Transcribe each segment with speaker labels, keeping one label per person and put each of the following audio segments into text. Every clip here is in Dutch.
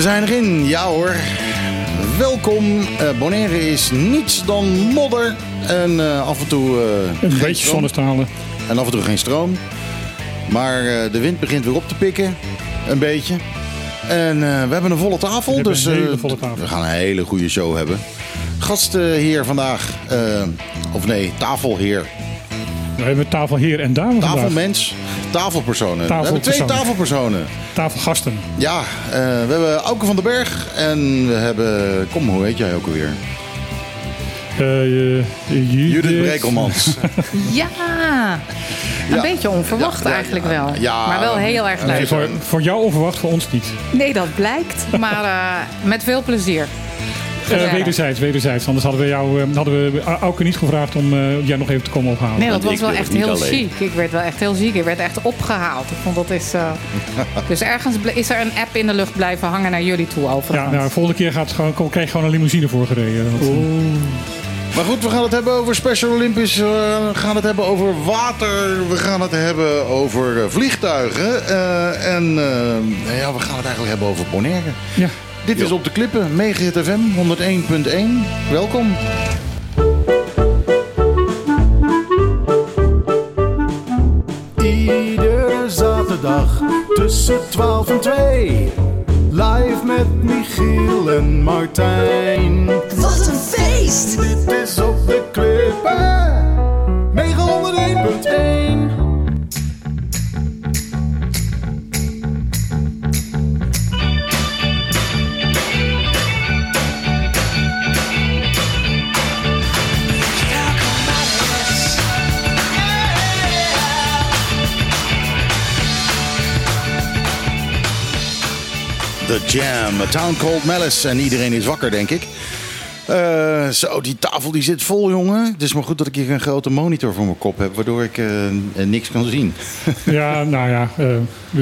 Speaker 1: We zijn erin, ja hoor. Welkom. Eh Bonaire is niets dan modder. En eh, af en toe. eh,
Speaker 2: Een beetje zonnestralen.
Speaker 1: En af en toe geen stroom. Maar de wind begint weer op te pikken. Een beetje. En we hebben een volle tafel.
Speaker 2: We
Speaker 1: dus
Speaker 2: volle tafel.
Speaker 1: we gaan een hele goede show hebben. Gastheer vandaag. eh, of nee, tafelheer.
Speaker 2: We hebben tafelheer en dame vandaag.
Speaker 1: Tafelmens. Tafelpersonen. We hebben twee
Speaker 2: Tafelpersonen.
Speaker 1: Tafelpersonen.
Speaker 2: Tafelgasten.
Speaker 1: Ja, eh, we hebben Auke van den Berg. En we hebben... Kom, hoe heet jij ook alweer?
Speaker 2: Eh, eh, Judith.
Speaker 1: Judith Brekelmans.
Speaker 3: Ja, een
Speaker 1: Ja.
Speaker 3: beetje onverwacht
Speaker 1: Ja,
Speaker 3: eigenlijk
Speaker 1: ja.
Speaker 3: wel.
Speaker 1: Ja,
Speaker 3: maar wel heel erg
Speaker 1: nee,
Speaker 3: leuk.
Speaker 2: Voor, voor jou onverwacht, voor ons niet.
Speaker 3: Nee, dat blijkt. Maar eh, met veel plezier.
Speaker 2: Eh wederzijds, wederzijds. Anders hadden we jou, eh, hadden we Auke niet gevraagd om eh, jij nog even te komen ophalen.
Speaker 3: Nee, dat was wel echt heel ziek. Ik werd wel echt heel ziek. Ik werd echt opgehaald. Ik vond dat is... eh, Dus ergens is er een app in de lucht blijven hangen naar jullie toe
Speaker 2: ja,
Speaker 3: overigens.
Speaker 2: nou, volgende keer gaat het gewoon, krijg je gewoon een limousine voor gereden. Eh,
Speaker 1: Maar goed, we gaan het hebben over Special Olympisch. eh, We gaan het hebben over water. We gaan het hebben over eh, vliegtuigen. eh, en eh, ja, we gaan het eigenlijk hebben over Bonaire.
Speaker 2: ja.
Speaker 1: Dit is op de klippen. Megahit FM 101.1. Welkom.
Speaker 4: Iedere zaterdag tussen 12 en 2. Live met Michiel en Martijn.
Speaker 5: Wat een feest!
Speaker 4: Dit is op de klippen. 901.1.
Speaker 1: The Jam, A Town Called Malice. En iedereen is wakker, denk ik. Eh, zo, die tafel die zit vol, jongen. Het is maar goed dat ik hier een grote monitor voor mijn kop heb, waardoor ik eh, niks kan zien.
Speaker 2: ja, nou ja.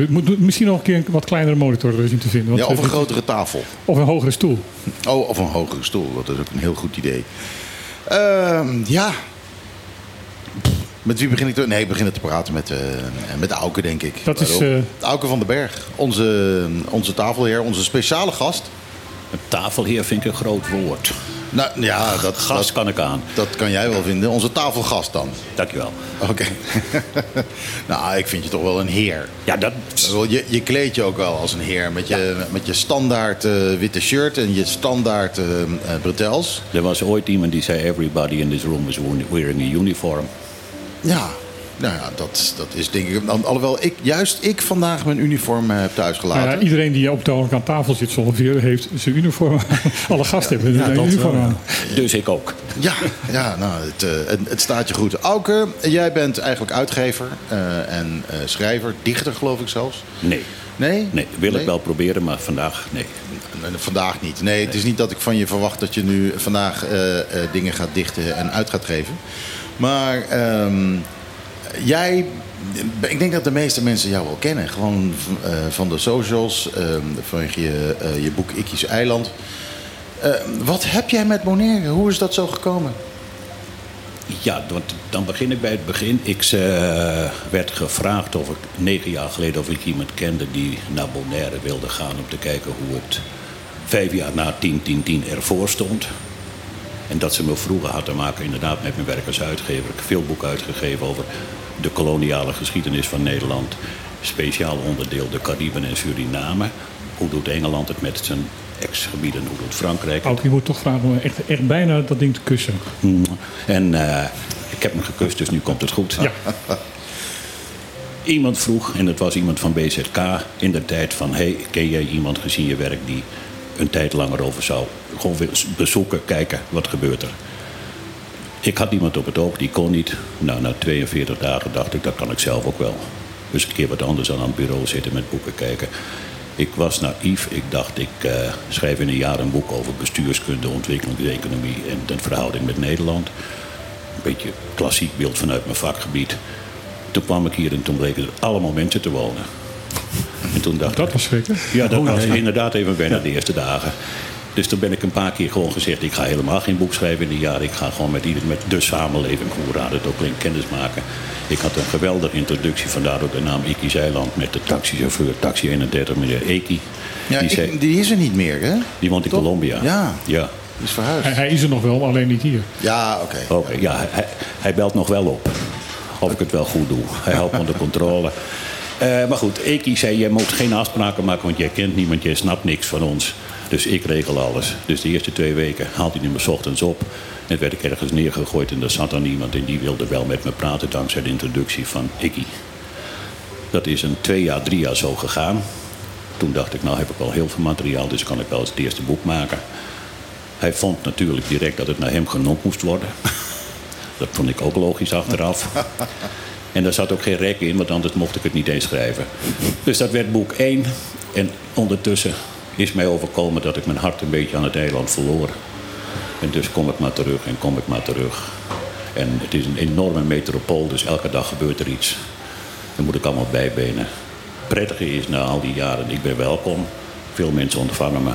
Speaker 2: moeten misschien nog een keer een wat kleinere monitor zien te vinden. Want,
Speaker 1: Ja, of een grotere tafel.
Speaker 2: of een hogere stoel.
Speaker 1: Oh, of een hogere stoel. Dat is ook een heel goed idee. Ehm, ja. Met wie begin ik te... Nee, ik begin te praten met, eh met Auke, denk ik.
Speaker 2: Dat is, eh,
Speaker 1: Auke van den Berg. Onze, onze tafelheer, onze speciale gast.
Speaker 6: Een tafelheer vind ik een groot woord.
Speaker 1: Nou ja, dat,
Speaker 6: Gast
Speaker 1: dat,
Speaker 6: kan ik aan.
Speaker 1: dat kan jij wel vinden. Onze tafelgast dan.
Speaker 6: Dankjewel.
Speaker 1: Oké. nou, ik vind je toch wel een heer.
Speaker 6: Ja, dat...
Speaker 1: Wel, Je, je kleed je ook wel als een heer. Met je, met je standaard eh, witte shirt en je standaard eh eh, bretels.
Speaker 6: Er was ooit iemand die zei... Everybody in this room is wearing a uniform.
Speaker 1: Ja, nou ja, dat, dat is denk ik... al- Alhoewel ik, juist ik vandaag mijn uniform eh, heb thuisgelaten.
Speaker 2: Nou ja, iedereen die op ogenblik aan tafel zit zo ongeveer heeft zijn uniform. Alle gasten hebben een
Speaker 6: dat
Speaker 2: uniform
Speaker 6: wel,
Speaker 2: aan.
Speaker 6: Dus ik ook.
Speaker 1: Ja, ja nou, het, eh, het, het staat je goed. Auke, jij bent eigenlijk uitgever eh, en eh, schrijver, dichter geloof ik zelfs.
Speaker 6: Nee.
Speaker 1: Nee?
Speaker 6: Nee, wil ik wel proberen, maar vandaag nee.
Speaker 1: Vandaag niet. Nee, het is niet dat ik van je verwacht dat je nu vandaag eh, eh, dingen gaat dichten en uit gaat geven. Maar ehm, jij, ik denk dat de meeste mensen jou wel kennen. Gewoon eh, van de socials, ehm, van je, eh, je boek Ikkies Eiland. Eh, wat heb jij met Bonaire? Hoe is dat zo gekomen?
Speaker 6: Ja, want dan begin ik bij het begin. Ik werd gevraagd of ik negen jaar geleden of ik iemand kende die naar Bonaire wilde gaan om te kijken hoe het vijf jaar na 10-10-10 ervoor stond. En dat ze me vroeger had te maken inderdaad met mijn werk als uitgever. Ik heb veel boeken uitgegeven over de koloniale geschiedenis van Nederland. Speciaal onderdeel de Cariben en Suriname. Hoe doet Engeland het met zijn ex-gebieden? Hoe doet Frankrijk het?
Speaker 2: Je moet toch vragen om echt, echt bijna dat ding te kussen.
Speaker 6: En eh, ik heb hem gekust, dus nu komt het goed.
Speaker 2: Ja.
Speaker 6: Iemand vroeg, en dat was iemand van BZK in de tijd van... hey, ken jij iemand gezien je werk die een tijd langer over zou... gewoon bezoeken, kijken, wat gebeurt er? Ik had iemand op het oog, die kon niet. Nou, na 42 dagen dacht ik, dat kan ik zelf ook wel. Dus een keer wat anders dan aan het bureau zitten met boeken kijken. Ik was naïef. Ik dacht, ik eh, schrijf in een jaar een boek over bestuurskunde, ontwikkelingseconomie en de verhouding met Nederland. Een beetje klassiek beeld vanuit mijn vakgebied. Toen kwam ik hier en toen bleken er allemaal mensen te wonen. En toen dacht
Speaker 2: Dat
Speaker 6: ik,
Speaker 2: was schrikken.
Speaker 6: ja, dat was inderdaad even bijna de eerste dagen. Dus toen ben ik een paar keer gewoon gezegd... ik ga helemaal geen boek schrijven in een jaar. Ik ga gewoon met, ieder, met de samenleving, hoe raar het ook klinkt, kennis maken. Ik had een geweldige introductie, vandaar ook de naam Iki's Eiland... met de taxichauffeur, taxi 31, meneer Eki.
Speaker 1: Ja,
Speaker 6: die,
Speaker 1: ik- die is er niet meer, hè?
Speaker 6: die woont in
Speaker 1: Toch?
Speaker 6: Colombia.
Speaker 1: Ja,
Speaker 6: Ja,
Speaker 1: die is verhuisd.
Speaker 2: Hij, hij is er nog wel, alleen niet hier.
Speaker 1: Ja, oké.
Speaker 6: Oké, ja hij, hij belt nog wel op. Of ik het wel goed doe. Hij houdt me onder controle. Eh, maar goed, Eki zei, jij moet geen afspraken maken, want jij kent niemand, jij snapt niks van ons. Dus ik regel alles. Dus de eerste twee weken haalde hij me 's ochtends op. En werd ik ergens neergegooid en er zat dan iemand en die wilde wel met me praten dankzij de introductie van Eki. Dat is een twee jaar, drie jaar zo gegaan. Toen dacht ik, nou heb ik wel heel veel materiaal, dus kan ik wel eens het eerste boek maken. Hij vond natuurlijk direct dat het naar hem genoemd moest worden. Dat vond ik ook logisch achteraf. En daar zat ook geen rek in, want anders mocht ik het niet eens schrijven. Dus dat werd boek 1. En ondertussen is mij overkomen dat ik mijn hart een beetje aan het eiland verloor. En dus kom ik maar terug en kom ik maar terug. En het is een enorme metropool, dus elke dag gebeurt er iets. Dan moet ik allemaal bijbenen. Prettige is na al die jaren, ik ben welkom. Veel mensen ontvangen me.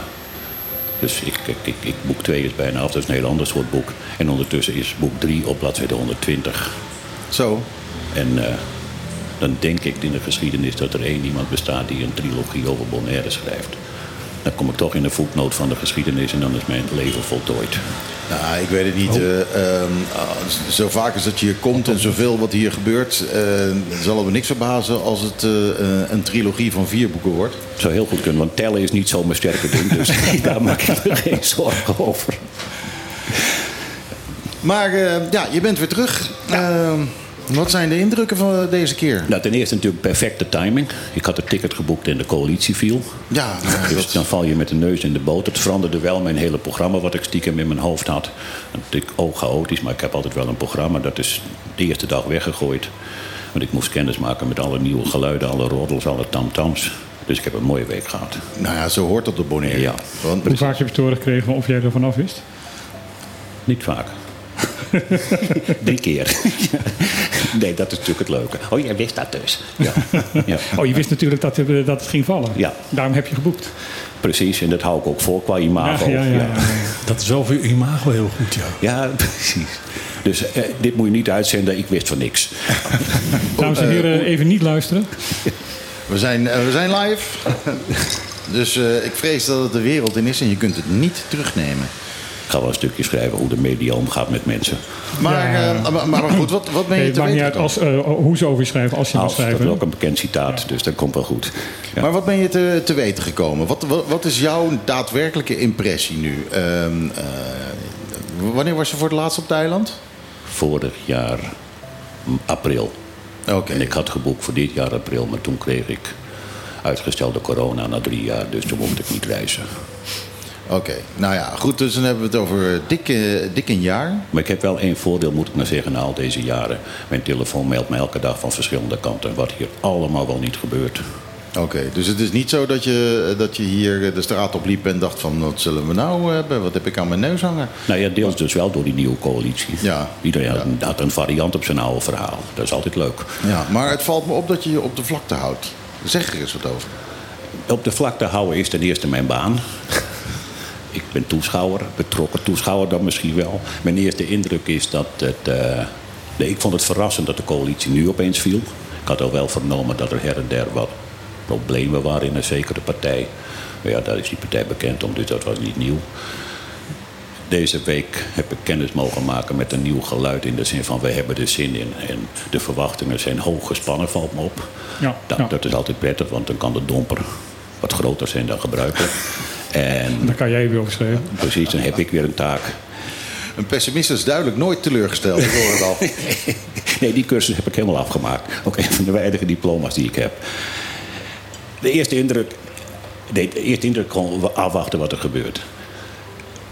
Speaker 6: Dus ik, ik, ik, ik- boek 2 is bijna af, dat is een heel ander soort boek. En ondertussen is boek 3 op bladzijde 120.
Speaker 1: Zo.
Speaker 6: En eh, dan denk ik in de geschiedenis dat er één iemand bestaat die een trilogie over Bonaire schrijft. Dan kom ik toch in de voetnoot van de geschiedenis en dan is mijn leven voltooid.
Speaker 1: Nou, ik weet het niet. eh, ehm, ah, zo vaak als dat je hier komt en zoveel wat hier gebeurt, eh, zal het me niks verbazen als het een trilogie van vier boeken wordt.
Speaker 6: Het zou heel goed kunnen, want tellen is niet zo mijn sterke ding. Dus daar maak ik me geen zorgen over.
Speaker 1: Maar eh, ja, je bent weer terug. Ehm, wat zijn de indrukken van deze keer?
Speaker 6: Nou, ten eerste natuurlijk perfecte timing. Ik had het ticket geboekt en de coalitie viel.
Speaker 1: Ja, nou,
Speaker 6: Dus
Speaker 1: dat-
Speaker 6: dan val je met de neus in de boot. Het veranderde wel mijn hele programma wat ik stiekem in mijn hoofd had. Natuurlijk ook chaotisch, maar ik heb altijd wel een programma. Dat is de eerste dag weggegooid. Want ik moest kennis maken met alle nieuwe geluiden, alle roddels, alle tamtams. Dus ik heb een mooie week gehad.
Speaker 1: nou ja, zo hoort dat op Bonaire.
Speaker 6: Ja.
Speaker 1: Want,
Speaker 2: Hoe vaak heb je te horen gekregen of jij er vanaf wist?
Speaker 6: Niet vaak. Drie keer. nee, dat is natuurlijk het leuke. Oh, jij wist dat dus. Ja, ja.
Speaker 2: Oh, je wist natuurlijk dat, het- dat het ging vallen.
Speaker 6: Ja.
Speaker 2: Daarom heb je geboekt.
Speaker 6: precies. En dat hou ik ook voor qua imago.
Speaker 2: ja, ja, ja, ja.
Speaker 7: Dat is wel voor je imago heel goed, ja.
Speaker 6: Ja, precies. Dus eh, dit moet je niet uitzenden. Ik wist van niks.
Speaker 2: Dames en heren, even niet luisteren.
Speaker 1: we, zijn, eh, we zijn live. dus eh, ik vrees dat het de wereld in is en je kunt het niet terugnemen.
Speaker 6: Ik ga wel een stukje schrijven hoe de media omgaat met mensen.
Speaker 1: Maar,
Speaker 2: Ja.
Speaker 1: eh, maar, maar goed, wat, wat ben je
Speaker 2: Nee, het
Speaker 1: te
Speaker 2: maakt niet
Speaker 1: weten
Speaker 2: uit als, eh, hoe ze over je schrijven, als je
Speaker 6: Als, dat is
Speaker 2: schrijven.
Speaker 6: ook een bekend citaat, dus dat komt wel goed. Ja.
Speaker 1: Maar wat ben je te, te weten gekomen? Wat, wat, wat is jouw daadwerkelijke impressie nu? Ehm, eh, wanneer was je voor het laatst op het eiland?
Speaker 6: Vorig jaar april.
Speaker 1: Oké.
Speaker 6: En ik had geboekt voor dit jaar april, maar toen kreeg ik uitgestelde corona na drie jaar. Dus toen mocht ik niet reizen.
Speaker 1: Oké, nou ja, goed, dus dan hebben we het over dik, eh, dik een jaar.
Speaker 6: Maar ik heb wel één voordeel, moet ik maar zeggen, na al deze jaren. Mijn telefoon mailt me elke dag van verschillende kanten. Wat hier allemaal wel niet gebeurt.
Speaker 1: Oké, dus het is niet zo dat je, dat je hier de straat op liep en dacht van... wat zullen we nou hebben? Wat heb ik aan mijn neus hangen?
Speaker 6: Nou ja, deels dus wel door die nieuwe coalitie.
Speaker 1: Ja.
Speaker 6: Iedereen
Speaker 1: Ja.
Speaker 6: had een variant op zijn oude verhaal. Dat is altijd leuk.
Speaker 1: Ja, maar het valt me op dat je je op de vlakte houdt. Zeg er eens wat over.
Speaker 6: Op de vlakte houden is ten eerste mijn baan. Ik ben toeschouwer, betrokken toeschouwer dan misschien wel. Mijn eerste indruk is dat het... eh, nee, ik vond het verrassend dat de coalitie nu opeens viel. Ik had al wel vernomen dat er her en der wat problemen waren in een zekere partij. Maar ja, daar is die partij bekend om, dus dat was niet nieuw. Deze week heb ik kennis mogen maken met een nieuw geluid in de zin van we hebben er zin in. En de verwachtingen zijn hoog gespannen, valt me op.
Speaker 2: Ja,
Speaker 6: Dat,
Speaker 2: ja.
Speaker 6: dat is altijd prettig, want dan kan de domper wat groter zijn dan gebruikelijk. En
Speaker 2: Daar kan jij weer over schrijven.
Speaker 6: precies, dan heb ik weer een taak.
Speaker 1: Een pessimist is duidelijk nooit teleurgesteld, ik hoor het al.
Speaker 6: Nee, die cursus heb ik helemaal afgemaakt. Ook een van de weinige diploma's die ik heb. De eerste indruk, nee, de eerste indruk gewoon afwachten wat er gebeurt.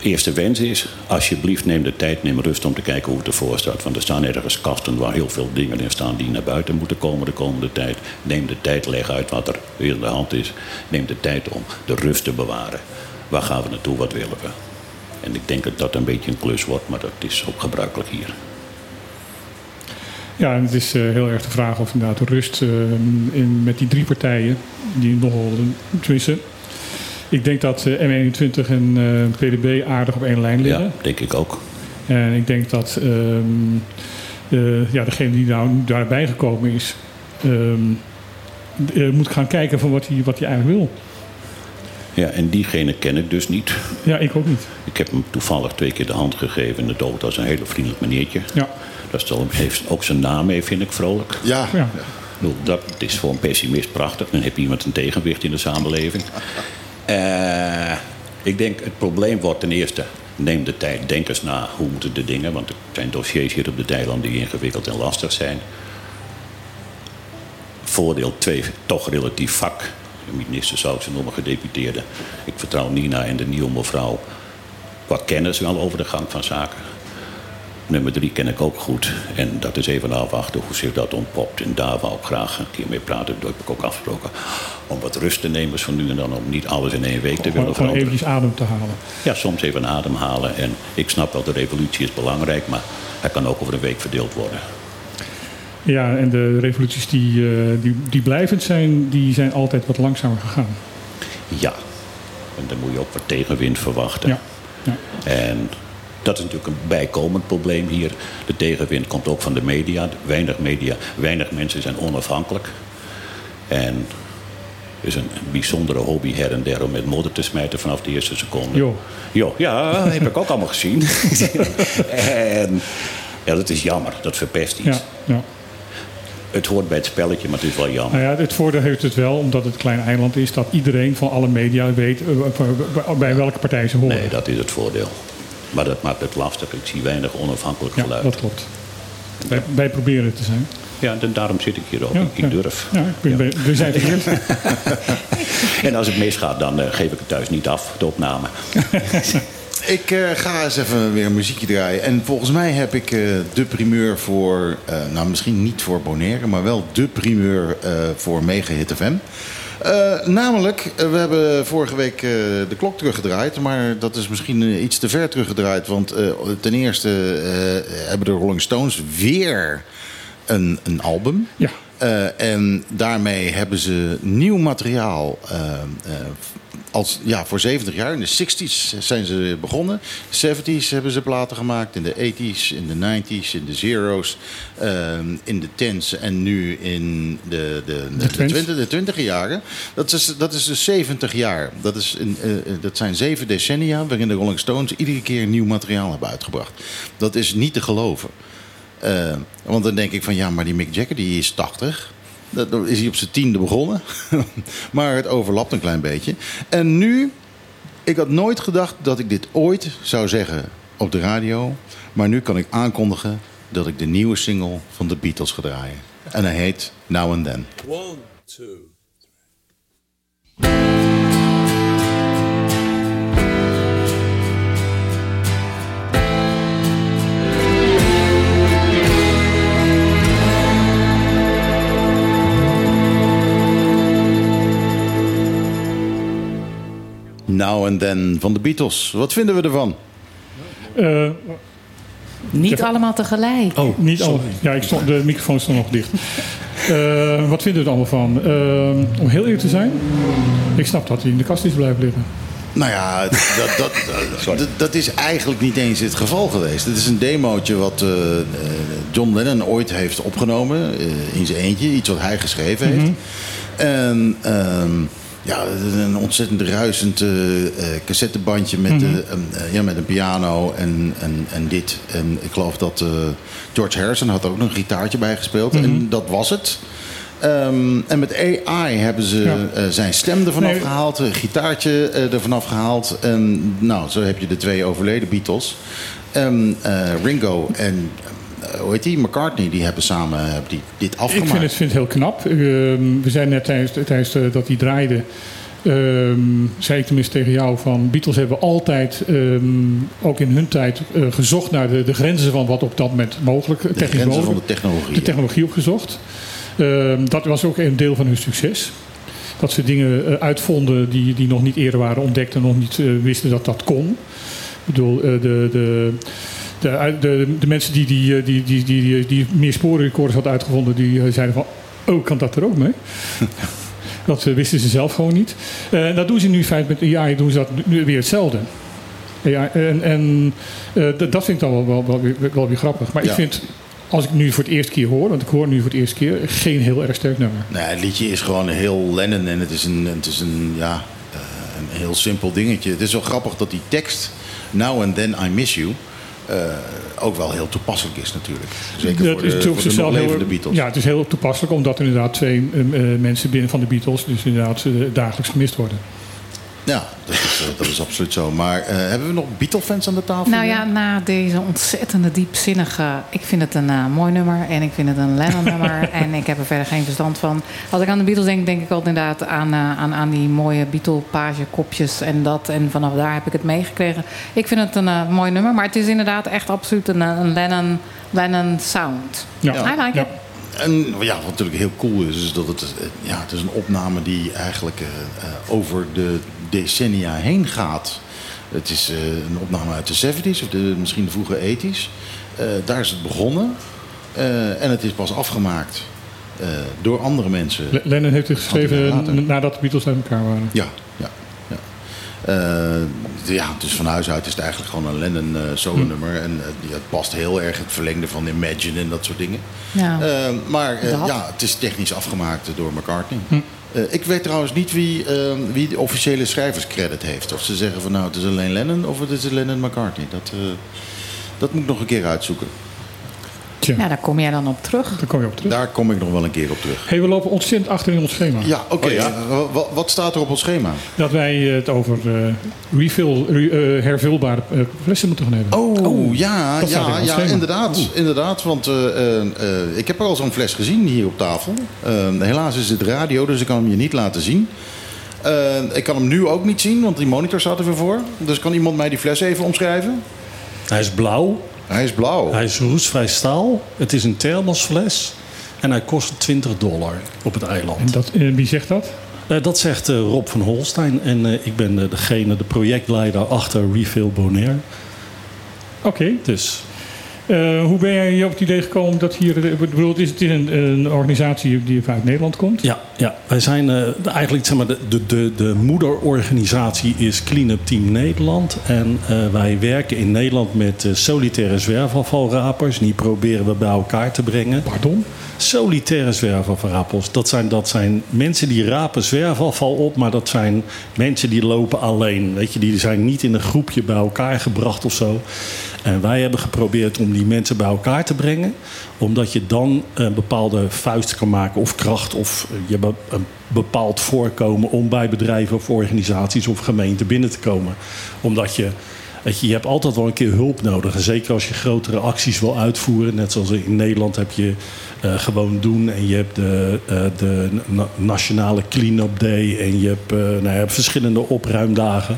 Speaker 6: Eerste wens is, alsjeblieft neem de tijd, neem rust om te kijken hoe het ervoor staat. Want er staan ergens kasten waar heel veel dingen in staan die naar buiten moeten komen de komende tijd. Neem de tijd, leg uit wat er weer de hand is. Neem de tijd om de rust te bewaren. Waar gaan we naartoe, wat willen we? En ik denk dat dat een beetje een klus wordt, maar dat is ook gebruikelijk hier.
Speaker 2: Ja, en het is eh, heel erg de vraag of inderdaad de rust eh, in, met die drie partijen, die nogal, tenminste, ik denk dat eh, M21 en eh, PDB aardig op één lijn liggen.
Speaker 6: Ja, denk ik ook.
Speaker 2: En ik denk dat ehm, eh, ja, degene die nou daarbij gekomen is, ehm, eh, moet gaan kijken van wat hij, wat hij eigenlijk wil.
Speaker 6: Ja, en diegene ken ik dus niet.
Speaker 2: Ja, ik ook niet.
Speaker 6: Ik heb hem toevallig twee keer de hand gegeven in het auto. Dat is een hele vriendelijk meneertje.
Speaker 2: Ja.
Speaker 6: Dat is wel- heeft ook zijn naam mee, vind ik vrolijk.
Speaker 1: Ja,
Speaker 2: Ja.
Speaker 6: Ik bedoel, Dat is voor een pessimist prachtig. Dan heb je iemand een tegenwicht in de samenleving. Eh, ik denk, het probleem wordt ten eerste... neem de tijd, denk eens na hoe moeten de dingen... want er zijn dossiers hier op de Thailand die ingewikkeld en lastig zijn. Voordeel twee, toch relatief vak. De minister zou ze noemen, gedeputeerde. Ik vertrouw Nina en de nieuwe mevrouw... qua kennis wel over de gang van zaken. Nummer drie ken ik ook goed. En dat is even afwachten hoe zich dat ontpopt. En daar wou ik graag een keer mee praten. Dat heb ik ook afgesproken. Om wat rust te nemen van nu en dan. Om niet alles in één week te willen
Speaker 2: Gewoon, gewoon
Speaker 6: veranderen.
Speaker 2: eventjes adem te halen.
Speaker 6: Ja, soms even ademhalen. En ik snap wel, de revolutie is belangrijk. Maar hij kan ook over een week verdeeld worden.
Speaker 2: Ja, en de revoluties die, eh, die, die blijvend zijn, die zijn altijd wat langzamer gegaan.
Speaker 6: Ja. En dan moet je ook wat tegenwind verwachten.
Speaker 2: Ja. ja.
Speaker 6: En dat is natuurlijk een bijkomend probleem hier. De tegenwind komt ook van de media. Weinig media, weinig mensen zijn onafhankelijk. En het is een bijzondere hobby her en der om met modder te smijten vanaf de eerste seconde.
Speaker 2: Jo.
Speaker 6: Jo, ja, heb ik ook allemaal gezien. en ja, dat is jammer. Dat verpest iets.
Speaker 2: Ja, ja.
Speaker 6: Het hoort bij het spelletje, maar het is wel jammer.
Speaker 2: Nou ja, het voordeel heeft het wel, omdat het een klein eiland is, dat iedereen van alle media weet eh, bij welke partij ze horen.
Speaker 6: Nee, dat is het voordeel. Maar dat maakt het lastig. Ik zie weinig onafhankelijk
Speaker 2: ja,
Speaker 6: geluid.
Speaker 2: dat klopt. Wij, wij proberen het te zijn.
Speaker 6: Ja, en daarom zit ik hier ook.
Speaker 2: Ja,
Speaker 6: ik, ik
Speaker 2: ja.
Speaker 6: durf.
Speaker 2: Ja, ik ben, ben- we zijn.
Speaker 6: En als het misgaat, dan eh, geef ik het thuis niet af, de opname.
Speaker 1: Ik eh, ga eens even weer een muziekje draaien. En volgens mij heb ik eh, de primeur voor, eh, nou misschien niet voor Bonaire, maar wel de primeur eh, voor Mega Hit FM. Eh, namelijk, eh, we hebben vorige week eh, de klok teruggedraaid, maar dat is misschien iets te ver teruggedraaid. Want ten eerste hebben de Rolling Stones weer een, een album.
Speaker 2: Ja.
Speaker 1: En daarmee hebben ze nieuw materiaal. eh, als, ja, voor 70 jaar. In de 60s zijn ze begonnen. De 70s hebben ze platen gemaakt. In de 80s, in de 90s, in de zeros. eh, in de tens en nu in de, de, de. 20, de 20 jaren. Dat is, dat is dus 70 jaar. Dat, is een, eh, eh, dat zijn zeven decennia waarin de Rolling Stones iedere keer nieuw materiaal hebben uitgebracht. Dat is niet te geloven. Eh, want dan denk ik van ja, maar die Mick Jagger die is 80. Dat is hij op zijn tiende begonnen. maar het overlapt een klein beetje. En nu, ik had nooit gedacht dat ik dit ooit zou zeggen op de radio. Maar nu kan ik aankondigen dat ik de nieuwe single van de Beatles ga draaien. En hij heet Now and Then.
Speaker 4: One, two.
Speaker 1: Now and Then van de Beatles. Wat vinden we ervan?
Speaker 2: Eh,
Speaker 3: Niet allemaal tegelijk.
Speaker 2: oh, niet al. Ja, ik stond, de microfoon stond nog dicht. Eh, wat vinden we er allemaal van? Eh, om heel eerlijk te zijn, ik snap dat hij in de kast is blijven liggen.
Speaker 1: Nou ja, dat, dat, dat, is eigenlijk niet eens het geval geweest. Het is een demootje wat John Lennon ooit heeft opgenomen eh, in zijn eentje. Iets wat hij geschreven heeft. En ehm, ja, een ontzettend ruisend eh, cassettebandje met, eh, een, ja, met een piano en, en, en dit. En ik geloof dat George Harrison had ook nog een gitaartje bijgespeeld. En dat was het. Ehm, en met AI hebben ze
Speaker 2: Ja.
Speaker 1: zijn stem ervan
Speaker 2: Nee.
Speaker 1: afgehaald, een gitaartje eh, ervan afgehaald. En nou, zo heb je de twee overleden Beatles. En eh, Ringo en hoe heet die? McCartney, die hebben samen hebben die, dit
Speaker 2: Ik
Speaker 1: afgemaakt.
Speaker 2: vind het, vind het heel knap. Ehm, we zijn net tijdens, tijdens eh, dat hij draaide. ehm, zei ik tenminste tegen jou van Beatles hebben altijd, ehm, ook in hun tijd, eh, gezocht naar de, de grenzen van wat op dat moment mogelijk
Speaker 1: de grenzen van de technologie.
Speaker 2: de technologie opgezocht. Dat was ook een deel van hun succes. Dat ze dingen eh, uitvonden die, die nog niet eerder waren ontdekt en nog niet eh, wisten dat dat kon. Ik bedoel, eh, de, de, de, de, de mensen die, die, eh, die, die, die, die, die meer sporenrecorders hadden uitgevonden, die eh, zeiden van, oh, kan dat er ook mee? dat eh, wisten ze zelf gewoon niet. En dat doen ze nu in feite met AI, doen ze dat nu weer hetzelfde. Ja, en en dat- vind ik dan wel, wel, wel, weer, wel weer grappig. Maar
Speaker 1: Ja.
Speaker 2: ik vind, als ik nu voor het eerste keer hoor, want ik hoor nu voor het eerste keer, geen heel erg sterk nummer.
Speaker 1: Nou, het liedje is gewoon heel Lennon en het is een, het is een ja, een heel simpel dingetje. Het is wel grappig dat die tekst, Now and Then I Miss You... eh, ook wel heel toepasselijk is natuurlijk. Zeker
Speaker 2: Ja,
Speaker 1: voor
Speaker 2: het
Speaker 1: de, voor de nog
Speaker 2: heel-
Speaker 1: Beatles.
Speaker 2: Ja, het is heel toepasselijk omdat er inderdaad twee eh, eh, mensen binnen van de Beatles dus inderdaad dagelijks gemist worden.
Speaker 1: Ja, dat is, eh, dat is absoluut zo. Maar eh, hebben we nog Beatle-fans aan de tafel?
Speaker 3: Nou ja, na deze ontzettende diepzinnige... Ik vind het een eh, mooi nummer en ik vind het een Lennon-nummer. en ik heb er verder geen verstand van. Als ik aan de Beatles denk, denk ik altijd inderdaad aan, eh, aan, aan die mooie Beatle-page-kopjes en dat. En vanaf daar heb ik het meegekregen. Ik vind het een mooi nummer, maar het is inderdaad echt absoluut een, een Lennon, Lennon sound.
Speaker 2: Ja.
Speaker 3: I like
Speaker 2: Ja.
Speaker 3: it.
Speaker 1: En ja, wat natuurlijk heel cool is, is dat het, ja, het is een opname die eigenlijk over de decennia heen gaat. Het is eh, een opname uit de 70s, of de, misschien de vroege 80s. Eh, daar is het begonnen. Eh, en het is pas afgemaakt eh, door andere mensen.
Speaker 2: Le- Lennon heeft het geschreven nadat de Beatles uit elkaar waren.
Speaker 1: Ja, ja, ja. Eh, ja, dus van huis uit is het eigenlijk gewoon een Lennon eh solo nummer. En eh, ja, het past heel erg in het verlengde van Imagine en dat soort dingen.
Speaker 3: Ja.
Speaker 1: Maar eh, ja, het is technisch afgemaakt door McCartney. Eh, ik weet trouwens niet wie, eh, wie de officiële schrijverscredit heeft. Of ze zeggen van nou het is alleen Lennon of het is Lennon McCartney. Dat, eh, dat moet ik nog een keer uitzoeken.
Speaker 2: Tja,
Speaker 3: Ja, daar kom jij dan op terug.
Speaker 2: daar kom je op terug.
Speaker 1: Daar kom ik nog wel een keer op terug.
Speaker 2: Hey, we lopen ontzettend achter in ons schema.
Speaker 1: Ja, oké.
Speaker 6: Oh, ja.
Speaker 1: eh, wa- wa- wat staat er op ons schema?
Speaker 2: Dat wij het over eh, refill, re- eh, hervulbare eh, flessen moeten gaan hebben.
Speaker 1: Oh, ja,
Speaker 2: dat in
Speaker 1: ja, ja
Speaker 2: schema.
Speaker 1: inderdaad. inderdaad want eh, eh, eh, ik heb al zo'n fles gezien hier op tafel. Eh, helaas is het radio, dus ik kan hem je niet laten zien. Eh, ik kan hem nu ook niet zien, want die monitor staat er weer voor. Dus kan iemand mij die fles even omschrijven?
Speaker 7: Hij is blauw,
Speaker 1: Hij is blauw.
Speaker 7: hij is roestvrij staal, het is een thermosfles en hij kost 20 dollar op het
Speaker 2: En
Speaker 7: eiland.
Speaker 2: dat, eh, wie zegt dat?
Speaker 7: Eh, dat zegt eh, Rob van Holstein en eh, ik ben eh, degene, de projectleider achter Refill Bonaire.
Speaker 2: Oké.
Speaker 7: Dus
Speaker 2: Eh, hoe ben jij op het idee gekomen dat hier... eh, bedoel, is, het een, een organisatie die vanuit Nederland komt.
Speaker 7: Ja, ja wij zijn eh, eigenlijk zeg maar, de, de, de, de moederorganisatie is Cleanup Team Nederland. En wij werken in Nederland met solitaire zwerfafvalrapers. Die proberen we bij elkaar te brengen.
Speaker 2: Pardon?
Speaker 7: Solitaire zwerfafvalrapers. Dat zijn, dat zijn mensen die rapen zwerfafval op, maar dat zijn mensen die lopen alleen. Weet je, die zijn niet in een groepje bij elkaar gebracht of zo. En wij hebben geprobeerd om die mensen bij elkaar te brengen. Omdat je dan een bepaalde vuist kan maken of kracht of je een bepaald voorkomen om bij bedrijven of organisaties of gemeenten binnen te komen. Omdat je je, hebt altijd wel een keer hulp nodig. En zeker als je grotere acties wil uitvoeren. Net zoals in Nederland heb je eh, gewoon doen. En je hebt de, eh, de na- Nationale Clean-up Day. En je hebt, eh, nou, je hebt verschillende opruimdagen.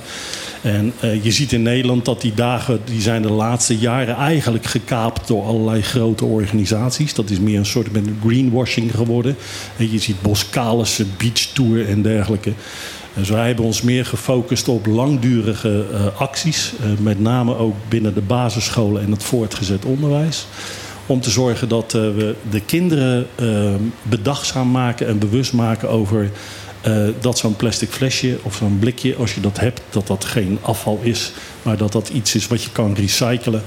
Speaker 7: En eh, je ziet in Nederland dat die dagen die zijn de laatste jaren eigenlijk gekaapt door allerlei grote organisaties. Dat is meer een soort met greenwashing geworden. En je ziet Boskalis, Beach Tour en dergelijke. Dus wij hebben ons meer gefocust op langdurige eh, acties. eh, met name ook binnen de basisscholen en het voortgezet onderwijs. Om te zorgen dat we de kinderen bedachtzaam maken en bewust maken over eh, dat zo'n plastic flesje of zo'n blikje, als je dat hebt, dat dat geen afval is, maar dat dat iets is wat je kan recyclen.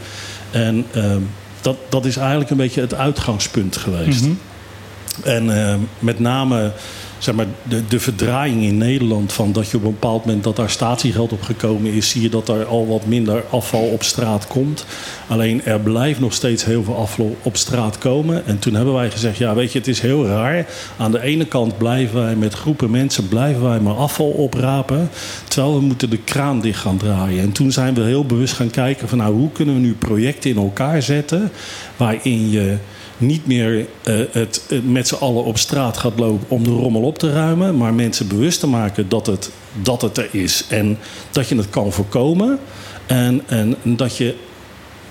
Speaker 7: En ehm, dat, dat is eigenlijk een beetje het uitgangspunt geweest. En eh, met name zeg maar, de, de verdraaiing in Nederland van dat je op een bepaald moment dat daar statiegeld op gekomen is, zie je dat er al wat minder afval op straat komt. Alleen er blijft nog steeds heel veel afval op straat komen. En toen hebben wij gezegd, ja weet je, het is heel raar. Aan de ene kant blijven wij met groepen mensen blijven wij maar afval oprapen. Terwijl we moeten de kraan dicht gaan draaien. En toen zijn we heel bewust gaan kijken van nou hoe kunnen we nu projecten in elkaar zetten waarin je niet meer eh, het, met z'n allen op straat gaat lopen om de rommel op te ruimen, maar mensen bewust te maken dat het, dat het er is en dat je het kan voorkomen. En, en dat je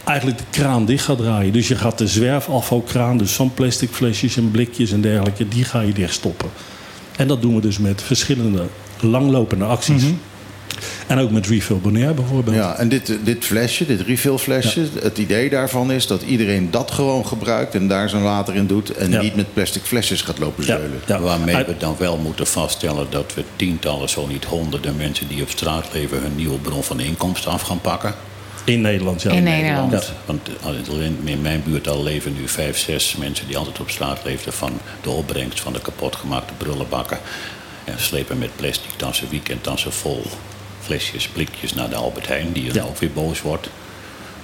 Speaker 7: eigenlijk de kraan dicht gaat draaien. Dus je gaat de zwerfafvalkraan, dus van plastic flesjes en blikjes en dergelijke, die ga je dicht stoppen. En dat doen we dus met verschillende langlopende acties. En ook met Refill Bonaire bijvoorbeeld.
Speaker 1: Ja, en dit, dit flesje, dit refillflesje, het idee daarvan is dat iedereen dat gewoon gebruikt en daar zijn water in doet en
Speaker 7: Ja.
Speaker 1: niet met plastic flesjes gaat lopen
Speaker 7: Ja,
Speaker 1: zeulen.
Speaker 7: ja.
Speaker 6: Waarmee
Speaker 7: Uit-
Speaker 6: we dan wel moeten vaststellen dat we tientallen, zo niet honderden mensen die op straat leven hun nieuwe bron van inkomsten af gaan pakken.
Speaker 7: In Nederland, ja.
Speaker 3: In Nederland.
Speaker 6: Want, want in- in mijn buurt al leven nu vijf, zes mensen die altijd op straat leefden van de opbrengst van de kapotgemaakte brullenbakken. En slepen met plastic tassen, weekendtassen vol flesjes, blikjes naar de Albert Heijn, die dan ook weer boos wordt.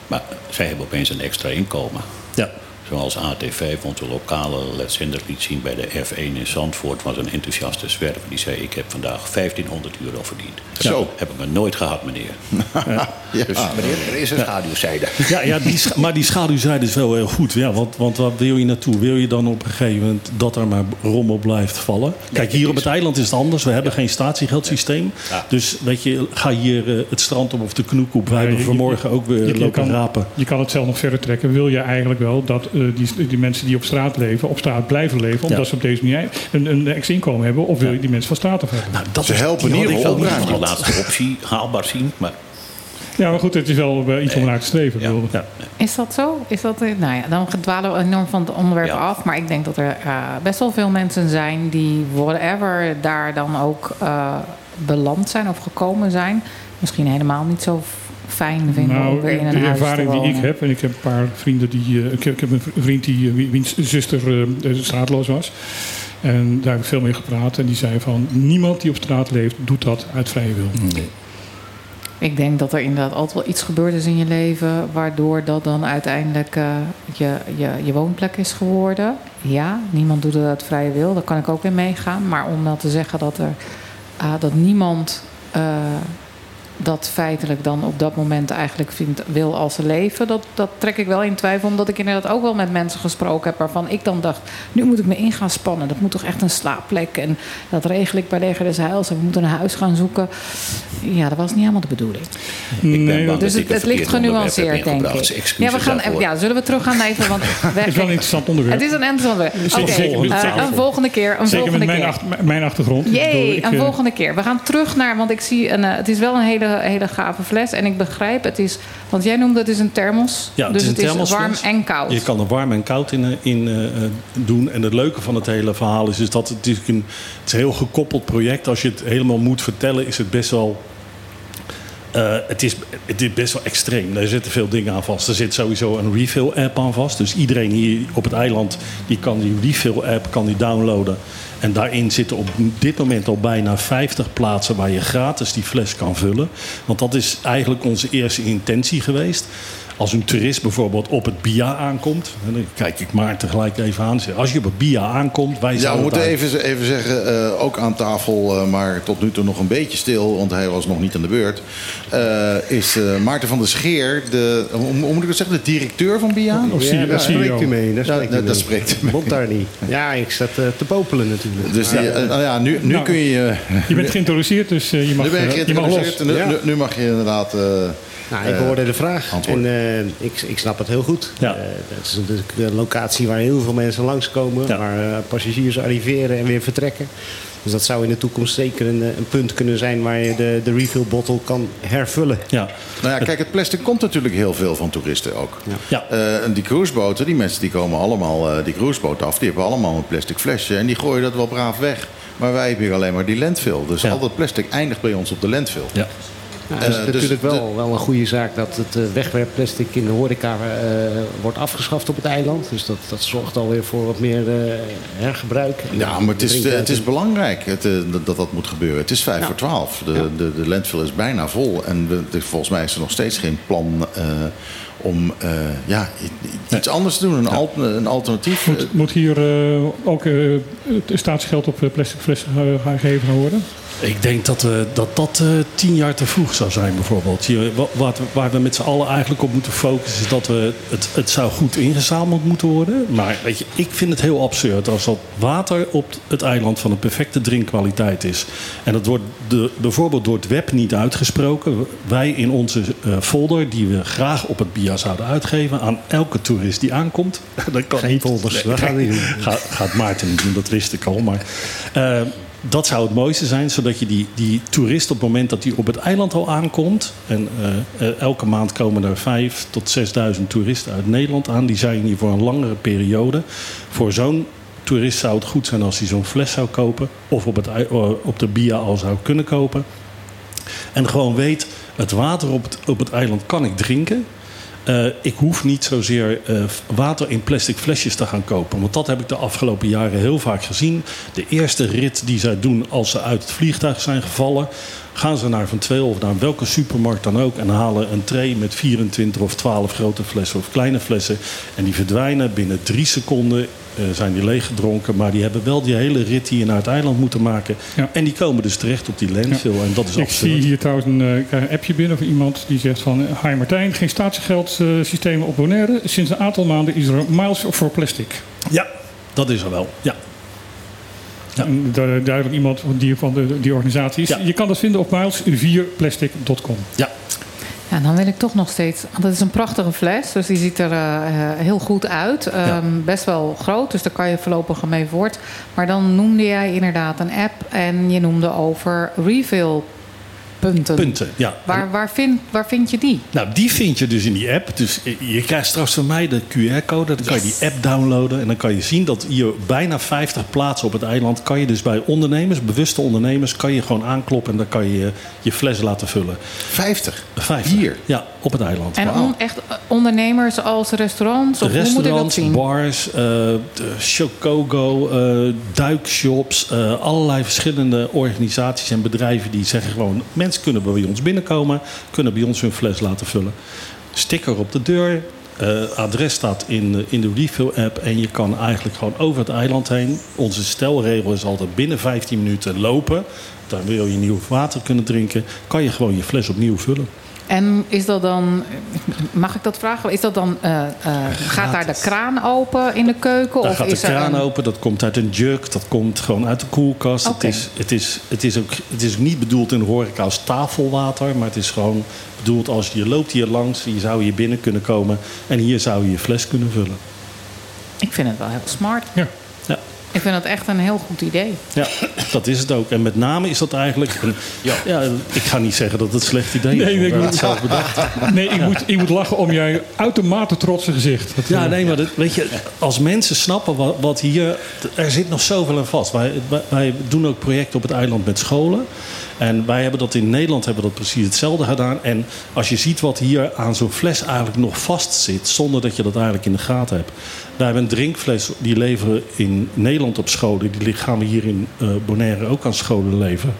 Speaker 6: Maar zij hebben opeens een extra inkomen.
Speaker 7: Ja.
Speaker 6: Zoals AT5, onze lokale letzender liet zien bij de F1 in Zandvoort, was een enthousiaste zwerver. Die zei: Ik heb vandaag 1500 euro verdiend.
Speaker 1: Zo.
Speaker 6: Heb ik me nooit gehad, meneer.
Speaker 1: Ja.
Speaker 8: Dus meneer, er is een schaduwzijde.
Speaker 7: Ja, ja die, scha- maar die schaduwzijde is wel heel goed. Ja, want, want waar wil je naartoe? Wil je dan op een gegeven moment dat er maar rommel blijft vallen? Kijk, hier op het eiland is het anders. We hebben geen statiegeldsysteem. Dus weet je, ga hier eh, het strand op of de knoek op. Wij hebben vanmorgen ook weer
Speaker 2: je, je
Speaker 7: lopen
Speaker 2: kan,
Speaker 7: rapen.
Speaker 2: je kan het zelf nog verder trekken. Wil je eigenlijk wel dat die, die mensen die op straat leven, op straat blijven leven, omdat
Speaker 7: Ja.
Speaker 2: ze op deze manier een, een ex-inkomen hebben? Of wil je die mensen van straat af hebben?
Speaker 7: Nou, dat
Speaker 1: Ze
Speaker 7: is-
Speaker 1: helpen
Speaker 7: niet
Speaker 6: die
Speaker 7: gehad.
Speaker 6: laatste optie haalbaar zien, maar
Speaker 2: Ja, maar goed, het is wel eh, iets om naar te streven.
Speaker 7: Ja.
Speaker 3: Is dat zo? Is dat, eh, nou ja, dan dwalen we enorm van het onderwerp
Speaker 6: Ja.
Speaker 3: af. Maar ik denk dat er eh, best wel veel mensen zijn die whatever daar dan ook eh, beland zijn of gekomen zijn. Misschien helemaal niet zo fijn vinden om
Speaker 2: Nou,
Speaker 3: weer in een
Speaker 2: de
Speaker 3: huis te
Speaker 2: ervaring die ik heb, en ik heb een paar vrienden die. eh, ik, heb, ik heb een vriend die, eh, wie- wiens zuster eh, straatloos was. En daar heb ik veel mee gepraat. En die zei van niemand die op straat leeft, doet dat uit vrije wil.
Speaker 3: Ik denk dat er inderdaad altijd wel iets gebeurd is in je leven... waardoor dat dan uiteindelijk je, je, je woonplek is geworden. Ja, niemand doet het uit vrije wil. Daar kan ik ook in meegaan. Maar om dan te zeggen dat, er, ah, dat niemand eh, dat feitelijk dan op dat moment eigenlijk vindt, wil als leven... Dat, dat trek ik wel in twijfel. Omdat ik inderdaad ook wel met mensen gesproken heb... waarvan ik dan dacht, nu moet ik me in gaan spannen. Dat moet toch echt een slaapplek. En dat regel ik bij Leger des Heils. En we moeten een huis gaan zoeken. Ja, dat was niet helemaal de bedoeling.
Speaker 6: ik ben
Speaker 2: Nee,
Speaker 6: bang
Speaker 3: Dus
Speaker 6: dat
Speaker 3: het,
Speaker 6: ik
Speaker 3: het
Speaker 6: een
Speaker 3: ligt genuanceerd, denk ik. Ja, we gaan,
Speaker 6: daarvoor.
Speaker 3: ja, zullen we teruggaan even? Want
Speaker 2: Het is wel een interessant onderwerp.
Speaker 3: Het is een interessant onderwerp. Oké, eh, een volgende keer. Een
Speaker 2: Zeker
Speaker 3: volgende
Speaker 2: met mijn,
Speaker 3: keer.
Speaker 2: achter- mijn achtergrond.
Speaker 3: Jee, een
Speaker 2: eh,
Speaker 3: volgende keer. We gaan terug naar, want ik zie, een, eh, het is wel een hele, hele gave fles. En ik begrijp, het is, want jij noemde het is een thermos.
Speaker 7: Ja, het
Speaker 3: dus
Speaker 7: is een
Speaker 3: het is warm en koud.
Speaker 7: Je kan er warm en koud in, eh, in eh, eh, doen. En het leuke van het hele verhaal is, is dat het, is een, het is een heel gekoppeld project. Als je het helemaal moet vertellen, is het best wel. eh, het, is, het is best wel extreem. Er zitten veel dingen aan vast. Er zit sowieso een refill-app aan vast. Dus iedereen hier op het eiland die kan die refill-app kan die downloaden. En daarin zitten op dit moment al bijna 50 plaatsen waar je gratis die fles kan vullen. Want dat is eigenlijk onze eerste intentie geweest. Als een toerist bijvoorbeeld op het BIA aankomt, en dan kijk ik Maarten tegelijk even aan. Als je op het BIA aankomt, wij
Speaker 1: Ja, we moeten even, even zeggen, eh, ook aan tafel, eh, maar tot nu toe nog een beetje stil, want hij was nog niet aan de beurt. eh, is eh, Maarten van der Scheer, de, hoe, hoe moet ik het zeggen, de directeur van BIA?
Speaker 2: Of
Speaker 8: Ja, daar spreekt u mee. Daar spreekt u
Speaker 1: dat-
Speaker 8: mee.
Speaker 1: dat spreekt u mee.
Speaker 8: Mond daar niet. Ja, ik zat te popelen natuurlijk.
Speaker 1: Dus die, nou ja, nu, nu
Speaker 2: Nou,
Speaker 1: kun je.
Speaker 2: Je bent geïntroduceerd, dus je, mag,
Speaker 1: nu ben je
Speaker 2: je mag los.
Speaker 1: nu, nu mag je inderdaad. Eh,
Speaker 8: Nou, ik
Speaker 1: eh,
Speaker 8: hoorde de vraag
Speaker 1: antwoord.
Speaker 8: en eh, ik, ik snap het heel goed.
Speaker 7: Ja.
Speaker 8: Eh, het is natuurlijk een locatie waar heel veel mensen langskomen,
Speaker 7: Ja.
Speaker 8: waar eh, passagiers arriveren en weer vertrekken. Dus dat zou in de toekomst zeker een, eh, een punt kunnen zijn waar je de, de refill bottle kan hervullen.
Speaker 7: Ja,
Speaker 1: Nou ja, kijk, het plastic komt natuurlijk heel veel van toeristen ook.
Speaker 7: Ja.
Speaker 1: Eh, en die cruiseboten, die mensen die komen allemaal eh, die cruiseboot af. Die hebben allemaal een plastic flesje en die gooien dat wel braaf weg. Maar wij hebben hier alleen maar die landfill. Dus
Speaker 7: Ja.
Speaker 1: al dat plastic eindigt bij ons op de landfill.
Speaker 7: ja.
Speaker 8: Het is
Speaker 1: Eh, dus
Speaker 8: natuurlijk wel,
Speaker 1: de-
Speaker 8: wel een goede zaak dat het eh, wegwerpplastic in de horeca eh, wordt afgeschaft op het eiland. Dus dat, dat zorgt alweer voor wat meer eh, hergebruik.
Speaker 1: Ja, maar het is, het is belangrijk het, dat- dat moet gebeuren. Het is vijf
Speaker 8: Ja.
Speaker 1: voor twaalf. De,
Speaker 8: Ja.
Speaker 1: de, de landfill is bijna vol. En we, de- volgens mij is er nog steeds geen plan eh, om eh, ja, iets anders te doen. Een, al- een alternatief.
Speaker 2: Moet, moet hier eh, ook eh, het staatsgeld op plastic flessen gaan gegeven worden?
Speaker 7: Ik denk dat eh, dat, dat eh, tien jaar te vroeg zou zijn, bijvoorbeeld. Je, wa- wat, waar we met z'n allen eigenlijk op moeten focussen, is dat we het, het zou goed ingezameld moeten worden. Maar weet je, ik vind het heel absurd als dat water op het eiland van een perfecte drinkkwaliteit is. En dat wordt de, bijvoorbeeld door het web niet uitgesproken. Wij in onze eh, folder, die we graag op het BIA zouden uitgeven, aan elke toerist die aankomt. dat kan
Speaker 8: Geen
Speaker 7: niet.
Speaker 8: folders, dat gaan we niet doen.
Speaker 7: Ga, gaat Maarten niet doen, dat wist ik al. Maar dat zou het mooiste zijn, zodat je die, die toerist op het moment dat hij op het eiland al aankomt. En eh, elke maand komen er vijf tot 6000 toeristen uit Nederland aan. Die zijn hier voor een langere periode. Voor zo'n toerist zou het goed zijn als hij zo'n fles zou kopen. Of op, het, eh, op de BIA al zou kunnen kopen. En gewoon weet, het water op het, op het eiland kan ik drinken. Eh, ik hoef niet zozeer eh, water in plastic flesjes te gaan kopen. Want dat heb ik de afgelopen jaren heel vaak gezien. De eerste rit die zij doen als ze uit het vliegtuig zijn gevallen... gaan ze naar Van Tweel of naar welke supermarkt dan ook... en halen een tray met 24 of 12 grote flessen of kleine flessen. En die verdwijnen binnen drie seconden zijn die leeggedronken. Maar die hebben wel die hele rit hier naar het eiland moeten maken.
Speaker 2: Ja.
Speaker 7: En die komen dus terecht op die landfill. En dat is
Speaker 2: Ik
Speaker 7: absurd.
Speaker 2: zie hier trouwens een, eh, een appje binnen van iemand die zegt van... Hi Martijn, geen statiegeldsystemen op Bonaire. Sinds een aantal maanden is er miles voor plastic.
Speaker 7: Ja, dat is er wel. Ja. Ja.
Speaker 2: Duidelijk iemand van die, van de, die organisatie is. Je kan dat vinden op miles4plastic.com.
Speaker 7: ja.
Speaker 3: Ja, dan wil ik toch nog steeds. Want het is een prachtige fles, dus die ziet er eh, eh, heel goed uit. Ehm, Best wel groot, dus daar kan je voorlopig mee voort. Maar dan noemde jij inderdaad een app en je noemde over refill punten.
Speaker 7: Punten, ja.
Speaker 3: Waar, waar, vind, waar vind je die?
Speaker 7: Nou, die vind je dus in die app. Dus je krijgt straks van mij de QR-code. Dan kan je die app downloaden. En dan kan je zien dat hier bijna 50 plaatsen op het eiland... kan je dus bij ondernemers, bewuste ondernemers... kan je gewoon aankloppen en dan kan je je fles laten vullen.
Speaker 1: 50.
Speaker 7: 50.
Speaker 1: Hier.
Speaker 7: Ja, op het eiland.
Speaker 3: En on- echt eh, ondernemers als restaurants? Of hoe moet ik dat
Speaker 7: Restaurants,
Speaker 3: zien?
Speaker 7: bars, eh, de Chocogo, eh, duikshops, eh, allerlei verschillende organisaties en bedrijven die zeggen gewoon: mensen kunnen bij ons binnenkomen, kunnen bij ons hun fles laten vullen. Sticker op de deur, eh, adres staat in, de- in de refill-app en je kan eigenlijk gewoon over het eiland heen. Onze stelregel is altijd binnen 15 minuten lopen. Dan wil je nieuw water kunnen drinken, kan je gewoon je fles opnieuw vullen.
Speaker 3: En is dat dan, mag ik dat vragen? Is dat dan, eh, eh, gaat daar de kraan open in de keuken?
Speaker 7: Daar
Speaker 3: of
Speaker 7: gaat de
Speaker 3: is
Speaker 7: kraan
Speaker 3: een-
Speaker 7: open, dat komt uit een jug, dat komt gewoon uit de koelkast.
Speaker 3: Oké.
Speaker 7: Het, is, het, is, het, is ook, het is niet bedoeld in de horeca als tafelwater, maar het is gewoon bedoeld als je loopt hier langs, je zou hier binnen kunnen komen en hier zou je je fles kunnen vullen.
Speaker 3: Ik vind het wel heel smart.
Speaker 2: Ja.
Speaker 7: Ja.
Speaker 3: Ik vind het echt een heel goed idee.
Speaker 7: Ja, dat is het ook. En met name is dat eigenlijk. Een, ja. ik ga niet zeggen dat het een slecht idee is.
Speaker 2: Nee, ik moet-
Speaker 7: het zelf bedacht.
Speaker 2: Nee, ik, moet, ik moet lachen om jij uitermate trotse gezicht. Dat,
Speaker 7: Ja, nee, maar dat, weet je, als mensen snappen wat, wat hier. Er zit nog zoveel aan vast. Wij, wij, wij doen ook projecten op het eiland met scholen. En wij hebben dat in Nederland hebben dat precies hetzelfde gedaan. En als je ziet wat hier aan zo'n fles eigenlijk nog vast zit, zonder dat je dat eigenlijk in de gaten hebt. Wij hebben een drinkfles die leveren in Nederland op scholen. Die gaan we hier in eh, Bonaire ook aan scholen leveren.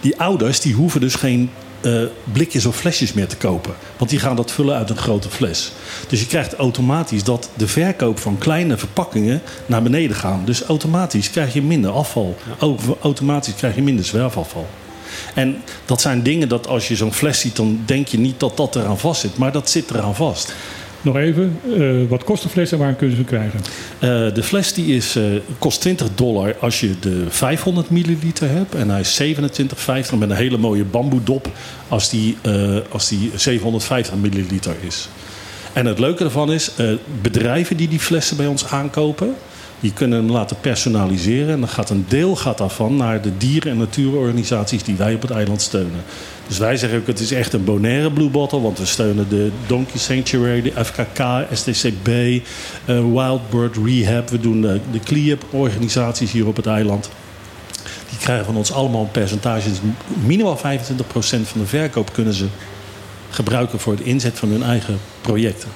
Speaker 7: Die ouders die hoeven dus geen eh, blikjes of flesjes meer te kopen. Want die gaan dat vullen uit een grote fles. Dus je krijgt automatisch dat de verkoop van kleine verpakkingen naar beneden gaan. Dus automatisch krijg je minder afval. Ook automatisch krijg je minder zwerfafval. En dat zijn dingen dat als je zo'n fles ziet, dan denk je niet dat dat eraan vast zit. Maar dat zit eraan vast.
Speaker 2: Nog even, eh, wat kost de fles en waar kunnen ze krijgen?
Speaker 7: Eh, de fles die is, eh, kost 20 dollar als je de 500 milliliter hebt. En hij is 27,50 met een hele mooie bamboedop als die, als die 750 milliliter is. En het leuke ervan is, bedrijven die die flessen bij ons aankopen... die kunnen hem laten personaliseren. En dan gaat een deel gaat daarvan naar de dieren- en natuurorganisaties... die wij op het eiland steunen. Dus wij zeggen ook, het is echt een Bonaire Blue Bottle... want we steunen de Donkey Sanctuary, de FKK, STCB... eh, Wild Bird Rehab. We doen de, de CLIEP-organisaties hier op het eiland. Die krijgen van ons allemaal een percentage. Dus minimaal 25% van de verkoop kunnen ze gebruiken... voor het inzet van hun eigen projecten.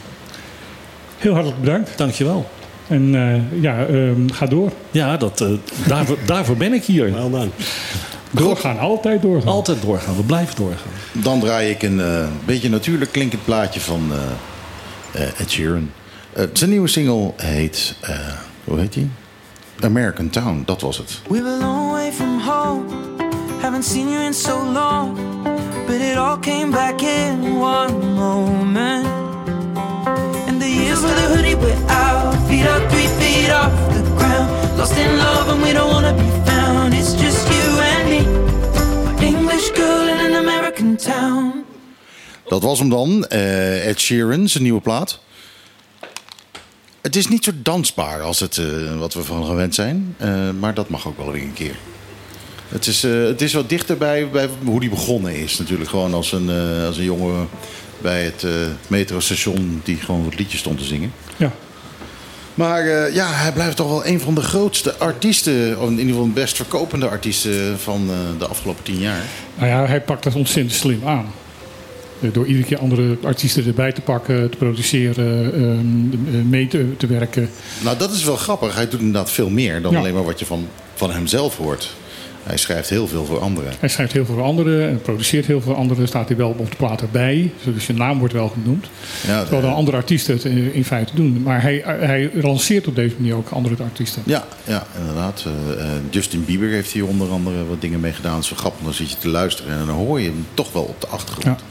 Speaker 2: Heel hartelijk bedankt.
Speaker 7: Dankjewel.
Speaker 2: En eh, ja, ehm, ga door.
Speaker 7: Ja, dat, eh, daarvoor, daarvoor ben ik hier.
Speaker 8: Wel dan.
Speaker 2: Doorgaan, altijd doorgaan.
Speaker 7: Altijd doorgaan, we blijven doorgaan.
Speaker 1: Dan draai ik een eh, beetje natuurlijk klinkend plaatje van eh, eh, Ed Sheeran. Eh, zijn nieuwe single heet... eh, hoe heet die? American Town, dat was het.
Speaker 5: We're a long way from home. Haven't seen you in so long. But it all came back in one moment. The years with a hoodie out. Feet up, three feet off the ground. Lost in love and we don't wanna be found. It's just you and me. English girl in an American town.
Speaker 1: Dat was hem dan. eh, Ed Sheeran, zijn nieuwe plaat. Het is niet zo dansbaar als het, eh, wat we van gewend zijn. eh, maar dat mag ook wel weer een keer. Het is, het is wat dichter bij, bij hoe die begonnen is. Natuurlijk gewoon als een, als een jongen bij het eh, metrostation... die gewoon wat liedjes stond te zingen.
Speaker 2: Ja.
Speaker 1: Maar eh, ja, hij blijft toch wel een van de grootste artiesten... of in ieder geval de best verkopende artiesten van eh, de afgelopen tien jaar.
Speaker 2: Nou ja, hij pakt dat ontzettend slim aan. Door iedere keer andere artiesten erbij te pakken, te produceren, ehm, eh, mee te, te werken.
Speaker 1: Nou, dat is wel grappig. Hij doet inderdaad veel meer dan
Speaker 2: Ja.
Speaker 1: alleen maar wat je van, van hemzelf hoort. Hij schrijft heel veel voor anderen.
Speaker 2: Hij schrijft heel veel voor anderen en produceert heel veel voor anderen. Staat hij wel op de plaat erbij, dus zijn naam wordt wel genoemd.
Speaker 1: Ja,
Speaker 2: Terwijl de andere artiesten het in, in feite doen. Maar hij, hij lanceert op deze manier ook andere artiesten.
Speaker 1: Ja, ja inderdaad. Eh, eh, Justin Bieber heeft hier onder andere wat dingen mee gedaan. Dat is grappig. Dan zit je te luisteren en dan hoor je hem toch wel op de achtergrond.
Speaker 2: Ja.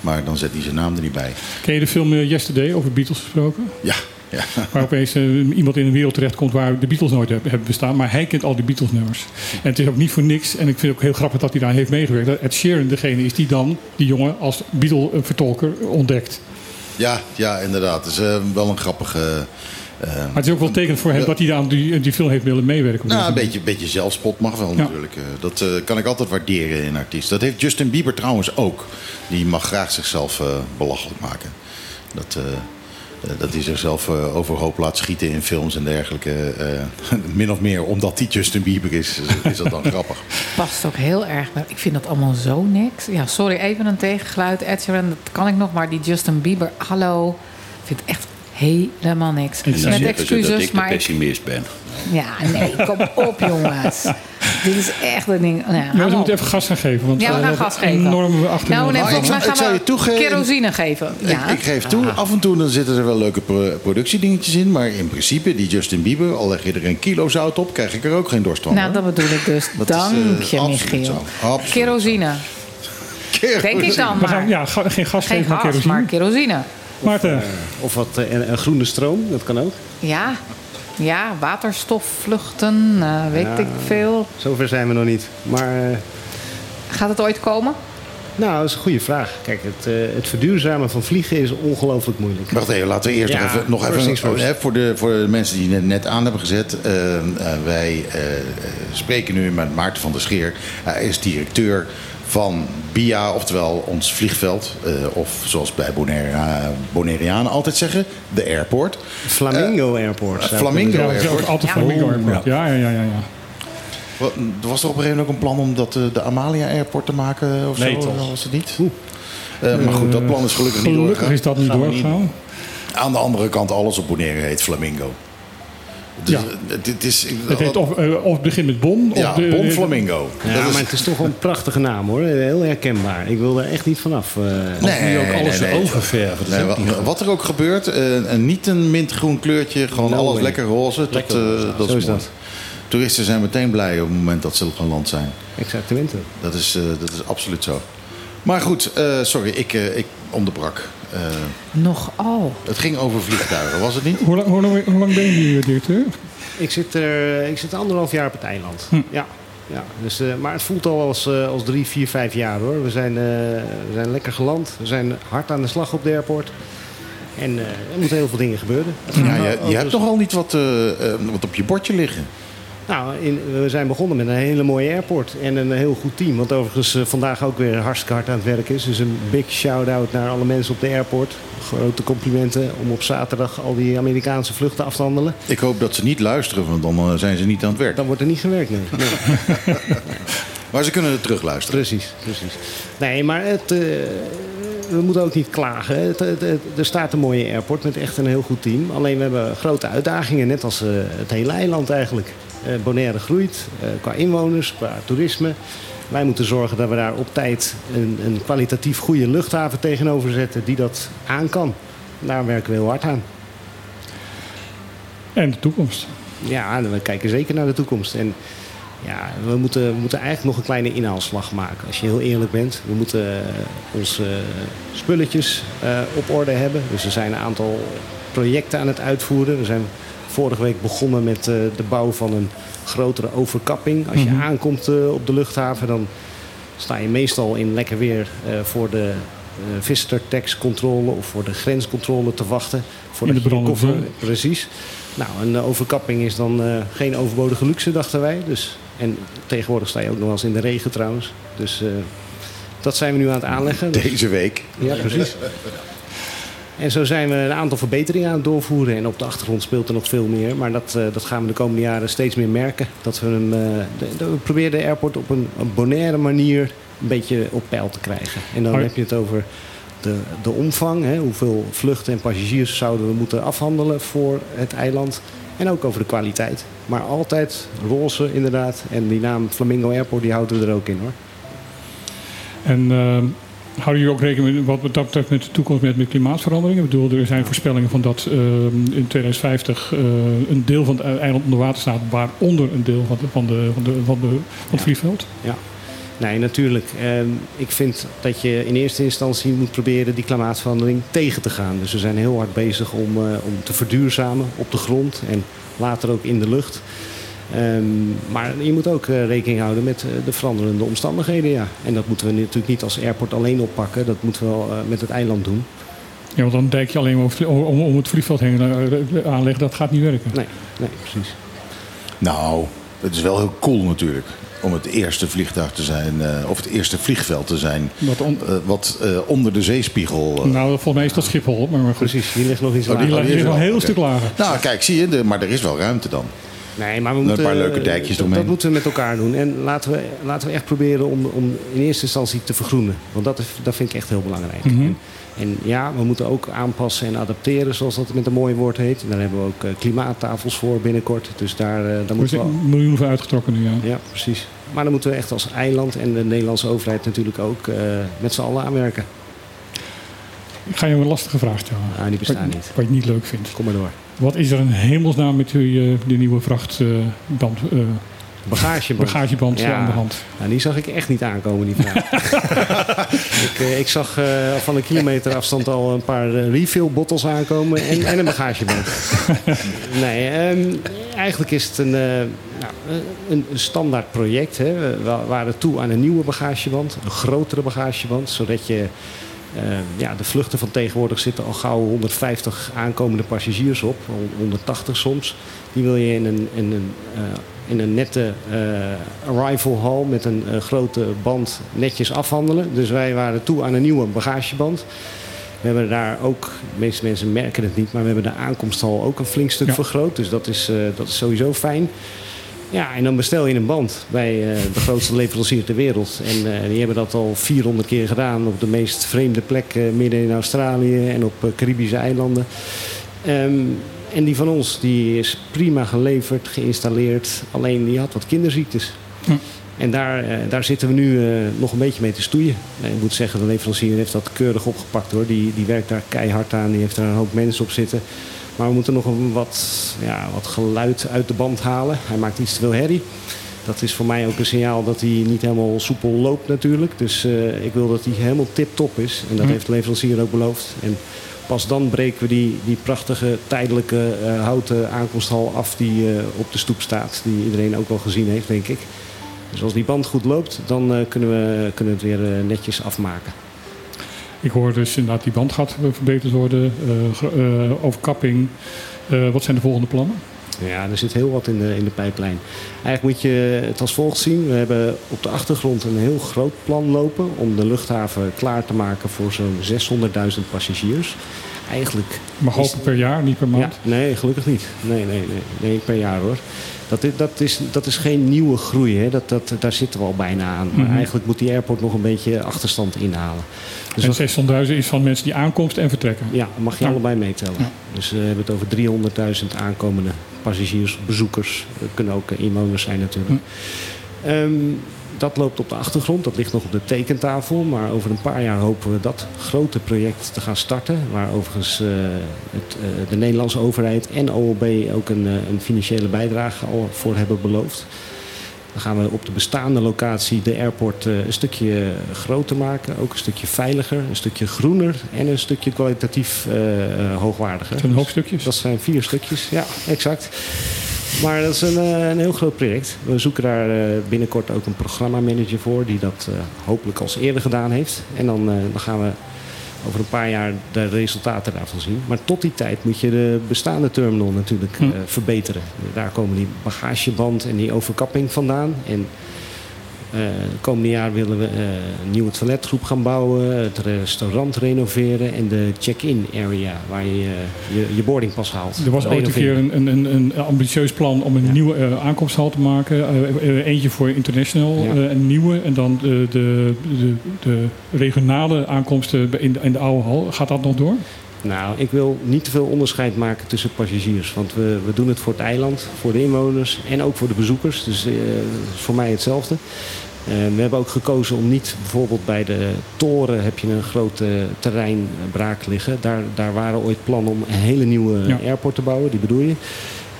Speaker 1: Maar dan zet hij zijn naam er niet bij.
Speaker 2: Ken je de film eh, Yesterday over Beatles gesproken?
Speaker 1: Ja, ja.
Speaker 2: Waar opeens eh, iemand in een wereld terechtkomt waar de Beatles nooit hebben, bestaan. Maar hij kent al die Beatles-nummers. En het is ook niet voor niks. En ik vind het ook heel grappig dat hij daar heeft meegewerkt. Dat Ed Sheeran degene is die dan die jongen als Beatle-vertolker ontdekt.
Speaker 1: ja, ja inderdaad. Het is eh, wel een grappige... eh,
Speaker 2: Maar het is ook wel tekend voor hem dat hij aan die, die film heeft willen meewerken.
Speaker 1: Nou, een beetje, beetje zelfspot mag wel
Speaker 2: Ja.
Speaker 1: natuurlijk. Dat kan ik altijd waarderen in een artiest. Dat heeft Justin Bieber trouwens ook. Die mag graag zichzelf belachelijk maken. Dat, dat hij zichzelf eh, overhoop laat schieten in films en dergelijke. eh, min of meer omdat hij Justin Bieber is, is, dat dan grappig.
Speaker 3: Past ook heel erg. Ik vind dat allemaal zo niks. Ja, sorry, even een tegengeluid. Ed Sheeran, dat kan ik nog. Maar die Justin Bieber, hallo. Ik vind het echt helemaal niks.
Speaker 6: En dan
Speaker 3: Met
Speaker 6: zeggen ze dat
Speaker 3: excuses,
Speaker 6: ik de
Speaker 3: maar
Speaker 6: pessimist ben.
Speaker 3: ja, nee, kom op jongens. Dit is echt een ding. Nou,
Speaker 2: Ja, we
Speaker 3: op.
Speaker 2: moeten even gas gaan geven. Want
Speaker 3: Ja, we
Speaker 2: eh,
Speaker 3: gaan gas geven.
Speaker 2: Enorm achter
Speaker 3: Nou, nee, volgens mij
Speaker 1: zou
Speaker 3: gaan
Speaker 1: je toegeven-
Speaker 3: we kerosine geven. Ja.
Speaker 1: Ik, ik geef toe, af en toe dan zitten er wel leuke pro- productiedingetjes in. Maar in principe, die Justin Bieber, al leg je er een kilo zout op, krijg ik er ook geen dorst van.
Speaker 3: Nou,
Speaker 1: hoor.
Speaker 3: dat bedoel ik dus.
Speaker 1: Dat is, eh,
Speaker 3: Dank je,
Speaker 1: absoluut
Speaker 3: Michiel.
Speaker 1: zo. Absoluut
Speaker 3: Kerosine. Denk ik dan
Speaker 2: gaan,
Speaker 3: maar.
Speaker 2: ja, geen gas
Speaker 3: Geen
Speaker 2: geven, maar
Speaker 3: gas,
Speaker 2: kerosine.
Speaker 3: maar kerosine.
Speaker 2: Maarten,
Speaker 8: Of wat, eh, een, groene stroom, dat kan ook.
Speaker 3: Ja, ja waterstofvluchten, eh, weet
Speaker 8: Ja.
Speaker 3: ik veel.
Speaker 8: Zover zijn we nog niet. Maar eh,
Speaker 3: Gaat het ooit komen?
Speaker 8: nou, dat is een goede vraag. Kijk, het, eh, het verduurzamen van vliegen is ongelooflijk moeilijk.
Speaker 1: Wacht even, laten we eerst
Speaker 8: Ja,
Speaker 1: nog even, nog even
Speaker 8: first.
Speaker 1: hè, voor, de, voor de mensen die net, net aan hebben gezet. eh, eh, wij eh, eh, spreken nu met Maarten van der Scheer. Hij is directeur van BIA, oftewel ons vliegveld. eh, of zoals bij Bonaire, Bonaireanen altijd zeggen, de airport.
Speaker 8: Flamingo Airport. zou ik
Speaker 1: Flamingo
Speaker 2: ja,
Speaker 1: Airport.
Speaker 2: altijd
Speaker 3: Ja.
Speaker 2: Flamingo Airport. Ja, ja, ja, ja. ja.
Speaker 1: Wat- Er was toch op een gegeven moment ook een plan om dat, eh, de Amalia Airport te maken of
Speaker 7: Nee,
Speaker 1: zo?
Speaker 7: toch?
Speaker 1: Was het niet? Eh, maar goed, dat plan is gelukkig niet
Speaker 2: Gelukkig
Speaker 1: doorgegaan.
Speaker 2: is dat niet doorgegaan.
Speaker 1: Aan de andere kant, alles op Bonaire heet Flamingo.
Speaker 2: Ja.
Speaker 1: het, is,
Speaker 2: Het heet of, eh, of het begint met Bon.
Speaker 1: ja,
Speaker 2: of de,
Speaker 1: Bon Flamingo.
Speaker 8: Ja,
Speaker 1: Dat is-
Speaker 8: het is toch wel een prachtige naam hoor. Heel herkenbaar. Ik wil er echt niet vanaf. eh
Speaker 1: Nee,
Speaker 7: die ook alles
Speaker 1: nee, nee.
Speaker 7: oververven.
Speaker 1: Nee, wat, er ook gebeurt, en niet een mintgroen kleurtje, gewoon
Speaker 8: No
Speaker 1: alles
Speaker 8: way.
Speaker 1: lekker roze. Eh,
Speaker 8: roze,
Speaker 1: dat
Speaker 8: zo
Speaker 1: is
Speaker 8: dat.
Speaker 1: Toeristen zijn meteen blij op het moment dat ze aan land zijn.
Speaker 8: Exactamente.
Speaker 1: Dat is, eh, dat is absoluut zo. Maar goed, eh, sorry, ik, eh, ik onderbrak. Eh,
Speaker 3: Nogal.
Speaker 1: het ging over vliegtuigen, was het niet?
Speaker 2: Hoe lang, hoe, lang, hoe lang ben je nu eh, directeur?
Speaker 8: Ik zit, er, ik zit anderhalf jaar op het eiland. Ja. Ja, dus, eh, maar het voelt al als, eh, als drie, vier, vijf jaar hoor. We zijn, eh, we zijn lekker geland. We zijn hard aan de slag op de airport. En eh, er moeten heel veel dingen gebeuren.
Speaker 1: Ja, je, je hebt toch al niet wat, eh, eh, wat op je bordje liggen?
Speaker 8: Nou, in, we zijn begonnen met een hele mooie airport en een heel goed team. Wat overigens eh, vandaag ook weer hartstikke hard aan het werk is. Dus een big shout-out naar alle mensen op de airport. Grote complimenten om op zaterdag al die Amerikaanse vluchten af te handelen.
Speaker 1: Ik hoop dat ze niet luisteren, want dan eh, zijn ze niet aan het werk.
Speaker 8: Dan wordt er niet gewerkt, nee. nee.
Speaker 1: Maar ze kunnen het terugluisteren.
Speaker 8: Precies, precies. Nee, maar het, eh, we moeten ook niet klagen. Het, het- het- er staat een mooie airport met echt een heel goed team. Alleen we hebben grote uitdagingen, net als het hele eiland eigenlijk. Eh, Bonaire groeit eh, qua inwoners, qua toerisme. Wij moeten zorgen dat we daar op tijd een, een kwalitatief goede luchthaven tegenover zetten die dat aan kan. Daar werken we heel hard aan.
Speaker 2: En de toekomst.
Speaker 8: Ja, we kijken zeker naar de toekomst. En ja, we moeten, we moeten eigenlijk nog een kleine inhaalslag maken. Als je heel eerlijk bent. We moeten eh, onze spulletjes op orde hebben. Dus er zijn een aantal projecten aan het uitvoeren. We zijn vorige week begonnen met eh, de bouw van een grotere overkapping. Als je aankomt eh, op de luchthaven, dan sta je meestal in lekker weer eh, voor de eh, visitor tax controle of voor de grenscontrole te wachten.
Speaker 2: In de
Speaker 8: koffer- Precies. Nou, een overkapping is dan eh, geen overbodige luxe, dachten wij. Dus, en tegenwoordig sta je ook nog wel eens in de regen trouwens. Dus eh, dat zijn we nu aan het aanleggen. Dus-
Speaker 1: Deze week.
Speaker 8: ja, precies. En zo zijn we een aantal verbeteringen aan het doorvoeren. En op de achtergrond speelt er nog veel meer. Maar dat, eh, dat gaan we de komende jaren steeds meer merken. Dat we, hem, eh, de, de- we proberen de airport op een, een bonaire manier een beetje op peil te krijgen. En dan heb je het over de, de omvang. Hè, hoeveel vluchten en passagiers zouden we moeten afhandelen voor het eiland. En ook over de kwaliteit. Maar altijd roze inderdaad. En die naam Flamingo Airport die houden we er ook in hoor.
Speaker 2: En eh, houden jullie ook rekening met wat dat betreft met de toekomst met, met klimaatverandering? Ik bedoel, er zijn voorspellingen van dat eh, in 2050 eh, een deel van het eiland onder water staat, waaronder een deel van, de, van, de, van, de, van, de, van het vliegveld.
Speaker 8: Ja. Nee, natuurlijk. Ehm, ik vind dat je in eerste instantie moet proberen die klimaatverandering tegen te gaan. Dus we zijn heel hard bezig om, eh, om te verduurzamen op de grond en later ook in de lucht. Ehm, maar je moet ook eh, rekening houden met eh, de veranderende omstandigheden. Ja. En dat moeten we natuurlijk niet als airport alleen oppakken. Dat moeten we wel eh, met het eiland doen.
Speaker 2: Ja, want dan dijk je alleen maar om, om het vliegveld heen eh, aanleggen. Dat gaat niet werken.
Speaker 8: Nee, nee precies.
Speaker 1: Nou, het is wel heel cool natuurlijk. Om het eerste vliegtuig te zijn, eh, of het eerste vliegveld te zijn.
Speaker 2: Wat on-
Speaker 1: eh, wat onder de zeespiegel.
Speaker 2: nou, volgens mij is dat Schiphol. Maar, maar goed.
Speaker 8: Precies, die ligt nog iets
Speaker 1: Oh, die
Speaker 8: lager.
Speaker 2: Die ligt
Speaker 1: is
Speaker 2: nog
Speaker 1: wel-
Speaker 2: een heel stuk lager.
Speaker 1: Nou, kijk, zie je, de, maar er is wel ruimte dan.
Speaker 8: Nee, maar we
Speaker 1: Een
Speaker 8: moeten,
Speaker 1: paar leuke dijkjes
Speaker 8: dat,
Speaker 1: eromheen.
Speaker 8: dat moeten we met elkaar doen. En laten we, laten we echt proberen om, om in eerste instantie te vergroenen. Want dat, is, dat vind ik echt heel belangrijk.
Speaker 2: Mhm.
Speaker 8: en, en ja, we moeten ook aanpassen en adapteren, zoals dat met een mooi woord heet. En daar hebben we ook eh, klimaattafels voor binnenkort. Dus daar, eh, daar
Speaker 2: Er
Speaker 8: moeten
Speaker 2: is
Speaker 8: we...
Speaker 2: een miljoen voor uitgetrokken nu, ja.
Speaker 8: Ja, precies. Maar dan moeten we echt als eiland en de Nederlandse overheid natuurlijk ook eh, met z'n allen aanwerken.
Speaker 2: Ik ga je een lastige vraag stellen.
Speaker 8: Ah, die bestaan
Speaker 2: wat,
Speaker 8: niet.
Speaker 2: Wat je niet leuk vindt.
Speaker 8: Kom maar door.
Speaker 2: Wat is er in hemelsnaam met die, eh, die nieuwe vrachtband, eh
Speaker 8: Bagageband.
Speaker 2: bagageband
Speaker 8: Ja.
Speaker 2: aan de hand?
Speaker 8: Nou, die zag ik echt niet aankomen, die vraag. ik, eh, ik zag eh, van een kilometer afstand al een paar eh, refill bottles aankomen en, en een bagageband. nee, ehm, eigenlijk is het een, eh, nou, een, een standaard project. Hè. We waren toe aan een nieuwe bagageband, een grotere bagageband, zodat je... eh, ja, de vluchten van tegenwoordig zitten al gauw 150 aankomende passagiers op, 180 soms. Die wil je in een, in een, eh, in een nette eh, arrival hall met een eh, grote band netjes afhandelen. Dus wij waren toe aan een nieuwe bagageband. We hebben daar ook, de meeste mensen merken het niet, maar we hebben de aankomsthal ook een flink stuk
Speaker 2: Ja.
Speaker 8: vergroot. Dus dat is, dat is sowieso fijn. Ja, en dan bestel je een band bij eh, de grootste leverancier ter wereld. En eh, die hebben dat al 400 keer gedaan op de meest vreemde plek eh, midden in Australië en op Caribische eilanden. Ehm, en die van ons die is prima geleverd, geïnstalleerd. Alleen die had wat kinderziektes.
Speaker 2: Hm.
Speaker 8: En daar, daar zitten we nu nog een beetje mee te stoeien. Ik moet zeggen, de leverancier heeft dat keurig opgepakt hoor. Die, die werkt daar keihard aan. Die heeft er een hoop mensen op zitten. Maar we moeten nog een wat, ja, wat geluid uit de band halen. Hij maakt iets te veel herrie. Dat is voor mij ook een signaal dat hij niet helemaal soepel loopt natuurlijk. Dus eh, ik wil dat hij helemaal tip-top is. En dat
Speaker 2: Hm.
Speaker 8: heeft de leverancier ook beloofd. En pas dan breken we die, die prachtige tijdelijke eh, houten aankomsthal af die eh, op de stoep staat. Die iedereen ook wel gezien heeft, denk ik. Dus als die band goed loopt, dan kunnen, we, kunnen we het weer netjes afmaken.
Speaker 2: Ik hoor dus inderdaad die band gaat eh, verbeterd worden, eh, eh, overkapping. Wat zijn de volgende plannen?
Speaker 8: Ja, er zit heel wat in de, in de pijplijn. Eigenlijk moet je het als volgt zien. We hebben op de achtergrond een heel groot plan lopen... om de luchthaven klaar te maken voor zo'n 600.000 passagiers. Eigenlijk... Is-
Speaker 2: hopen per jaar, niet per maand.
Speaker 8: Ja, nee, gelukkig niet. Nee, nee, nee, nee per jaar hoor. Dat is, dat is, dat is geen nieuwe groei. Hè. Dat, dat, daar zitten we al bijna aan. Maar
Speaker 2: Mhm.
Speaker 8: eigenlijk moet die airport nog een beetje achterstand inhalen. Dus
Speaker 2: en 600.000 is van mensen die aankomst en vertrekken.
Speaker 8: ja, mag je
Speaker 2: Ja.
Speaker 8: allebei meetellen.
Speaker 2: Ja.
Speaker 8: Dus eh, we hebben het over 300.000 aankomende passagiers, bezoekers. Dat kunnen ook eh, inwoners zijn natuurlijk. Ehm, dat loopt op de achtergrond, dat ligt nog op de tekentafel. Maar over een paar jaar hopen we dat grote project te gaan starten. Waar overigens eh, het, de Nederlandse overheid en OLB ook een, een financiële bijdrage al voor hebben beloofd. Dan gaan we op de bestaande locatie de airport eh, een stukje groter maken. Ook een stukje veiliger, een stukje groener en een stukje kwalitatief eh, eh, hoogwaardiger.
Speaker 2: Dat zijn een hoop stukjes.
Speaker 8: Dat zijn vier stukjes, ja, exact. Maar dat is een, eh, een heel groot project. We zoeken daar eh, binnenkort ook een programmamanager voor... die dat eh, hopelijk als eerder gedaan heeft. En dan, eh, dan gaan we over een paar jaar de resultaten daarvan zien. Maar tot die tijd moet je de bestaande terminal natuurlijk
Speaker 2: Hm.
Speaker 8: eh, verbeteren. Daar komen die bagageband en die overkapping vandaan. En de komende jaar willen we eh, een nieuwe toiletgroep gaan bouwen, het restaurant renoveren en de check-in area waar je je, je boardingpas haalt.
Speaker 2: Er was ooit een keer een, een, een, ambitieus plan om een
Speaker 8: Ja.
Speaker 2: nieuwe eh, aankomsthal te maken. Eh, eh, eentje voor international,
Speaker 8: Ja.
Speaker 2: eh, een nieuwe. En dan de, de, de, de regionale aankomsten in de, in de oude hal. Gaat dat nog door?
Speaker 8: Nou, ik wil niet te veel onderscheid maken tussen passagiers. Want we, we doen het voor het eiland, voor de inwoners en ook voor de bezoekers. Dus eh, dat is voor mij hetzelfde. Eh, we hebben ook gekozen om niet bijvoorbeeld bij de toren heb je een groot terrein braak liggen. Daar, daar waren ooit plannen om een hele nieuwe
Speaker 2: Ja.
Speaker 8: airport te bouwen, die bedoel je.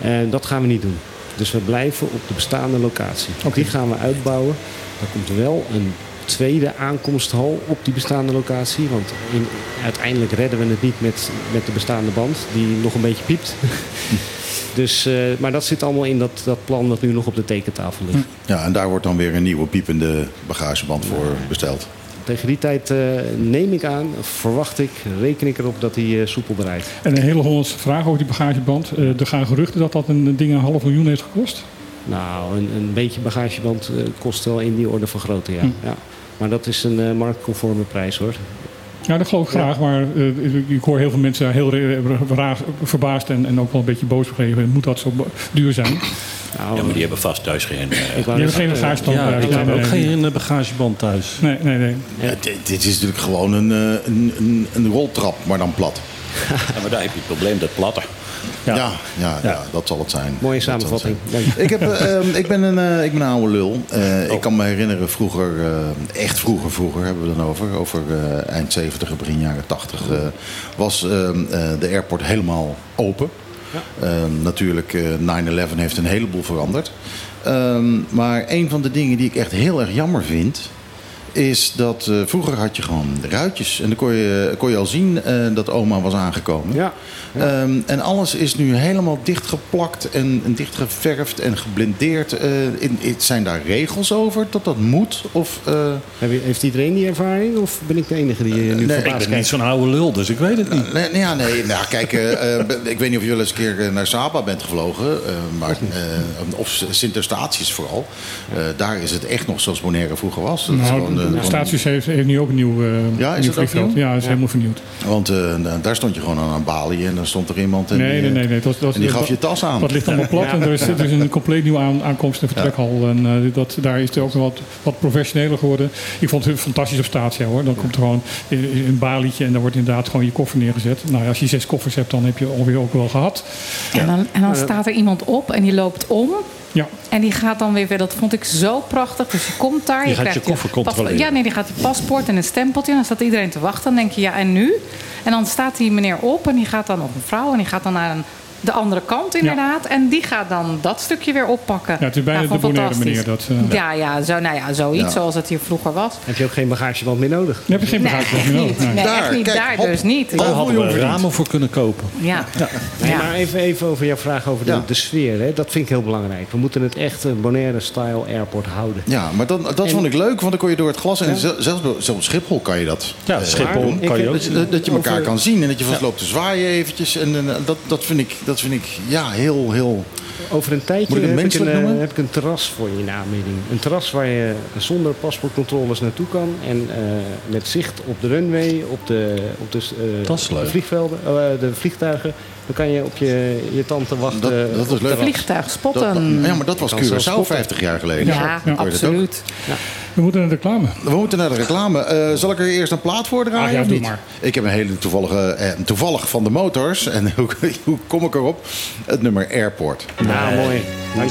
Speaker 8: En dat gaan we niet doen. Dus we blijven op de bestaande locatie.
Speaker 2: Oké.
Speaker 8: Die gaan we uitbouwen. Er komt wel een tweede aankomsthal op die bestaande locatie. Want in, uiteindelijk redden we het niet met, met de bestaande band, die nog een beetje piept. dus, eh, maar dat zit allemaal in dat, dat plan dat nu nog op de tekentafel ligt.
Speaker 1: Ja, en daar wordt dan weer een nieuwe piepende bagageband voor besteld.
Speaker 8: Tegen die tijd eh, neem ik aan, verwacht ik, reken ik erop dat hij eh, soepel draait.
Speaker 2: En een hele Hollandse vraag over die bagageband. Eh, er gaan geruchten dat dat een ding een half miljoen heeft gekost.
Speaker 8: Nou, een, een beetje bagageband kost wel in die orde van grootte, ja.
Speaker 2: Hm.
Speaker 8: ja. Maar dat is een eh, marktconforme prijs hoor.
Speaker 2: Ja, dat geloof ik graag. Maar eh, ik hoor heel veel mensen heel re- ra- verbaasd en, en ook wel een beetje boos gegeven. Moet dat zo duur zijn?
Speaker 8: Nou,
Speaker 6: Ja, maar die hebben vast thuis geen... eh,
Speaker 8: ik net
Speaker 2: hebt geen
Speaker 7: Ja,
Speaker 2: thuis.
Speaker 7: ik heb ook geen eh, bagageband thuis.
Speaker 2: Nee, nee, nee.
Speaker 1: Ja, dit, dit is natuurlijk gewoon een, eh, een, een, een roltrap, maar dan plat.
Speaker 6: ja, maar daar heb je het probleem, dat platte.
Speaker 1: Ja,
Speaker 7: Ja.
Speaker 1: ja, ja, dat zal het zijn.
Speaker 8: Mooie
Speaker 1: Dat
Speaker 8: samenvatting.
Speaker 1: zijn. Ik, heb, eh, ehm, ik, ben een, eh, ik ben een oude lul. Eh, Ik kan me herinneren vroeger, eh, echt vroeger, vroeger hebben we het dan over. Over eind 70, begin jaren 80. eh, was ehm, eh, de airport helemaal open. Ehm, natuurlijk, eh, 9-11 heeft een heleboel veranderd. Maar een van de dingen die ik echt heel erg jammer vind... is dat vroeger had je gewoon ruitjes. En dan kon je, kon je al zien dat oma was aangekomen.
Speaker 8: Ja.
Speaker 1: Ehm, en alles is nu helemaal dichtgeplakt en, en dichtgeverfd en geblindeerd. Eh, in, in- zijn daar regels over dat dat moet? Of, eh,
Speaker 8: Heb je- Heeft iedereen die ervaring of ben ik de enige die eh, nu
Speaker 1: nee,
Speaker 7: Ik
Speaker 8: verbaasd
Speaker 7: ben niet zo'n oude lul, dus ik weet het niet.
Speaker 1: nee, nee, ja, nee, nou, kijk, ik weet niet of je wel eens een keer naar Saba bent gevlogen. eh, maar, eh, of Sint Eustatius vooral. Eh, daar is het echt nog zoals Bonaire vroeger was. Dat is
Speaker 2: Nou,
Speaker 1: gewoon,
Speaker 2: de
Speaker 1: gewoon-
Speaker 2: Statius heeft, heeft nu ook een nieuw,
Speaker 1: Ja, is
Speaker 2: nieuw
Speaker 1: ook
Speaker 2: vliegveld.
Speaker 1: nieuw?
Speaker 2: Ja, is helemaal vernieuwd.
Speaker 1: Want eh, daar stond je gewoon aan een balie en dan stond er iemand en,
Speaker 2: Nee,
Speaker 1: die,
Speaker 2: nee,
Speaker 1: eh,
Speaker 2: nee. nee. Dat, dat,
Speaker 1: en die gaf
Speaker 2: dat-
Speaker 1: je tas aan.
Speaker 2: Dat ligt allemaal plat en er is, er is een compleet nieuwe aan, aankomst- en vertrekhal. En eh, dat, daar is het ook wat, wat professioneler geworden. Ik vond het fantastisch op statie hoor. Dan komt er gewoon een een balietje en dan wordt inderdaad gewoon je koffer neergezet. Nou, ja, als je zes koffers hebt, dan heb je alweer ook wel gehad.
Speaker 3: En dan, en dan staat er iemand op en die loopt om.
Speaker 2: Ja,
Speaker 3: En die gaat dan weer verder. Dat vond ik zo prachtig. Dus je komt daar.
Speaker 7: Die gaat
Speaker 3: krijgt
Speaker 7: je koffer controleren.
Speaker 3: Ja, nee, die gaat je paspoort en een stempeltje. En dan staat iedereen te wachten. Dan denk je, ja, en nu? En dan staat die meneer op en die gaat dan, of een vrouw, en die gaat dan naar een, de andere kant inderdaad. En die gaat dan dat stukje weer oppakken.
Speaker 2: ja het is bijna
Speaker 3: Ja,
Speaker 2: de Bonaire meneer. Dat, eh,
Speaker 3: Ja, ja, zo, nou ja, zoiets
Speaker 1: Ja.
Speaker 3: zoals het hier vroeger was.
Speaker 8: Heb je ook geen bagageband meer nodig?
Speaker 2: Dan heb je geen
Speaker 3: Nee,
Speaker 2: bagage
Speaker 3: echt
Speaker 2: meer
Speaker 3: niet.
Speaker 2: nodig. Nee.
Speaker 3: Nee,
Speaker 1: Daar,
Speaker 3: echt niet.
Speaker 1: kijk,
Speaker 3: daar
Speaker 1: hop.
Speaker 3: dus niet.
Speaker 7: Daar hadden we
Speaker 1: miljoen
Speaker 7: ramen voor kunnen kopen.
Speaker 3: Ja.
Speaker 8: Nee, maar even, even over jouw vraag over de,
Speaker 1: Ja.
Speaker 8: de sfeer. Hè? Dat vind ik heel belangrijk. We moeten het echt een Bonaire-style airport houden.
Speaker 1: Ja, maar dan, dat
Speaker 8: En-
Speaker 1: vond ik leuk, want dan kon je door het glas... en zelfs, op Schiphol kan je dat.
Speaker 7: Ja,
Speaker 1: eh,
Speaker 7: Schiphol kan je ook.
Speaker 1: Dat, je- dat je elkaar kan zien en dat je vast loopt te zwaaien eventjes. En, en, dat, dat, vind ik, dat vind ik ja, heel, heel...
Speaker 8: Over een tijdje
Speaker 1: ik
Speaker 8: heb, ik een, eh, heb ik een terras voor je in aanbieding. Een terras waar je zonder paspoortcontroles naartoe kan. En eh, met zicht op de runway, op de, op de, eh,
Speaker 7: Dat
Speaker 8: de vliegvelden, eh, de vliegtuigen. Dan kan je op je, je tante wachten.
Speaker 1: Dat- dat is
Speaker 8: het
Speaker 1: leuk.
Speaker 3: Vliegtuig
Speaker 1: Dat,
Speaker 3: spotten.
Speaker 1: ja, maar dat was Curaçao
Speaker 8: spotten.
Speaker 1: 50 jaar geleden.
Speaker 3: Ja, absoluut.
Speaker 2: We moeten naar de reclame.
Speaker 1: We moeten naar de reclame. Eh, zal ik er eerst een plaat voor draaien?
Speaker 2: Ah, ja,
Speaker 1: of
Speaker 2: doe
Speaker 1: niet?
Speaker 2: maar.
Speaker 1: Ik heb een hele toevallige, eh, toevallig van de motors. En hoe, hoe kom ik erop? Het nummer Airport.
Speaker 8: Nou, mooi. Dank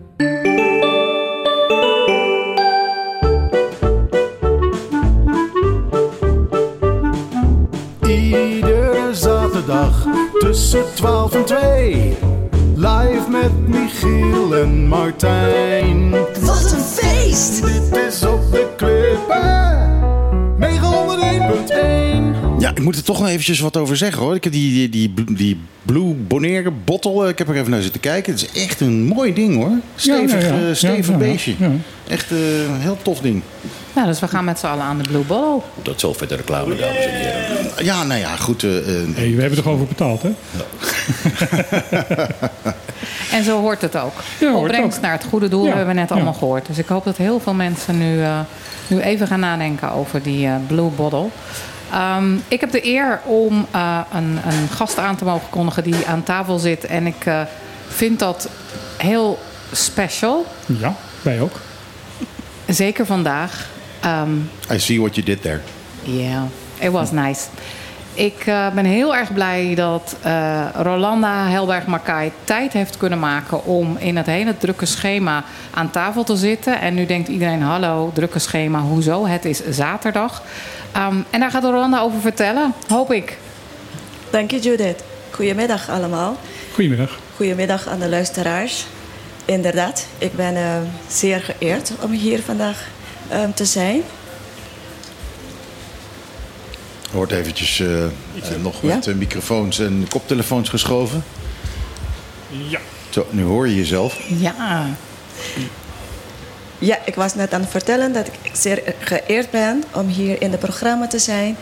Speaker 4: Iedere tussen 12 en 2. Live met Michiel en Martijn.
Speaker 9: Wat een feest!
Speaker 4: Dit is op de klippen. 901.1.
Speaker 1: Ja, ik moet er toch nog eventjes wat over zeggen hoor. Ik heb die, die, die, die Blue Bonaire bottle, ik heb er even naar zitten kijken. Het is echt een mooi ding hoor. Stevig,
Speaker 2: Ja, ja, ja.
Speaker 1: eh, stevig
Speaker 2: Ja, ja, ja.
Speaker 1: beestje.
Speaker 2: Ja.
Speaker 1: Echt eh, een heel tof ding.
Speaker 3: Nou, dus we gaan met z'n allen aan de Blue Bottle.
Speaker 6: Tot zover de reclame, dames en heren.
Speaker 1: Ja, nou ja, goed. eh, eh,
Speaker 2: Hey, we hebben er gewoon voor betaald, hè?
Speaker 3: En zo hoort het ook.
Speaker 2: Ja, hoort
Speaker 3: Opbrengst
Speaker 2: ook.
Speaker 3: naar het goede doel
Speaker 2: Ja,
Speaker 3: hebben we net
Speaker 2: ja.
Speaker 3: allemaal gehoord. Dus ik hoop dat heel veel mensen nu, eh, nu even gaan nadenken over die eh, Blue Bottle. Ehm, ik heb de eer om eh, een, een gast aan te mogen kondigen die aan tafel zit. En ik eh, vind dat heel special.
Speaker 2: Ja, wij ook.
Speaker 3: Zeker vandaag. Ehm,
Speaker 1: I see what you did there.
Speaker 3: Ja, it was nice. Ik eh, ben heel erg blij dat eh, Rolanda Helberg-Makai tijd heeft kunnen maken om in het hele drukke schema aan tafel te zitten. En nu denkt iedereen, hallo, drukke schema, hoezo? Het is zaterdag. Ehm, en daar gaat Rolanda over vertellen, hoop ik.
Speaker 10: Dank je Judith. Goedemiddag allemaal.
Speaker 2: Goedemiddag.
Speaker 10: Goedemiddag aan de luisteraars. Inderdaad, ik ben eh, zeer geëerd om hier vandaag te zijn.
Speaker 1: Er wordt eventjes eh, eh, nog
Speaker 10: Ja?
Speaker 1: met eh, microfoons en koptelefoons geschoven.
Speaker 2: Ja.
Speaker 1: Zo, nu hoor je jezelf.
Speaker 3: Ja,
Speaker 10: Ja, ik was net aan het vertellen dat ik zeer geëerd ben om hier in het programma te zijn.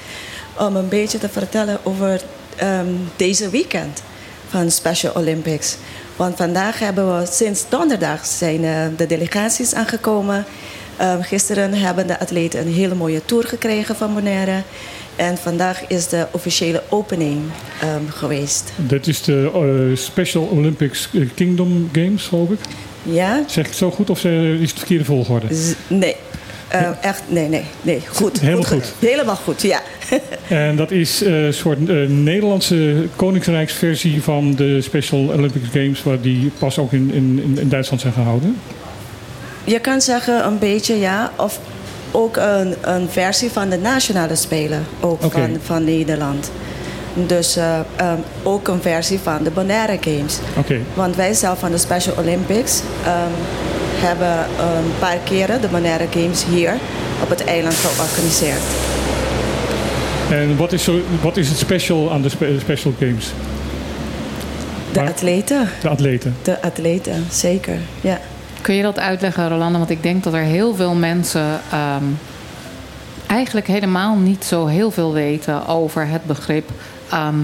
Speaker 10: Om een beetje te vertellen over ehm, deze weekend van Special Olympics. Want vandaag hebben we sinds donderdag zijn de delegaties aangekomen. Ehm, gisteren hebben de atleten een hele mooie tour gekregen van Bonaire. En vandaag is de officiële opening ehm, geweest.
Speaker 2: Dit is de eh, Special Olympics eh, Kingdom Games, geloof ik.
Speaker 10: Ja?
Speaker 2: Zeg ik het zo goed of eh, is het de verkeerde volgorde?
Speaker 10: Z- Nee. Eh, echt, nee, nee, nee. Goed.
Speaker 2: Helemaal goed.
Speaker 10: Helemaal goed, ja.
Speaker 2: En dat is een soort Nederlandse Koninkrijksversie van de Special Olympics Games, waar die pas ook in, in, in Duitsland zijn gehouden.
Speaker 10: Je kan zeggen een beetje ja, of ook een, een versie van de nationale spelen ook van, van Nederland. Dus eh, ehm, ook een versie van de Bonaire Games. Want wij zelf van de Special Olympics ehm, hebben een paar keren de Bonaire Games hier op het eiland georganiseerd.
Speaker 2: En wat is, zo, wat is het special aan de spe- Special Games?
Speaker 10: De atleten,
Speaker 2: De atleten.
Speaker 10: de atleten, zeker. Ja.
Speaker 3: Kun je dat uitleggen Rolanda? Want ik denk dat er heel veel mensen ehm, eigenlijk helemaal niet zo heel veel weten over het begrip ehm,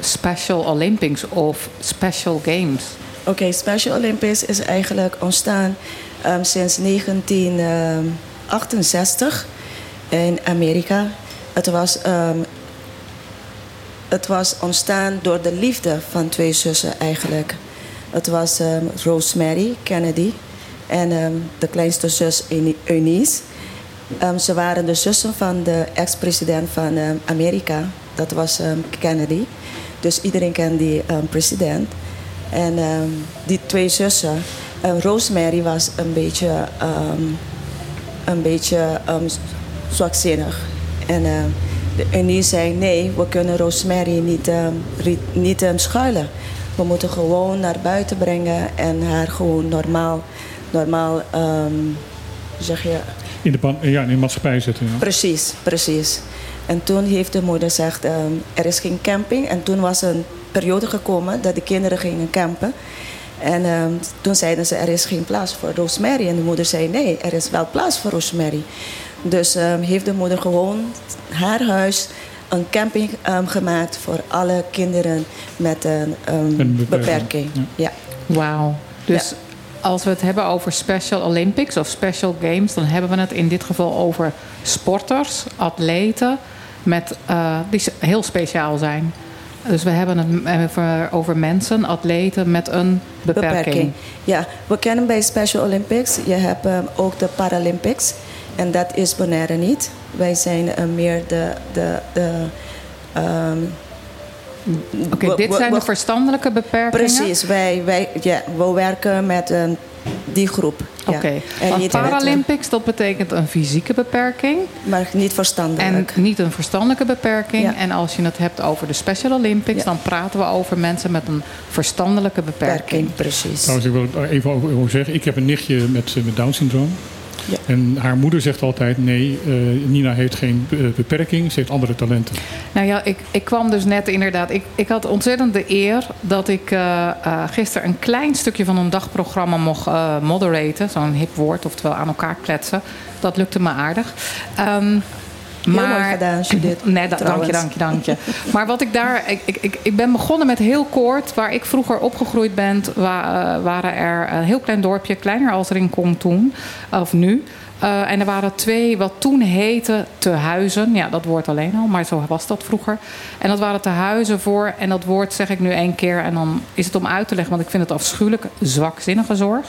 Speaker 3: Special Olympics of Special Games.
Speaker 10: Oké, Special Olympics is eigenlijk ontstaan ehm, sinds 1968 in Amerika. Het was, het was ontstaan door de liefde van twee zussen eigenlijk. Dat was Rosemary Kennedy en ehm, de kleinste zus Euni- Eunice. Ehm, ze waren de zussen van de ex-president van ehm, Amerika. Dat was Kennedy. Dus iedereen kent die president. En die twee zussen. Rosemary was een beetje, een beetje zwakzinnig. En de zei: nee, we kunnen Rosemary niet, niet schuilen. We moeten gewoon naar buiten brengen en haar gewoon normaal, normaal ehm, zeg je,
Speaker 2: In de, ban- ja, in de maatschappij zetten. Ja.
Speaker 10: Precies, precies. En toen heeft de moeder gezegd, ehm, er is geen camping. En toen was een periode gekomen dat de kinderen gingen campen. En ehm, toen zeiden ze, er is geen plaats voor Rosemary. En de moeder zei, nee, er is wel plaats voor Rosemary. Dus ehm, heeft de moeder gewoon haar huis een camping ehm, gemaakt voor alle kinderen met een, ehm,
Speaker 2: Een beperking,
Speaker 10: beperking. Ja.
Speaker 3: Wauw. Dus als we het hebben over Special Olympics of Special Games, dan hebben we het in dit geval over sporters, atleten, met, eh, die heel speciaal zijn. Dus we hebben het over, over mensen, atleten met een beperking.
Speaker 10: Ja, we kennen bij Special Olympics, je hebt ehm, ook de Paralympics. En dat is Bonaire niet. Wij zijn eh, meer de... de, de ehm,
Speaker 3: Oké, dit
Speaker 10: we-
Speaker 3: zijn
Speaker 10: we-
Speaker 3: de verstandelijke beperkingen.
Speaker 10: Precies, wij, wij, ja, we werken met die groep.
Speaker 3: Oké, want
Speaker 10: met,
Speaker 3: Paralympics, dat betekent een fysieke beperking.
Speaker 10: Maar niet verstandelijk.
Speaker 3: En niet een verstandelijke beperking.
Speaker 10: Ja.
Speaker 3: En als je het hebt over de Special Olympics,
Speaker 10: Ja.
Speaker 3: dan praten we over mensen met een verstandelijke beperking.
Speaker 10: beperking, precies.
Speaker 2: Trouwens, ik wil er even over, zeggen. Ik heb een nichtje met, eh, met Down syndroom.
Speaker 10: Ja.
Speaker 2: En haar moeder zegt altijd: nee, eh, Nina heeft geen eh, beperking, ze heeft andere talenten.
Speaker 3: Nou ja, ik, ik kwam dus net inderdaad. Ik, ik had ontzettend de eer dat ik eh, gisteren een klein stukje van een dagprogramma mocht moderaten. Zo'n hip woord, oftewel aan elkaar kletsen. Dat lukte me aardig. Ehm,
Speaker 10: Heel mooi gedaan, Judith,
Speaker 3: Nee, da- dank je, dank je, dank je. Maar wat ik daar... Ik, ik, ik, ben begonnen met heel kort. Waar ik vroeger opgegroeid ben, wa- eh, waren er een heel klein dorpje. Kleiner als Rincon toen, of nu. Eh, en er waren twee, wat toen heette tehuizen. Ja, dat woord alleen al, maar zo was dat vroeger. En dat waren tehuizen voor, en dat woord zeg ik nu één keer... en dan is het om uit te leggen, want ik vind het afschuwelijk... zwakzinnige zorg.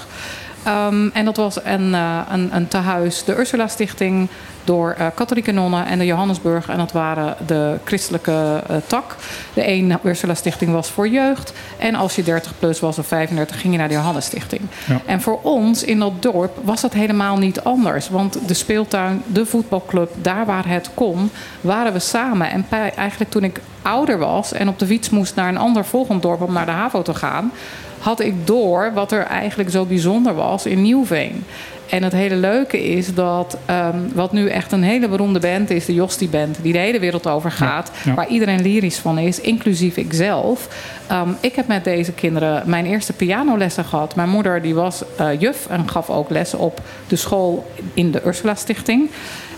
Speaker 3: Ehm, en dat was een, eh, een, een tehuis, de Ursula Stichting, door eh, katholieke nonnen en de Johannesburg. En dat waren de christelijke eh, tak. De een Ursula Stichting was voor jeugd. En als je 30 plus was of 35, ging je naar de Johannes Stichting.
Speaker 2: Ja.
Speaker 3: En voor ons in dat dorp was dat helemaal niet anders. Want de speeltuin, de voetbalclub, daar waar het kon, waren we samen. En eigenlijk toen ik ouder was en op de fiets moest naar een ander volgend dorp om naar de HAVO te gaan, had ik door wat er eigenlijk zo bijzonder was in Nieuwveen. En het hele leuke is dat ehm, wat nu echt een hele beroemde band is, de Josti Band, die de hele wereld over gaat,
Speaker 2: ja.
Speaker 3: waar iedereen lyrisch van is, inclusief ikzelf. Ehm, ik heb met deze kinderen mijn eerste pianolessen gehad. Mijn moeder die was eh, juf en gaf ook lessen op de school in de Ursula Stichting.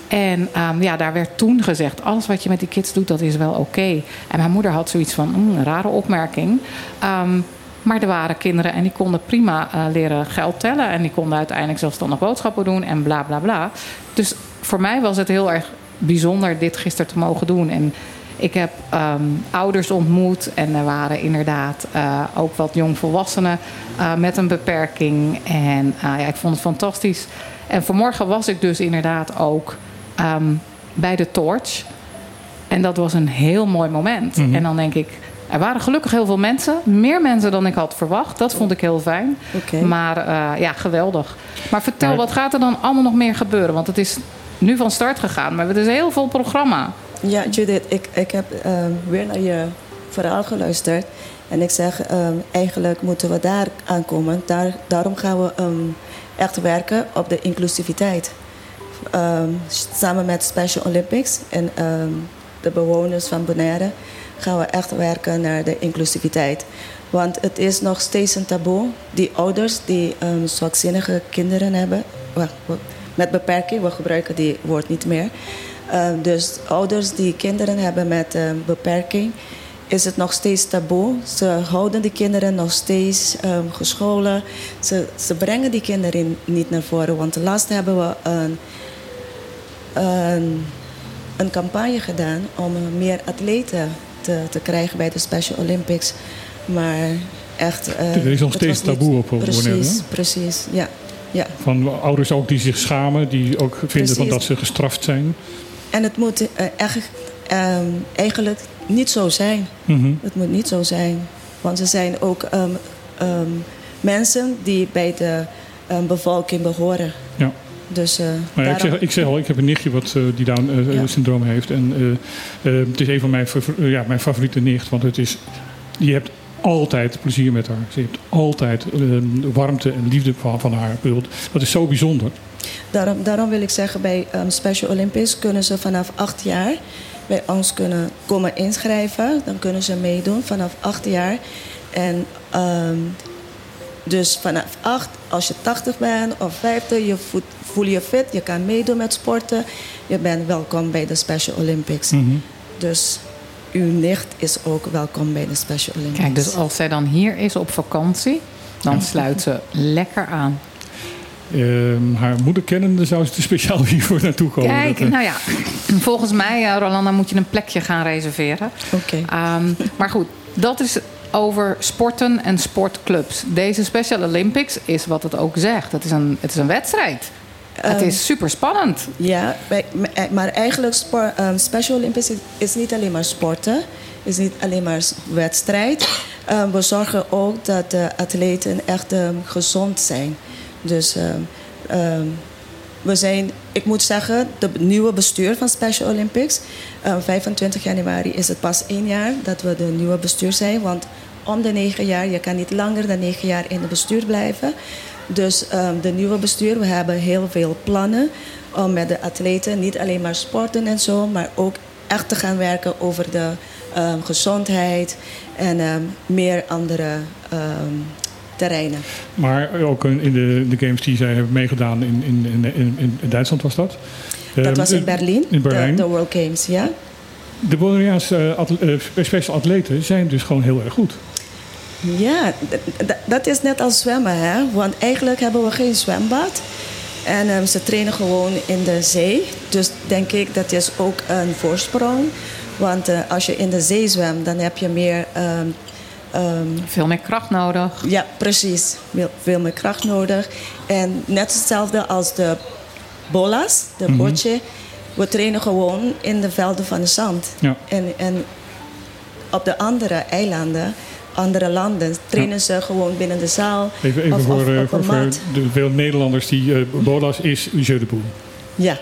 Speaker 3: En ehm, ja, daar werd toen gezegd: alles wat je met die kids doet, dat is wel oké. En mijn moeder had zoiets van: "Mm, een rare opmerking. Maar er waren kinderen en die konden prima eh, leren geld tellen. En die konden uiteindelijk zelfstandig boodschappen doen en bla bla bla. Dus voor mij was het heel erg bijzonder dit gisteren te mogen doen. En ik heb ehm, ouders ontmoet en er waren inderdaad eh, ook wat jongvolwassenen eh, met een beperking. En ja, ik vond het fantastisch. En vanmorgen was ik dus inderdaad ook ehm, bij de Torch. En dat was een heel mooi moment.
Speaker 2: Mhm.
Speaker 3: En dan denk ik, er waren gelukkig heel veel mensen. Meer mensen dan ik had verwacht. Dat vond ik heel fijn.
Speaker 10: Oké.
Speaker 3: Maar eh, ja, geweldig. Maar vertel,
Speaker 2: Maar-
Speaker 3: wat gaat er dan allemaal nog meer gebeuren? Want het is nu van start gegaan. Maar het is heel vol programma.
Speaker 10: Ja, Judith, ik, ik heb ehm, weer naar je verhaal geluisterd. En ik zeg, ehm, eigenlijk moeten we daar aankomen. Daar, daarom gaan we ehm, echt werken op de inclusiviteit. Ehm, samen met Special Olympics en ehm, de bewoners van Bonaire gaan we echt werken naar de inclusiviteit. Want het is nog steeds een taboe. Die ouders die ehm, zwakzinnige kinderen hebben, met beperking, we gebruiken die woord niet meer. Ehm, dus ouders die kinderen hebben met ehm, beperking, is het nog steeds taboe. Ze houden die kinderen nog steeds gescholen. Ze, ze brengen die kinderen niet naar voren. Want laatst hebben we een, een, een campagne gedaan om meer atleten te, te krijgen bij de Special Olympics. Maar echt... eh,
Speaker 2: Er is nog steeds taboe op
Speaker 10: Precies,
Speaker 2: hè?
Speaker 10: precies, ja. ja.
Speaker 2: Van ouders ook die zich schamen, die ook vinden van dat ze gestraft zijn.
Speaker 10: En het moet eh, echt, ehm, eigenlijk niet zo zijn.
Speaker 2: Mhm.
Speaker 10: Het moet niet zo zijn. Want er zijn ook ehm, ehm, mensen die bij de bevolking behoren.
Speaker 2: Ja.
Speaker 10: Dus eh,
Speaker 2: Maar ja, ik, zeg, ik zeg al, ik heb een nichtje wat eh, die Down-syndroom heeft. En eh, eh, het is een van mijn, eh, ja, mijn favoriete nicht. Want het is, je hebt altijd plezier met haar. Ze heeft altijd eh, warmte en liefde van, van haar. Dat is zo bijzonder.
Speaker 10: Daarom, daarom wil ik zeggen, bij ehm, Special Olympics kunnen ze vanaf acht jaar bij ons kunnen komen inschrijven. Dan kunnen ze meedoen vanaf acht jaar. En ehm, dus vanaf acht, als je 80 bent of 50, je voelt, voel je fit, je kan meedoen met sporten. Je bent welkom bij de Special Olympics.
Speaker 2: Mhm.
Speaker 10: Dus uw nicht is ook welkom bij de Special Olympics.
Speaker 3: Kijk, dus als zij dan hier is op vakantie, dan sluit ze lekker aan.
Speaker 2: Ehm, haar moeder kennende zou ze er speciaal hiervoor naartoe komen.
Speaker 3: Kijk,
Speaker 2: Dat, eh,
Speaker 3: nou ja, volgens mij, eh, Rolanda, moet je een plekje gaan reserveren.
Speaker 10: Oké.
Speaker 3: Ehm, maar goed, dat is over sporten en sportclubs. Deze Special Olympics is wat het ook zegt. Het is een, het is een wedstrijd. het
Speaker 10: Ehm,
Speaker 3: is super spannend.
Speaker 10: Ja, maar eigenlijk sport, ehm, Special Olympics is, is niet alleen maar sporten, is niet alleen maar wedstrijd. Ehm, we zorgen ook dat de atleten echt ehm, gezond zijn. Dus ehm, ehm, we zijn, ik moet zeggen, de nieuwe bestuur van Special Olympics. ehm, 25 januari is het pas één jaar dat we de nieuwe bestuur zijn. Want om de negen jaar, je kan niet langer dan negen jaar in het bestuur blijven. Dus ehm, de nieuwe bestuur, we hebben heel veel plannen om met de atleten niet alleen maar sporten en zo, maar ook echt te gaan werken over de ehm, gezondheid en ehm, meer andere terreinen.
Speaker 2: Maar ook in de, de games die zij hebben meegedaan in, in, in, in, Duitsland was dat.
Speaker 10: Dat
Speaker 2: Ehm,
Speaker 10: was in
Speaker 2: eh,
Speaker 10: Berlijn,
Speaker 2: In Berlijn.
Speaker 10: De, de World Games, ja.
Speaker 2: De Bolivariaanse eh, atle- eh, special atleten zijn dus gewoon heel erg goed.
Speaker 10: Ja, dat is net als zwemmen, hè? Want eigenlijk hebben we geen zwembad. En ehm, ze trainen gewoon in de zee. Dus denk ik dat is ook een voorsprong. Want als je in de zee zwemt, dan heb je meer. ehm, ehm,
Speaker 3: Veel meer kracht nodig.
Speaker 10: ja, precies. Veel, meer kracht nodig. En net hetzelfde als de bolas, de botje. We trainen gewoon in de velden van de zand.
Speaker 2: Ja.
Speaker 10: En, en op de andere eilanden, andere landen, trainen ze gewoon binnen de zaal.
Speaker 2: Even, even
Speaker 10: of,
Speaker 2: voor,
Speaker 10: of
Speaker 2: eh, voor, voor de veel Nederlanders die eh, Bolas is Jeu de Boel.
Speaker 10: Ja,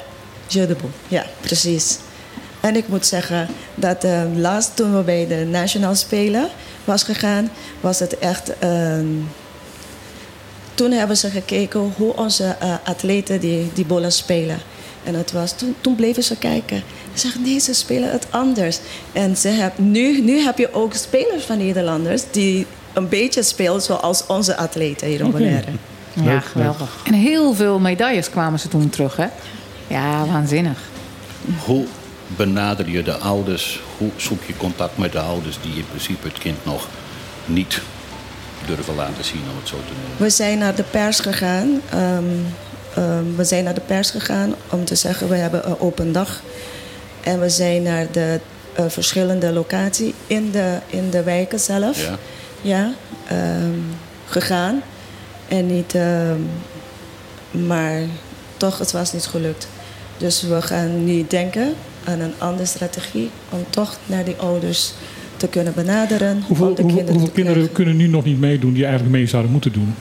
Speaker 10: Jeu de Boel. Ja, precies. En ik moet zeggen dat eh, laatst toen we bij de Nationaal Spelen was gegaan, was het echt. ehm, toen hebben ze gekeken hoe onze eh, atleten die, die bollen spelen. En het was, toen, toen bleven ze kijken. Ze zeggen, nee, ze spelen het anders. En ze heb, nu, nu heb je ook spelers van Nederlanders die een beetje spelen zoals onze atleten hier in
Speaker 3: Oké.
Speaker 10: Bonaire.
Speaker 3: Ja, geweldig. En heel veel medailles kwamen ze toen terug, hè? Ja, waanzinnig.
Speaker 6: Hoe benader je de ouders? Hoe zoek je contact met de ouders die in principe het kind nog niet durven laten zien, om het zo te noemen?
Speaker 10: We zijn naar de pers gegaan. Ehm, ehm, we zijn naar de pers gegaan om te zeggen we hebben een open dag. En we zijn naar de eh, verschillende locaties in de, in de wijken zelf
Speaker 6: Ja.
Speaker 10: ja, ehm, gegaan. En niet, maar toch, het was niet gelukt. Dus we gaan nu denken aan een andere strategie om toch naar die ouders te kunnen benaderen.
Speaker 2: Hoeveel,
Speaker 10: om de
Speaker 2: hoeveel,
Speaker 10: kinderen
Speaker 2: hoeveel
Speaker 10: te
Speaker 2: kinderen kunnen nu nog niet meedoen die eigenlijk mee zouden moeten doen?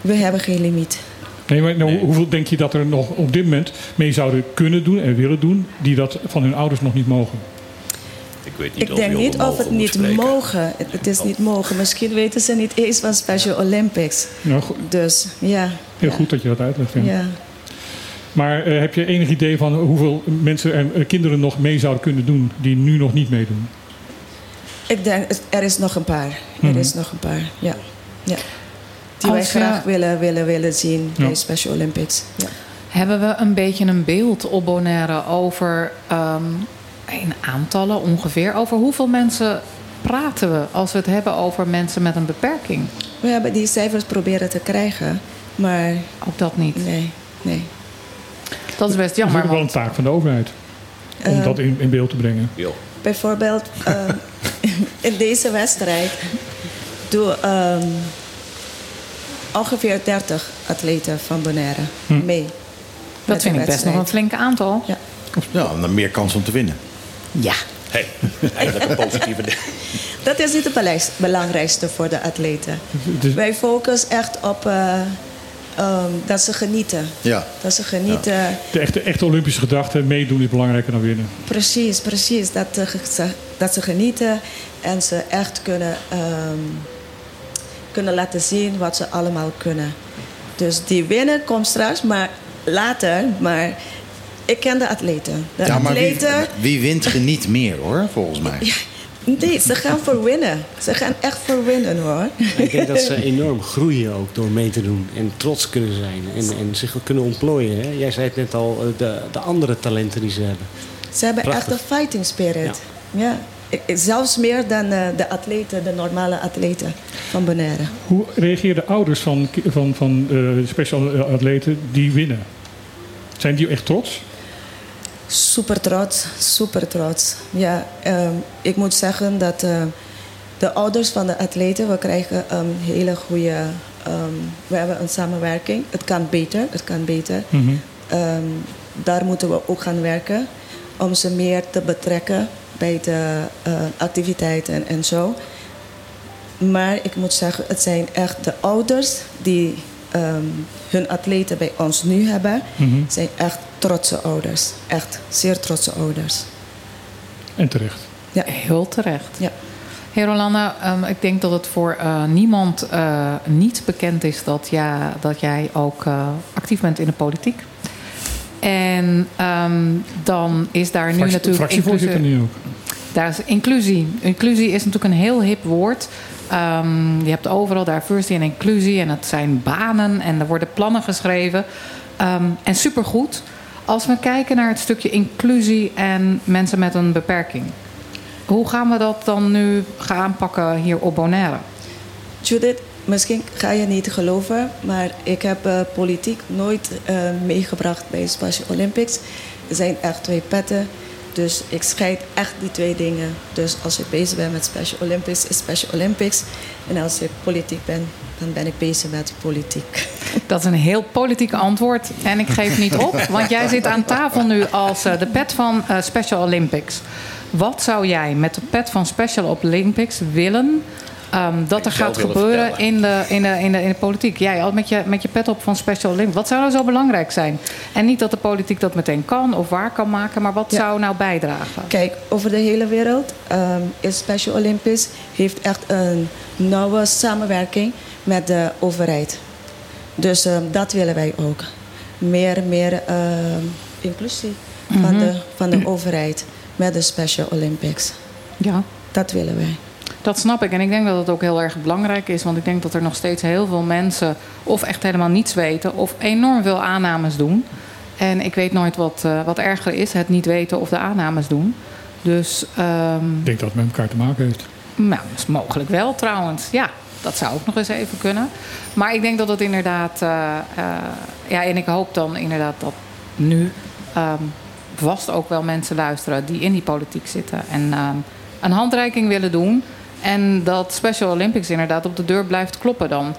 Speaker 10: We hebben geen limiet.
Speaker 2: Nee, maar nou, hoeveel denk je dat er nog op dit moment mee zouden kunnen doen en willen doen, die dat van hun ouders nog niet mogen?
Speaker 6: Ik weet niet
Speaker 10: Ik
Speaker 6: of
Speaker 10: denk niet of het niet
Speaker 6: spreken.
Speaker 10: mogen. Het, het is niet mogen. Misschien weten ze niet eens van Special Olympics.
Speaker 2: Nou,
Speaker 10: Dus ja.
Speaker 2: heel goed dat je dat uitlegt. Ja.
Speaker 10: ja.
Speaker 2: Maar eh, heb je enig idee van hoeveel mensen en eh, kinderen nog mee zouden kunnen doen die nu nog niet meedoen?
Speaker 10: Ik denk, er is nog een paar.
Speaker 2: Mhm.
Speaker 10: Er is nog een paar, ja. ja. Die wij
Speaker 3: Als
Speaker 10: graag willen, willen, willen zien
Speaker 2: Ja.
Speaker 10: bij Special Olympics. Ja.
Speaker 3: Hebben we een beetje een beeld op Bonaire over ehm, in aantallen ongeveer? Over hoeveel mensen praten we als we het hebben over mensen met een beperking?
Speaker 10: We hebben die cijfers proberen te krijgen, maar...
Speaker 3: Ook dat niet?
Speaker 10: Nee, nee.
Speaker 3: Dat is best
Speaker 2: Dat is
Speaker 3: jammer.
Speaker 2: ook wel een taak van de overheid om
Speaker 10: Eh,
Speaker 2: dat in, in beeld te brengen.
Speaker 10: Bijvoorbeeld, eh, in deze wedstrijd doen ehm, ongeveer 30 atleten van Bonaire
Speaker 3: Hm.
Speaker 10: mee.
Speaker 3: Dat vind ik best nog een
Speaker 10: wedstrijd.
Speaker 3: flink aantal.
Speaker 10: Ja.
Speaker 1: Ja, dan meer kans om te winnen.
Speaker 3: Ja.
Speaker 6: Hey, eigenlijk een positieve ding.
Speaker 10: Dat is niet het belangrijkste voor de atleten.
Speaker 2: Dus-
Speaker 10: Wij focussen echt op eh, ehm, dat ze genieten.
Speaker 1: Ja.
Speaker 10: Dat ze genieten.
Speaker 2: De echte, echte Olympische gedachte, meedoen is belangrijker dan winnen.
Speaker 10: Precies, precies. Dat, eh, ze, dat ze genieten en ze echt kunnen, ehm, kunnen laten zien wat ze allemaal kunnen. Dus die winnen komt straks, maar later. Maar ik ken de atleten. De
Speaker 1: ja, maar wie,
Speaker 10: atleten,
Speaker 1: wie wint geniet meer hoor, volgens mij.
Speaker 10: Nee, ze gaan voor winnen. Ze gaan echt voor winnen hoor.
Speaker 8: Ik denk dat ze enorm groeien ook door mee te doen. En trots kunnen zijn. En, en zich ook kunnen ontplooien. Hè? Jij zei het net al, eh, de, de andere talenten die ze hebben.
Speaker 10: Ze hebben
Speaker 8: Prachtig.
Speaker 10: echt een fighting spirit. Ja. Ik- Zelfs meer dan eh, de atleten, de normale atleten van Bonaire.
Speaker 2: Hoe reageerden ouders van, van, van eh, special atleten die winnen? Zijn die echt trots?
Speaker 10: Super trots, super trots. Ja, ehm, ik moet zeggen dat eh, de ouders van de atleten, we krijgen een hele goede, ehm, we hebben een samenwerking. Het kan beter, het kan beter.
Speaker 2: Mhm.
Speaker 10: Ehm, daar moeten we ook gaan werken om ze meer te betrekken bij de eh, activiteiten en, en zo. Maar ik moet zeggen, het zijn echt de ouders die hun atleten bij ons nu hebben,
Speaker 2: Mhm.
Speaker 10: zijn echt trotse ouders. Echt zeer trotse ouders.
Speaker 2: En terecht.
Speaker 10: Ja.
Speaker 3: Heel terecht.
Speaker 10: Ja.
Speaker 3: Hey Rolanda, ehm, ik denk dat het voor eh, niemand eh, niet bekend is dat, ja, dat jij ook eh, actief bent in de politiek. En ehm, dan is daar nu
Speaker 2: Fractie-
Speaker 3: natuurlijk.
Speaker 2: Fractievoorzitter
Speaker 3: inclusie-
Speaker 2: nu ook.
Speaker 3: Daar is inclusie. Inclusie is natuurlijk een heel hip woord. Ehm, je hebt overal diversity en inclusie en het zijn banen en er worden plannen geschreven. Ehm, en supergoed. Als we kijken naar het stukje inclusie en mensen met een beperking. Hoe gaan we dat dan nu gaan aanpakken hier op Bonaire?
Speaker 10: Judith, misschien ga je niet geloven, maar ik heb eh, politiek nooit eh, meegebracht bij Special Olympics. Er zijn echt twee petten. Dus ik scheid echt die twee dingen. Dus als ik bezig ben met Special Olympics, is Special Olympics. En als ik politiek ben, dan ben ik bezig met politiek.
Speaker 3: Dat is een heel politiek antwoord. En ik geef niet op, want jij zit aan tafel nu als eh, de pet van eh, Special Olympics. Wat zou jij met de pet van Special Olympics willen ehm, dat er gaat gebeuren in de, in, de, in, de, in de politiek? Jij al met je, met je pet op van Special Olympics. Wat zou nou zo belangrijk zijn? En niet dat de politiek dat meteen kan of waar kan maken, maar wat
Speaker 10: Ja.
Speaker 3: zou nou bijdragen?
Speaker 10: Kijk, over de hele wereld ehm, is Special Olympics heeft echt een nauwe samenwerking met de overheid. Dus ehm, dat willen wij ook. Meer, meer ehm, inclusie van, de, van de overheid met de Special Olympics.
Speaker 3: Ja.
Speaker 10: Dat willen wij.
Speaker 3: Dat snap ik. En ik denk dat het ook heel erg belangrijk is. Want ik denk dat er nog steeds heel veel mensen of echt helemaal niets weten of enorm veel aannames doen. En ik weet nooit wat, eh, wat erger is, het niet weten of de aannames doen. Dus ehm,
Speaker 2: Ik denk dat het met elkaar te maken heeft.
Speaker 3: nou, dat is mogelijk wel trouwens. Ja, dat zou ook nog eens even kunnen. Maar ik denk dat het inderdaad... eh, eh, ja, en ik hoop dan inderdaad dat nu ehm, vast ook wel mensen luisteren... die in die politiek zitten en ehm, een handreiking willen doen. En dat Special Olympics inderdaad op de deur blijft kloppen dan.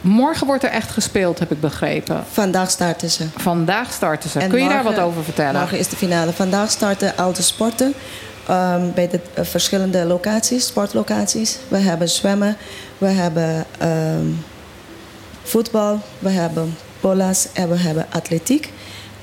Speaker 3: Morgen wordt er echt gespeeld, heb ik begrepen.
Speaker 10: Vandaag starten ze.
Speaker 3: Vandaag starten ze.
Speaker 10: En
Speaker 3: Kun je daar wat over vertellen?
Speaker 10: Morgen is de finale. Vandaag starten al de sporten ehm, bij de eh, verschillende locaties, sportlocaties. We hebben zwemmen, we hebben ehm, voetbal, we hebben polas en we hebben atletiek.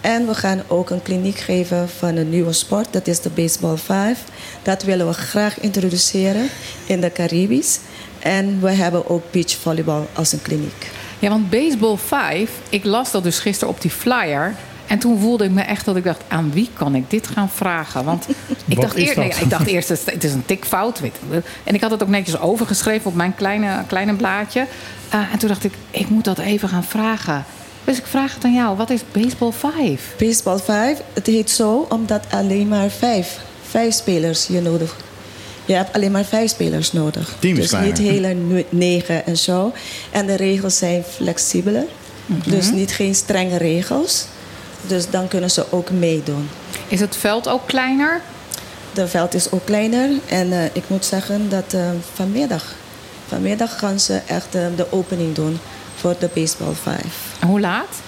Speaker 10: En we gaan ook een kliniek geven van een nieuwe sport, dat is de Baseball 5. Dat willen we graag introduceren in de Caribisch. En we hebben ook beachvolleybal als een kliniek.
Speaker 3: Ja, want Baseball 5, ik las dat dus gisteren op die flyer. En toen voelde ik me echt dat ik dacht, aan wie kan ik dit gaan vragen? Want ik, dacht,
Speaker 2: is
Speaker 3: eer-
Speaker 2: dat?
Speaker 3: nee, ik dacht eerst, het is- het is een tikfout. En ik had het ook netjes overgeschreven op mijn kleine, kleine blaadje. Eh, en toen dacht ik, ik moet dat even gaan vragen. Dus ik vraag het aan jou, wat is Baseball 5?
Speaker 10: Baseball 5, het heet zo omdat alleen maar vijf, vijf spelers je nodig Je hebt alleen maar vijf spelers nodig.
Speaker 1: Team is
Speaker 10: dus niet hele negen en zo. En de regels zijn flexibeler.
Speaker 3: Mhm.
Speaker 10: Dus niet geen strenge regels. Dus dan kunnen ze ook meedoen.
Speaker 3: Is het veld ook kleiner?
Speaker 10: de veld is ook kleiner. En eh, ik moet zeggen dat eh, vanmiddag, vanmiddag gaan ze echt eh, de opening doen voor de Baseball 5.
Speaker 3: Hoe laat?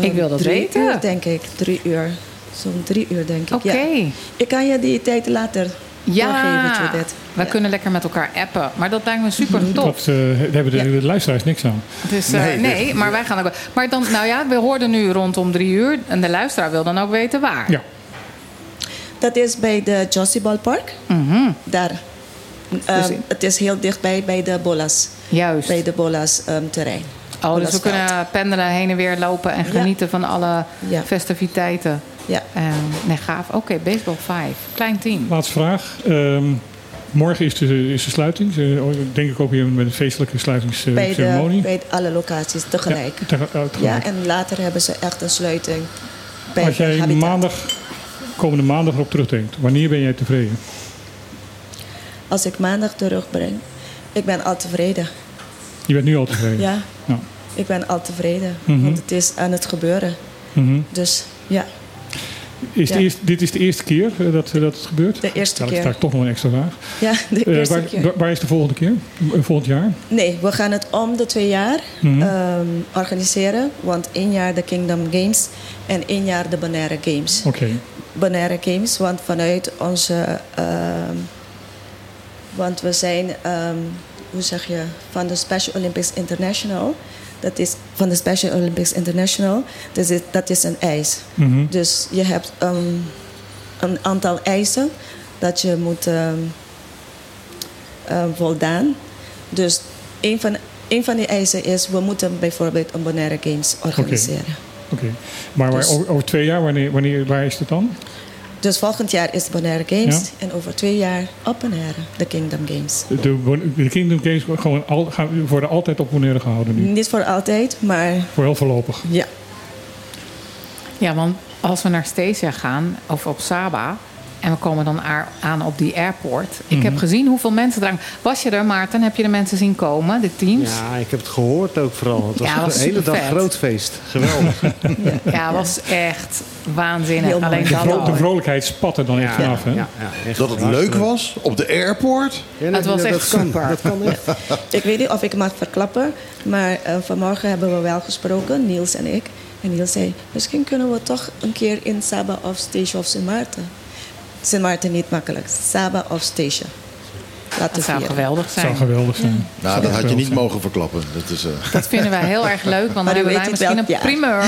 Speaker 3: Ik wil dat
Speaker 10: drie
Speaker 3: weten.
Speaker 10: Uur, denk ik, drie uur. Zo'n drie uur, denk ik.
Speaker 3: Oké.
Speaker 10: Ja. Ik kan je die tijd later
Speaker 3: Ja, we kunnen lekker met elkaar appen. Maar dat lijkt me super tof.
Speaker 2: Dat, eh, hebben de, de luisteraars niks aan.
Speaker 3: Dus, eh,
Speaker 1: Nee,
Speaker 3: nee,
Speaker 1: dus-
Speaker 3: maar wij gaan ook. Maar dan, nou ja, we hoorden nu rondom drie uur. En de luisteraar wil dan ook weten waar.
Speaker 2: Ja.
Speaker 10: Dat is bij de Josie Ballpark.
Speaker 3: Mhm.
Speaker 10: Daar. Ehm, het is heel dichtbij bij de Bolas.
Speaker 3: Juist.
Speaker 10: Bij de Bolas ehm, terrein.
Speaker 3: Oh, dus we kunnen pendelen, heen en weer lopen en
Speaker 10: Ja.
Speaker 3: genieten van alle
Speaker 10: Ja.
Speaker 3: festiviteiten.
Speaker 10: Ja.
Speaker 3: Eh, nee, gaaf. Oké, baseball 5. Klein team.
Speaker 2: Laatste vraag. Ehm, morgen is de, is de sluiting. Ze- denk ik ook weer met een feestelijke
Speaker 10: bij, de,
Speaker 2: sluitingsceremonie.
Speaker 10: bij alle locaties tegelijk.
Speaker 2: Ja, tege- uh, tegelijk.
Speaker 10: Ja, en later hebben ze echt een sluiting. Bij
Speaker 2: Als jij
Speaker 10: Habitat.
Speaker 2: maandag, komende maandag erop terugdenkt, wanneer ben jij tevreden?
Speaker 10: Als ik maandag terugbreng, ik ben al tevreden.
Speaker 2: Je bent nu al tevreden.
Speaker 10: Ja,
Speaker 2: Ja.
Speaker 10: ik ben al tevreden.
Speaker 2: Mhm.
Speaker 10: Want het is aan het gebeuren.
Speaker 2: Mhm.
Speaker 10: Dus ja,
Speaker 2: Is de eerste, dit is de eerste keer eh, dat, dat het gebeurt?
Speaker 10: De eerste keer.
Speaker 2: Dat is toch nog een extra vraag.
Speaker 10: ja de
Speaker 2: Eh,
Speaker 10: eerste
Speaker 2: waar,
Speaker 10: keer.
Speaker 2: waar- is de volgende keer? Eh, Volgend jaar?
Speaker 10: Nee, we gaan het om de twee jaar
Speaker 2: Mhm.
Speaker 10: ehm, organiseren. Want één jaar de Kingdom Games en één jaar de Bonaire Games.
Speaker 2: Oké.
Speaker 10: Bonaire Games, want vanuit onze... ehm, want we zijn, ehm, hoe zeg je, van de Special Olympics International. Dat is van de Special Olympics International. Dus het- dat is een eis.
Speaker 2: Mhm.
Speaker 10: Dus je hebt ehm, een aantal eisen dat je moet ehm, voldaan. Dus een van, een van die eisen is, we moeten bijvoorbeeld een Bonaire Games organiseren.
Speaker 2: Oké. Maar
Speaker 10: Dus-
Speaker 2: over, over twee jaar, wanneer, wanneer, waar is het dan?
Speaker 10: Dus volgend jaar is de Bonaire Games
Speaker 2: Ja.
Speaker 10: en over twee jaar op Bonaire, de Kingdom Games.
Speaker 2: De Kingdom Games gewoon al, gaan, worden altijd op Bonaire gehouden nu.
Speaker 10: Niet voor altijd, maar
Speaker 2: Voor heel voorlopig.
Speaker 10: ja.
Speaker 3: Ja, want als we naar Stasia gaan, of op Saba... en we komen dan aan op die airport... ik
Speaker 2: Mhm.
Speaker 3: heb gezien hoeveel mensen er aan... Was je er, Maarten? Heb je de mensen zien komen, de teams?
Speaker 8: Ja, ik heb het gehoord ook vooral. Het was,
Speaker 3: Ja, was
Speaker 8: een hele dag groot feest. Geweldig.
Speaker 3: Ja, was echt waanzinnig.
Speaker 10: Heel.
Speaker 3: Alleen
Speaker 2: De,
Speaker 3: dat
Speaker 2: vro- de vrolijkheid spat er dan echt vanaf. Hè?
Speaker 8: ja, ja, echt
Speaker 1: Dat het leuk was op de airport.
Speaker 8: Ja,
Speaker 3: Het was
Speaker 8: dat
Speaker 3: echt
Speaker 8: kan,
Speaker 3: super.
Speaker 8: Dat kan echt.
Speaker 10: Ik weet niet of ik mag verklappen, maar eh, vanmorgen hebben we wel gesproken, Niels en ik. En Niels zei, misschien kunnen we toch een keer in Saba of Station of Sint Maarten. Sint Maarten niet makkelijk, Saba of Station. Laten
Speaker 3: Dat zou
Speaker 10: vieren.
Speaker 3: geweldig
Speaker 2: Het zou
Speaker 3: zijn.
Speaker 2: geweldig zijn.
Speaker 1: Nou, dat had je niet mogen verklappen. Dat is, eh,
Speaker 3: Dat vinden wij heel erg leuk, want dan hebben wij misschien een
Speaker 10: wel, ja.
Speaker 3: primeur.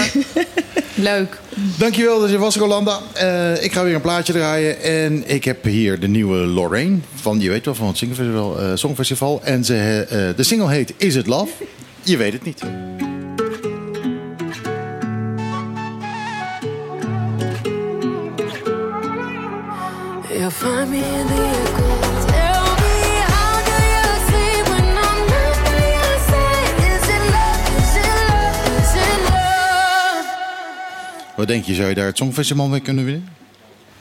Speaker 3: Leuk.
Speaker 1: Dankjewel dat je was, Rolanda. Eh, ik ga weer een plaatje draaien. En ik heb hier de nieuwe Lorraine. Van, je weet wel, van het Songfestival. eh, Songfestival. En ze, eh, de single heet Is It Love? Je weet het niet.
Speaker 9: Is it love? Is it love?
Speaker 1: Wat denk je, zou je daar het Songfestival mee kunnen winnen?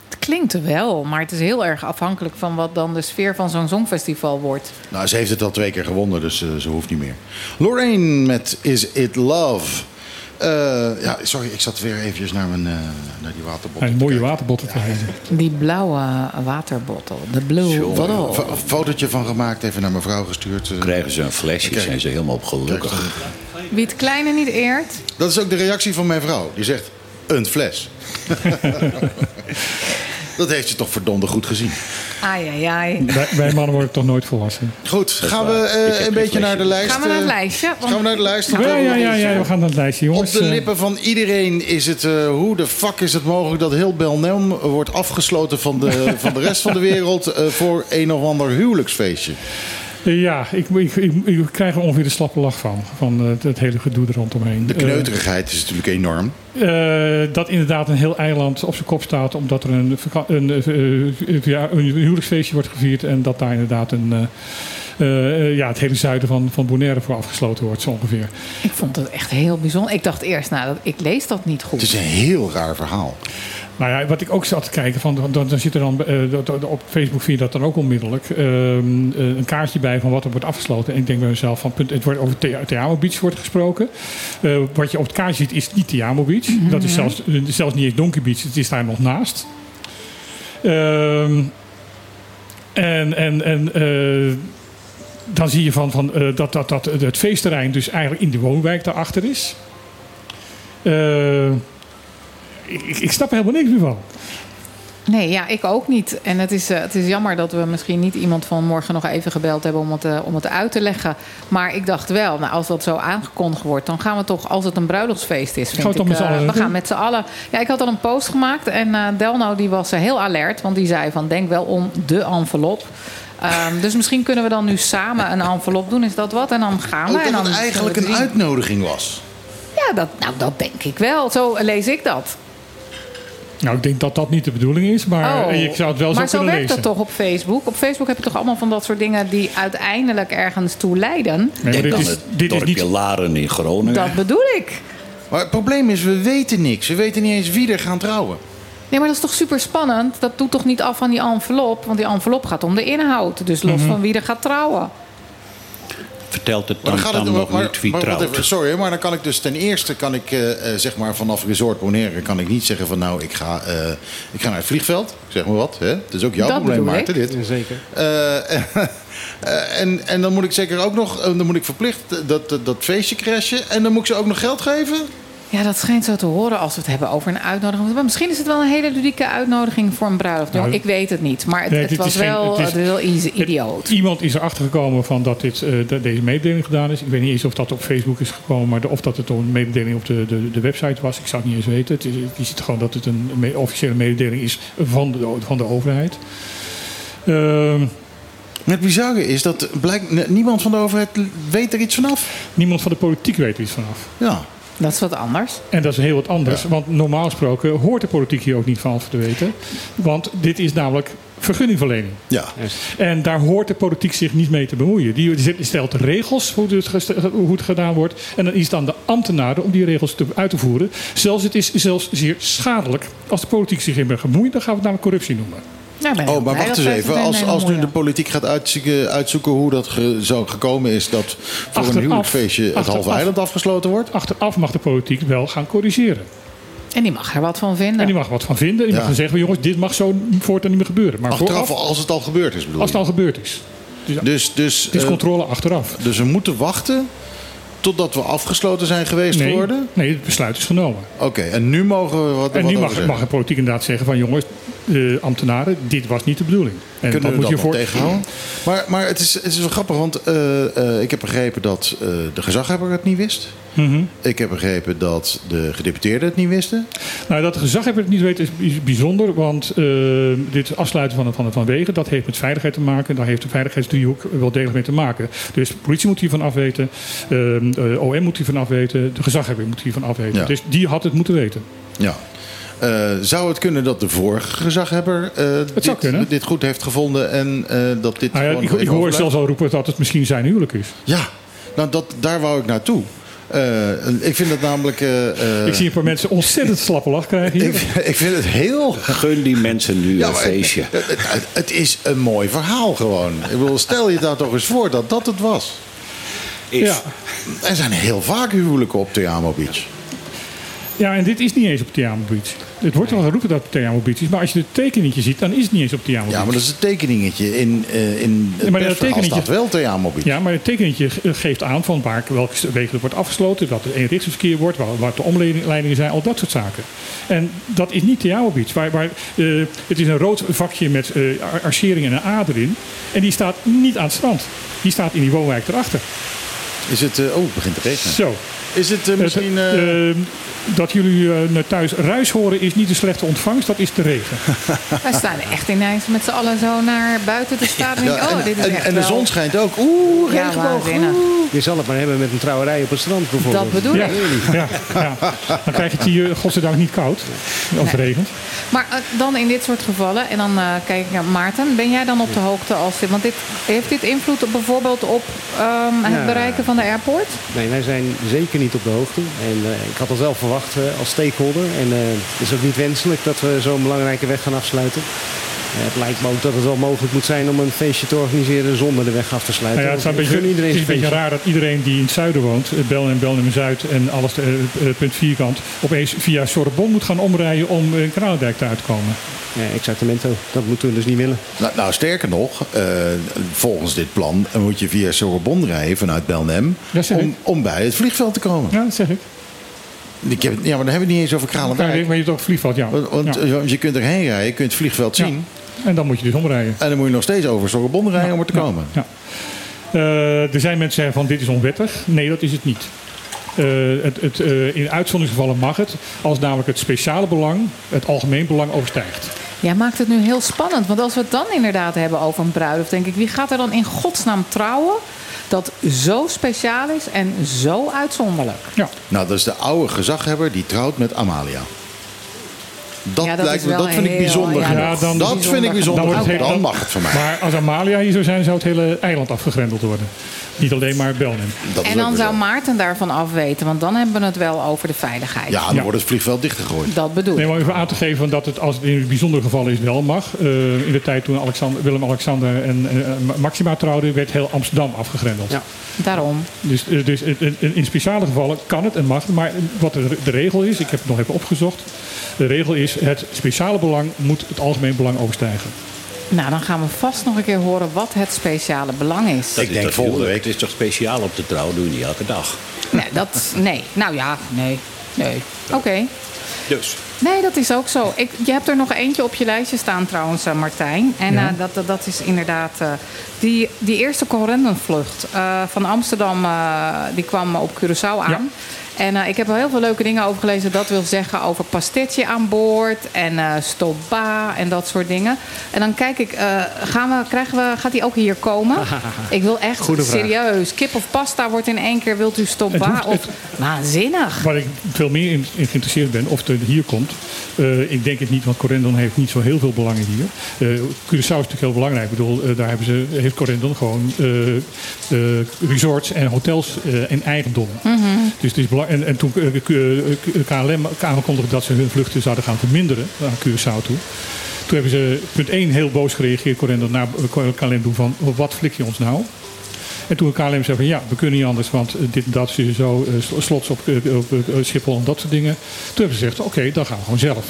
Speaker 3: Het klinkt wel, maar het is heel erg afhankelijk van wat dan de sfeer van zo'n songfestival wordt.
Speaker 1: Nou, ze heeft het al twee keer gewonnen, dus eh, ze hoeft niet meer. Lorraine met Is It Love? Eh, ja, sorry, ik zat weer eventjes naar, mijn, eh, naar die waterbottel.
Speaker 2: Een mooie waterbotten te.
Speaker 3: Die blauwe waterbottel, de blue bottle.
Speaker 1: Een fotootje van gemaakt, even naar mijn vrouw gestuurd.
Speaker 6: Krijgen ze een flesje,
Speaker 1: Kijk.
Speaker 6: zijn ze helemaal op gelukkig.
Speaker 3: Wie het kleine niet eert,
Speaker 1: Dat is ook de reactie van mijn vrouw. Die zegt, een fles. dat heeft ze toch verdomde goed gezien.
Speaker 3: Ai ai ai.
Speaker 2: Wij, wij mannen worden toch nooit volwassen.
Speaker 1: Goed, gaan we eh, een beetje naar de lijst.
Speaker 3: Gaan we naar het
Speaker 1: eh,
Speaker 3: lijstje? Want-
Speaker 1: Gaan we naar de lijst?
Speaker 2: Ja, ja, ja, ja, we gaan naar het lijstje, jongens.
Speaker 1: Op de lippen van iedereen is het... eh, hoe de fuck is het mogelijk dat heel Belnem wordt afgesloten van de, van de rest van de wereld... eh, voor een of ander huwelijksfeestje?
Speaker 2: Ja, ik, ik, ik, ik krijg er ongeveer de slappe lach van. Van eh, het, het hele gedoe er rondomheen.
Speaker 1: De kneuterigheid is natuurlijk enorm.
Speaker 2: Eh, eh, dat inderdaad een heel eiland op zijn kop staat. Omdat er een, een, eh, eh, ja, een huwelijksfeestje wordt gevierd. En dat daar inderdaad een, eh, eh, ja, het hele zuiden van, van Bonaire voor afgesloten wordt, zo ongeveer.
Speaker 3: Ik vond het echt heel bijzonder. Ik dacht eerst, nou, dat, ik lees dat niet goed.
Speaker 1: Het is een heel raar verhaal.
Speaker 2: Nou ja, wat ik ook zat te kijken, van, dan, dan zit er dan, eh, op Facebook vind je dat dan ook onmiddellijk, ehm, eh, een kaartje bij van wat er wordt afgesloten. En ik denk bij mezelf, van, punt, het wordt over Teamo Beach wordt gesproken. Eh, wat je op het kaartje ziet is niet Teamo Beach. Dat is zelfs, zelfs niet eens Donkey Beach, het is daar nog naast. Ehm, en en, en dan zie je van, van, dat, dat, dat het feestterrein dus eigenlijk in de woonwijk daarachter is. Eh, ik, snap er helemaal niks meer van.
Speaker 3: Nee, ja, ik ook niet. En het is, eh, het is jammer dat we misschien niet iemand van morgen nog even gebeld hebben om het, eh, om het uit te leggen. Maar ik dacht wel, nou, als dat zo aangekondigd wordt, dan gaan we toch, als het een bruiloftsfeest is, vind
Speaker 2: Gaan we het
Speaker 3: ik,
Speaker 2: dan met z'n allen
Speaker 3: we gaan met z'n allen. Ja, ik had al een post gemaakt en eh, Delno die was heel alert, want die zei van denk wel om de envelop. Ehm, dus misschien kunnen we dan nu samen een envelop doen. Is dat wat? En dan gaan we. En
Speaker 1: dat
Speaker 3: dan
Speaker 1: het eigenlijk een uitnodiging was.
Speaker 3: Ja, dat, nou, dat denk ik wel. Zo lees ik dat.
Speaker 2: Nou, ik denk dat dat niet de bedoeling is, maar
Speaker 3: Oh.
Speaker 2: eh, ik zou het wel
Speaker 3: maar
Speaker 2: zo
Speaker 3: zo
Speaker 2: kunnen
Speaker 3: werkt
Speaker 2: lezen.
Speaker 3: dat toch op Facebook? Op Facebook heb je toch allemaal van dat soort dingen die uiteindelijk ergens toe leiden?
Speaker 2: Nee, maar
Speaker 6: Denk
Speaker 2: dit
Speaker 6: aan
Speaker 2: is,
Speaker 6: het
Speaker 2: dit is niet...
Speaker 6: Laren in Groningen.
Speaker 3: Dat bedoel ik.
Speaker 1: Maar het probleem is, we weten niks. We weten niet eens wie er gaan trouwen.
Speaker 3: Nee, maar dat is toch super spannend? Dat doet toch niet af van die envelop? Want die envelop gaat om de inhoud. Dus los
Speaker 2: Mhm.
Speaker 3: van wie er gaat trouwen.
Speaker 6: Vertelt het
Speaker 1: Maar
Speaker 6: dan,
Speaker 1: dan
Speaker 6: nog
Speaker 1: maar,
Speaker 6: niet wie trouwt.
Speaker 1: even, sorry, maar dan kan ik dus ten eerste kan ik eh, eh, zeg maar vanaf resort Bonaire kan ik niet zeggen van nou ik ga, eh, ik ga naar het vliegveld, zeg maar wat. Hè? Het is ook jouw
Speaker 3: Dat
Speaker 1: probleem, Maarten.
Speaker 3: ik.
Speaker 1: Dit.
Speaker 8: Zeker.
Speaker 1: En, en dan moet ik zeker ook nog, dan moet ik verplicht dat, dat, dat feestje crashen en dan moet ik ze ook nog geld geven.
Speaker 3: Ja, dat schijnt zo te horen als we het hebben over een uitnodiging. Maar misschien is het wel een hele ludieke uitnodiging voor een bruiloft.
Speaker 2: Nou,
Speaker 3: ik weet het niet. Maar het,
Speaker 2: Nee,
Speaker 3: het was
Speaker 2: geen-
Speaker 3: wel,
Speaker 2: het is-
Speaker 3: wel idioot.
Speaker 2: Iemand is erachter gekomen van dat dit, eh, dat deze mededeling gedaan is. Ik weet niet eens of dat op Facebook is gekomen, maar de- of dat het een mededeling op de, de, de website was. Ik zou het niet eens weten. Het is, je ziet gewoon dat het een me- officiële mededeling is van de, van de overheid. Ehm,
Speaker 1: Het bizarre is dat blijkt, niemand van de overheid weet er iets vanaf.
Speaker 2: niemand van de politiek weet er iets vanaf.
Speaker 1: Ja.
Speaker 3: Dat is wat anders.
Speaker 2: En dat is heel wat anders, want normaal gesproken hoort de politiek hier ook niet van af te weten. Want dit is namelijk vergunningverlening.
Speaker 1: Ja.
Speaker 2: En daar hoort de politiek zich niet mee te bemoeien. Die stelt regels hoe het, hoe het gedaan wordt. En dan is het aan de ambtenaren om die regels te, uit te voeren. Zelfs het is zelfs zeer schadelijk. Als de politiek zich in bemoeit, dan gaan we het namelijk corruptie noemen.
Speaker 3: Ik
Speaker 1: Oh, maar wacht eens even. Als, als nu de politiek gaat uitzoeken, uitzoeken hoe dat ge- zo gekomen is dat voor
Speaker 2: Achteraf-
Speaker 1: een huwelijksfeestje het
Speaker 2: achteraf-
Speaker 1: halve eiland afgesloten wordt.
Speaker 2: Achteraf mag de politiek wel gaan corrigeren.
Speaker 3: En die mag er wat van vinden.
Speaker 2: En die mag wat van vinden. Die
Speaker 1: Ja.
Speaker 2: mag dan zeggen, jongens, dit mag zo voortaan niet meer gebeuren. Maar
Speaker 1: Achteraf,
Speaker 2: vooraf,
Speaker 1: als het al gebeurd is, bedoel
Speaker 2: als het
Speaker 1: je?
Speaker 2: al gebeurd is. Dus,
Speaker 1: Dus, dus,
Speaker 2: het is
Speaker 1: eh,
Speaker 2: controle achteraf.
Speaker 1: dus we moeten wachten totdat we afgesloten zijn geweest
Speaker 2: Nee,
Speaker 1: geworden?
Speaker 2: nee, het besluit is genomen.
Speaker 1: Oké, en nu mogen we wat,
Speaker 2: En
Speaker 1: wat
Speaker 2: nu mag, mag de politiek inderdaad zeggen van jongens, de ambtenaren, dit was niet de bedoeling. En
Speaker 1: Kunnen we
Speaker 2: moet
Speaker 1: dat
Speaker 2: je voor
Speaker 1: tegenhouden? Maar, maar het, is, het is wel grappig, want eh, eh, ik heb begrepen dat eh, de gezaghebber het niet wist. Ik heb begrepen dat de gedeputeerden het niet wisten.
Speaker 2: Nou, dat de gezaghebber het niet weet is bij- bijzonder, want eh, dit afsluiten van, van, van wegen, dat heeft met veiligheid te maken. Daar heeft de veiligheidsdriehoek wel degelijk mee te maken. Dus de politie moet hiervan afweten, eh, de OM moet hiervan afweten, de gezaghebber moet hiervan afweten.
Speaker 1: Ja.
Speaker 2: Dus die had het moeten weten.
Speaker 1: Ja. Eh, zou het kunnen dat de vorige gezaghebber eh, dit, dit goed heeft gevonden en eh, dat dit
Speaker 2: Nou ja,
Speaker 1: gewoon
Speaker 2: ik, hoor zelfs al roepen dat het misschien zijn huwelijk is.
Speaker 1: Ja, nou dat, daar wou ik naartoe. Eh, ik vind het namelijk... eh, eh,
Speaker 2: ik zie een paar mensen ontzettend slappe lach krijgen hier.
Speaker 1: ik, ik vind het heel...
Speaker 6: Gun die mensen nu
Speaker 1: Ja,
Speaker 6: een feestje.
Speaker 1: Het, het- het is een mooi verhaal gewoon. Ik bedoel, stel je daar toch eens voor dat dat het was.
Speaker 6: Is.
Speaker 2: Ja.
Speaker 1: Er zijn heel vaak huwelijken op Teamo Beach.
Speaker 2: Ja, en dit is niet eens op Tiamo Beach. Het wordt wel geroepen dat het is, maar als je het tekeningetje ziet, dan is het niet eens op Beach.
Speaker 1: Ja, maar dat is een tekeningetje. In, eh in het
Speaker 2: Ja, maar tekeningetje-
Speaker 1: staat wel Teamo Beach.
Speaker 2: Ja, maar het tekeningetje ge- geeft aan van waar, welke wegen wordt afgesloten, dat er eenrichtingsverkeer wordt, waar, waar de omleidingen zijn, al dat soort zaken. En dat is niet Beach. Waar, waar, eh, het is een rood vakje met eh ar- arcering en een A erin. En die staat niet aan het strand. Die staat in die woonwijk erachter.
Speaker 1: Is het... eh, oh, het begint te regenen.
Speaker 2: Zo.
Speaker 1: Is het eh, misschien...
Speaker 2: Dat jullie eh, naar thuis ruis horen is niet een slechte ontvangst, dat is de regen.
Speaker 3: Wij staan echt ineens met z'n allen zo naar buiten te staan. En,
Speaker 1: ja,
Speaker 3: oh,
Speaker 1: en,
Speaker 3: dit is
Speaker 1: en-
Speaker 3: echt
Speaker 1: en de zon schijnt ook. Oeh,
Speaker 3: Ja,
Speaker 1: regenboog.
Speaker 8: Je zal het maar hebben met een trouwerij op het strand bijvoorbeeld.
Speaker 3: Dat bedoel
Speaker 2: Ja,
Speaker 3: ik.
Speaker 2: ja, ja. Dan krijg je het hier godzijdank niet koud als het regent.
Speaker 3: Maar eh, dan in dit soort gevallen, en dan eh, kijk ik naar Maarten. Ben jij dan op de hoogte als dit... Want dit, heeft dit invloed op, bijvoorbeeld op ehm, het
Speaker 8: Ja.
Speaker 3: bereiken van de airport?
Speaker 8: Nee, wij zijn zeker niet op de hoogte. En eh, ik had dat wel verwacht als stakeholder. En eh, het is ook niet wenselijk dat we zo'n belangrijke weg gaan afsluiten. Eh, Het lijkt me ook dat het wel mogelijk moet zijn om een feestje te organiseren zonder de weg af te sluiten.
Speaker 2: Nou ja, het, is een
Speaker 8: Ik
Speaker 2: beetje, het is een beetje raar dat iedereen die in het zuiden woont, eh, Bel en Belnem Zuid en alles punt vierkant, opeens via Sorbonne moet gaan omrijden om in Kralendijk te uitkomen.
Speaker 8: Ja, exactamento. Dat moeten we dus niet willen.
Speaker 1: Nou, nou, sterker nog, eh, volgens dit plan moet je via Sorbonne rijden vanuit Belnem om, om bij het vliegveld te komen.
Speaker 2: Ja, dat zeg ik.
Speaker 1: Ik heb, ja, maar dan hebben we het niet eens over
Speaker 2: Ja,
Speaker 1: Kralendijk.
Speaker 2: maar je toch vliegveld, ja.
Speaker 1: Want, want
Speaker 2: Ja.
Speaker 1: je kunt erheen rijden, je kunt het vliegveld
Speaker 2: Ja.
Speaker 1: zien.
Speaker 2: En dan moet je dus omrijden.
Speaker 1: En dan moet je nog steeds over Sorbonne rijden om er te
Speaker 2: Ja,
Speaker 1: komen.
Speaker 2: Ja. Eh, er zijn mensen die zeggen van dit is onwettig. Nee, dat is het niet. Eh, het, het, eh, in uitzonderingsgevallen mag het, als namelijk het speciale belang het algemeen belang overstijgt.
Speaker 3: Jij maakt het nu heel spannend. Want als we het dan inderdaad hebben over een bruiloft, denk ik, wie gaat er dan in godsnaam trouwen dat zo speciaal is en zo uitzonderlijk?
Speaker 2: Ja.
Speaker 1: Nou, dat is de oude gezaghebber die trouwt met Amalia. Dat,
Speaker 3: Ja, dat
Speaker 1: lijkt me, dat vind ik
Speaker 3: heel-
Speaker 1: bijzonder
Speaker 3: ja,
Speaker 1: genoeg.
Speaker 2: dan-
Speaker 1: dat vind ik bijzonder
Speaker 2: wordt het
Speaker 1: Dan,
Speaker 2: heel-
Speaker 1: mag het van mij.
Speaker 2: Maar als Amalia hier zou zijn, zou het hele eiland afgegrendeld worden. Niet alleen maar Belnem.
Speaker 3: En dan zou
Speaker 1: zo.
Speaker 3: Maarten daarvan afweten, want dan hebben we het wel over de veiligheid.
Speaker 1: Ja, dan
Speaker 2: Ja.
Speaker 1: wordt het vliegveld dichtgegooid.
Speaker 3: Dat bedoel
Speaker 2: Nee,
Speaker 3: ik.
Speaker 2: maar even aan te geven dat het als het in bijzondere gevallen is wel mag. Eh, in de tijd toen Alexander, Willem-Alexander en eh, Maxima trouwden, werd heel Amsterdam afgegrendeld.
Speaker 8: Ja.
Speaker 3: Daarom.
Speaker 2: Dus, eh, dus eh, in speciale gevallen kan het en mag. het. Maar wat de, de regel is, ik heb het nog even opgezocht. De regel is het speciale belang moet het algemeen belang overstijgen.
Speaker 3: Nou, dan gaan we vast nog een keer horen wat het speciale belang is.
Speaker 6: Dat
Speaker 1: Ik
Speaker 6: is
Speaker 1: denk volgende week.
Speaker 6: Het is toch speciaal op de trouw, doe je niet elke dag.
Speaker 3: Nee, dat, nee. Nou ja, nee. Nee. Oké.
Speaker 6: Dus.
Speaker 3: Nee, dat is ook zo. Ik, je hebt er nog eentje op je lijstje staan trouwens, eh, Martijn. En
Speaker 2: Ja.
Speaker 3: eh, dat, dat, dat is inderdaad... eh, die, die eerste correndenvlucht eh, van Amsterdam, eh, die kwam op Curaçao aan.
Speaker 2: Ja.
Speaker 3: En eh, ik heb er heel veel leuke dingen over gelezen. Dat wil zeggen over pastetje aan boord en eh stopba en dat soort dingen. En dan kijk ik, eh, gaan we, krijgen we, gaat die ook hier komen? ik wil echt
Speaker 8: Goede vraag.
Speaker 3: serieus. Kip of pasta wordt in één keer, wilt u
Speaker 2: hoeft-
Speaker 3: Of, waanzinnig.
Speaker 2: Waar ik veel meer in, in geïnteresseerd ben, of het hier komt. Eh, ik denk het niet, want Corendon heeft niet zo heel veel belangen hier. Eh Curaçao is natuurlijk heel belangrijk. Ik bedoel, eh, daar hebben ze, heeft Corendon gewoon resorts en hotels in eigendom. Dus het is en, en toen KLM aankondigde dat ze hun vluchten zouden gaan verminderen naar Curaçao toe. Toen hebben ze punt 1 heel boos gereageerd, Corendon, naar KLM toe van wat flik je ons nou? En toen KLM zei van ja, we kunnen niet anders, want eh, dit en dat is zo, eh, sl- slots op, eh, op Schiphol en dat soort dingen. Toen hebben ze gezegd, oké, dan gaan we gewoon zelf.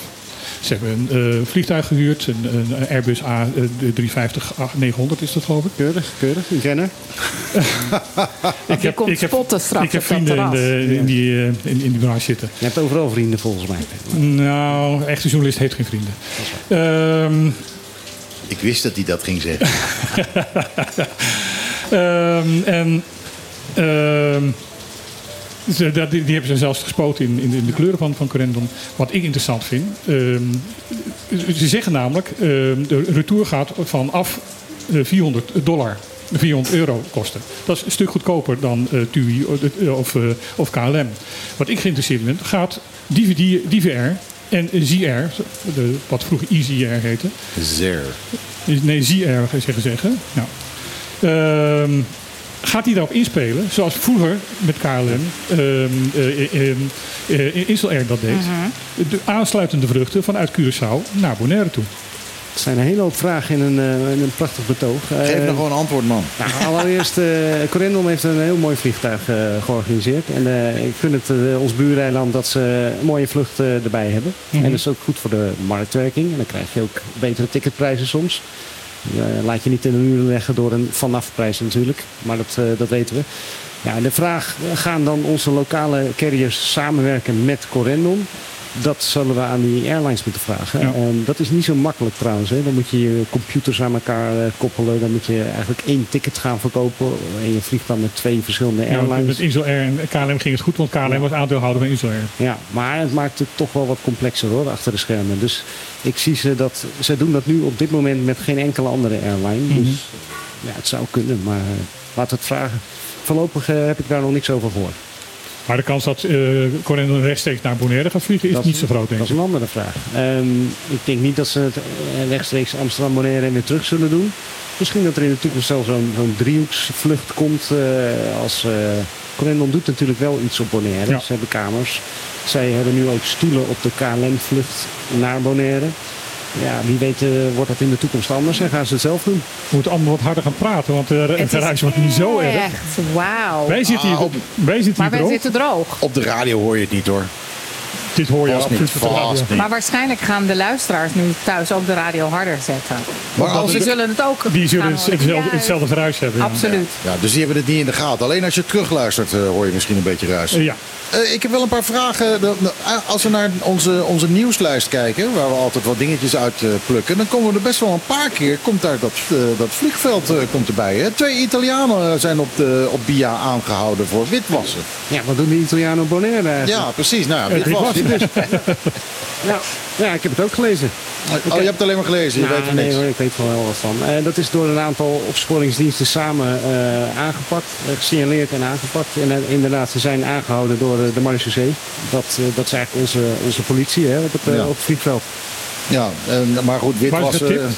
Speaker 2: Ze hebben een eh, vliegtuig gehuurd, een, een Airbus A350-900 is dat geloof ik.
Speaker 8: Keurig, keurig. Een kenner.
Speaker 2: Ik
Speaker 3: je komt spotten straks
Speaker 2: ik heb vrienden in, de, in, die, in, in die branche zitten.
Speaker 8: Je hebt overal vrienden volgens mij.
Speaker 2: Nou, echte journalist heeft geen vrienden. Ehm,
Speaker 1: Ik wist dat hij dat ging zeggen.
Speaker 2: Ehm, en ehm, ze, die, hebben ze zelfs gespoten in, in, de kleuren van, van. Wat ik interessant vind. ehm, ze zeggen namelijk, de retour gaat vanaf eh, 400 dollar. 400 euro kosten. Dat is een stuk goedkoper dan eh, TUI of, of, eh, of KLM. Wat ik geïnteresseerd ben, gaat DVR en ZR, de, wat vroeger EasyR heette,
Speaker 1: Zer.
Speaker 2: Nee, ZR zeggen zeggen. Nou. Ehm, gaat hij daarop inspelen, zoals vroeger met KLM, ehm eh, eh, eh, Insel Air dat deed.
Speaker 3: Mhm.
Speaker 2: De aansluitende vluchten vanuit Curaçao naar Bonaire toe.
Speaker 8: Het zijn een hele hoop vragen in een, eh, in een prachtig betoog.
Speaker 1: Geef
Speaker 8: Eh,
Speaker 1: nou gewoon een antwoord, man.
Speaker 8: Nou, allereerst, eh Corendon heeft een heel mooi vliegtuig eh, georganiseerd. En eh, ik vind het eh, ons buureiland dat ze een mooie vlucht eh, erbij hebben.
Speaker 2: Mhm.
Speaker 8: En dat is ook goed voor de marktwerking. En dan krijg je ook betere ticketprijzen soms. Eh, laat je niet in een uur leggen door een vanafprijs natuurlijk. Maar dat, eh, dat weten we. Ja, en de vraag, gaan dan onze lokale carriers samenwerken met Corendon? Dat zullen we aan die airlines moeten vragen.
Speaker 2: Ja.
Speaker 8: En dat is niet zo makkelijk trouwens. Hè. Dan moet je je computers aan elkaar eh, koppelen. Dan moet je eigenlijk één ticket gaan verkopen. En je vliegt dan met twee verschillende
Speaker 2: Ja,
Speaker 8: airlines.
Speaker 2: met Insel Air en KLM ging het goed, want KLM was aandeelhouder van Insel Air.
Speaker 8: Ja, maar het maakt het toch wel wat complexer hoor, achter de schermen. Dus ik zie ze dat, ze doen dat nu op dit moment met geen enkele andere airline.
Speaker 2: Mhm.
Speaker 8: Dus ja, het zou kunnen, maar uh, laat het vragen. Voorlopig uh, heb ik daar nog niks over gehoord.
Speaker 2: Maar de kans dat uh, Corendon rechtstreeks naar Bonaire gaat vliegen is
Speaker 8: dat,
Speaker 2: niet zo groot, denk
Speaker 8: Dat is een andere vraag. Um, ik denk niet dat ze het uh, rechtstreeks Amsterdam Bonaire en weer terug zullen doen. Misschien dat er in de toekomst zelfs zo'n zo driehoeksvlucht komt. Uh, als, Corendon doet natuurlijk wel iets op Bonaire.
Speaker 2: Ja.
Speaker 8: Ze hebben kamers. Zij hebben nu ook stoelen op de KLM-vlucht naar Bonaire. Ja, wie weet eh, wordt dat in de toekomst anders en gaan ze het zelf doen.
Speaker 2: We moeten allemaal wat harder gaan praten, want de
Speaker 3: Het is
Speaker 2: geruis wordt niet zo erg.
Speaker 3: Echt, wauw.
Speaker 2: Wij zitten hier,
Speaker 1: Ah, op-
Speaker 2: wij zitten
Speaker 3: Maar
Speaker 2: hier
Speaker 3: wij
Speaker 2: droog.
Speaker 3: zitten droog.
Speaker 1: Op de radio hoor je het niet hoor.
Speaker 2: Dit hoor je absoluut.
Speaker 3: Maar waarschijnlijk gaan de luisteraars nu thuis ook de radio harder zetten.
Speaker 1: Maar als
Speaker 3: die
Speaker 1: het-
Speaker 3: zullen het ook
Speaker 2: Die zullen het- hetzelfde, hetzelfde geruis hebben.
Speaker 3: Absoluut.
Speaker 1: Ja, dus die hebben het niet in de gaten. Alleen als je terugluistert eh, hoor je misschien een beetje ruis.
Speaker 2: Ja.
Speaker 1: Eh, ik heb wel een paar vragen. Als we naar onze, onze nieuwslijst kijken, waar we altijd wat dingetjes uit eh, plukken, dan komen we er best wel een paar keer. Komt daar dat, eh, dat vliegveld komt erbij. Hè? Twee Italianen zijn op, de, op BIA aangehouden voor witwassen.
Speaker 8: Ja, wat doen de Italiano Bonaire eigenlijk?
Speaker 1: Ja, precies. Nou, witwassen.
Speaker 8: Ja, ja, ik heb het ook gelezen.
Speaker 1: Oh, je hebt het alleen maar gelezen. Je
Speaker 8: Nou,
Speaker 1: weet er
Speaker 8: nee hoor, ik weet er wel wat van. Eh, dat is door een aantal opsporingsdiensten samen aangepakt, gesignaleerd en aangepakt. En inderdaad, ze zijn aangehouden door eh, de Marechaussee. Dat, eh, dat is eigenlijk onze, onze politie hè, op, het, eh,
Speaker 1: Ja.
Speaker 8: op het vliegveld.
Speaker 1: Ja, en, maar goed, witwassen.
Speaker 2: getipt?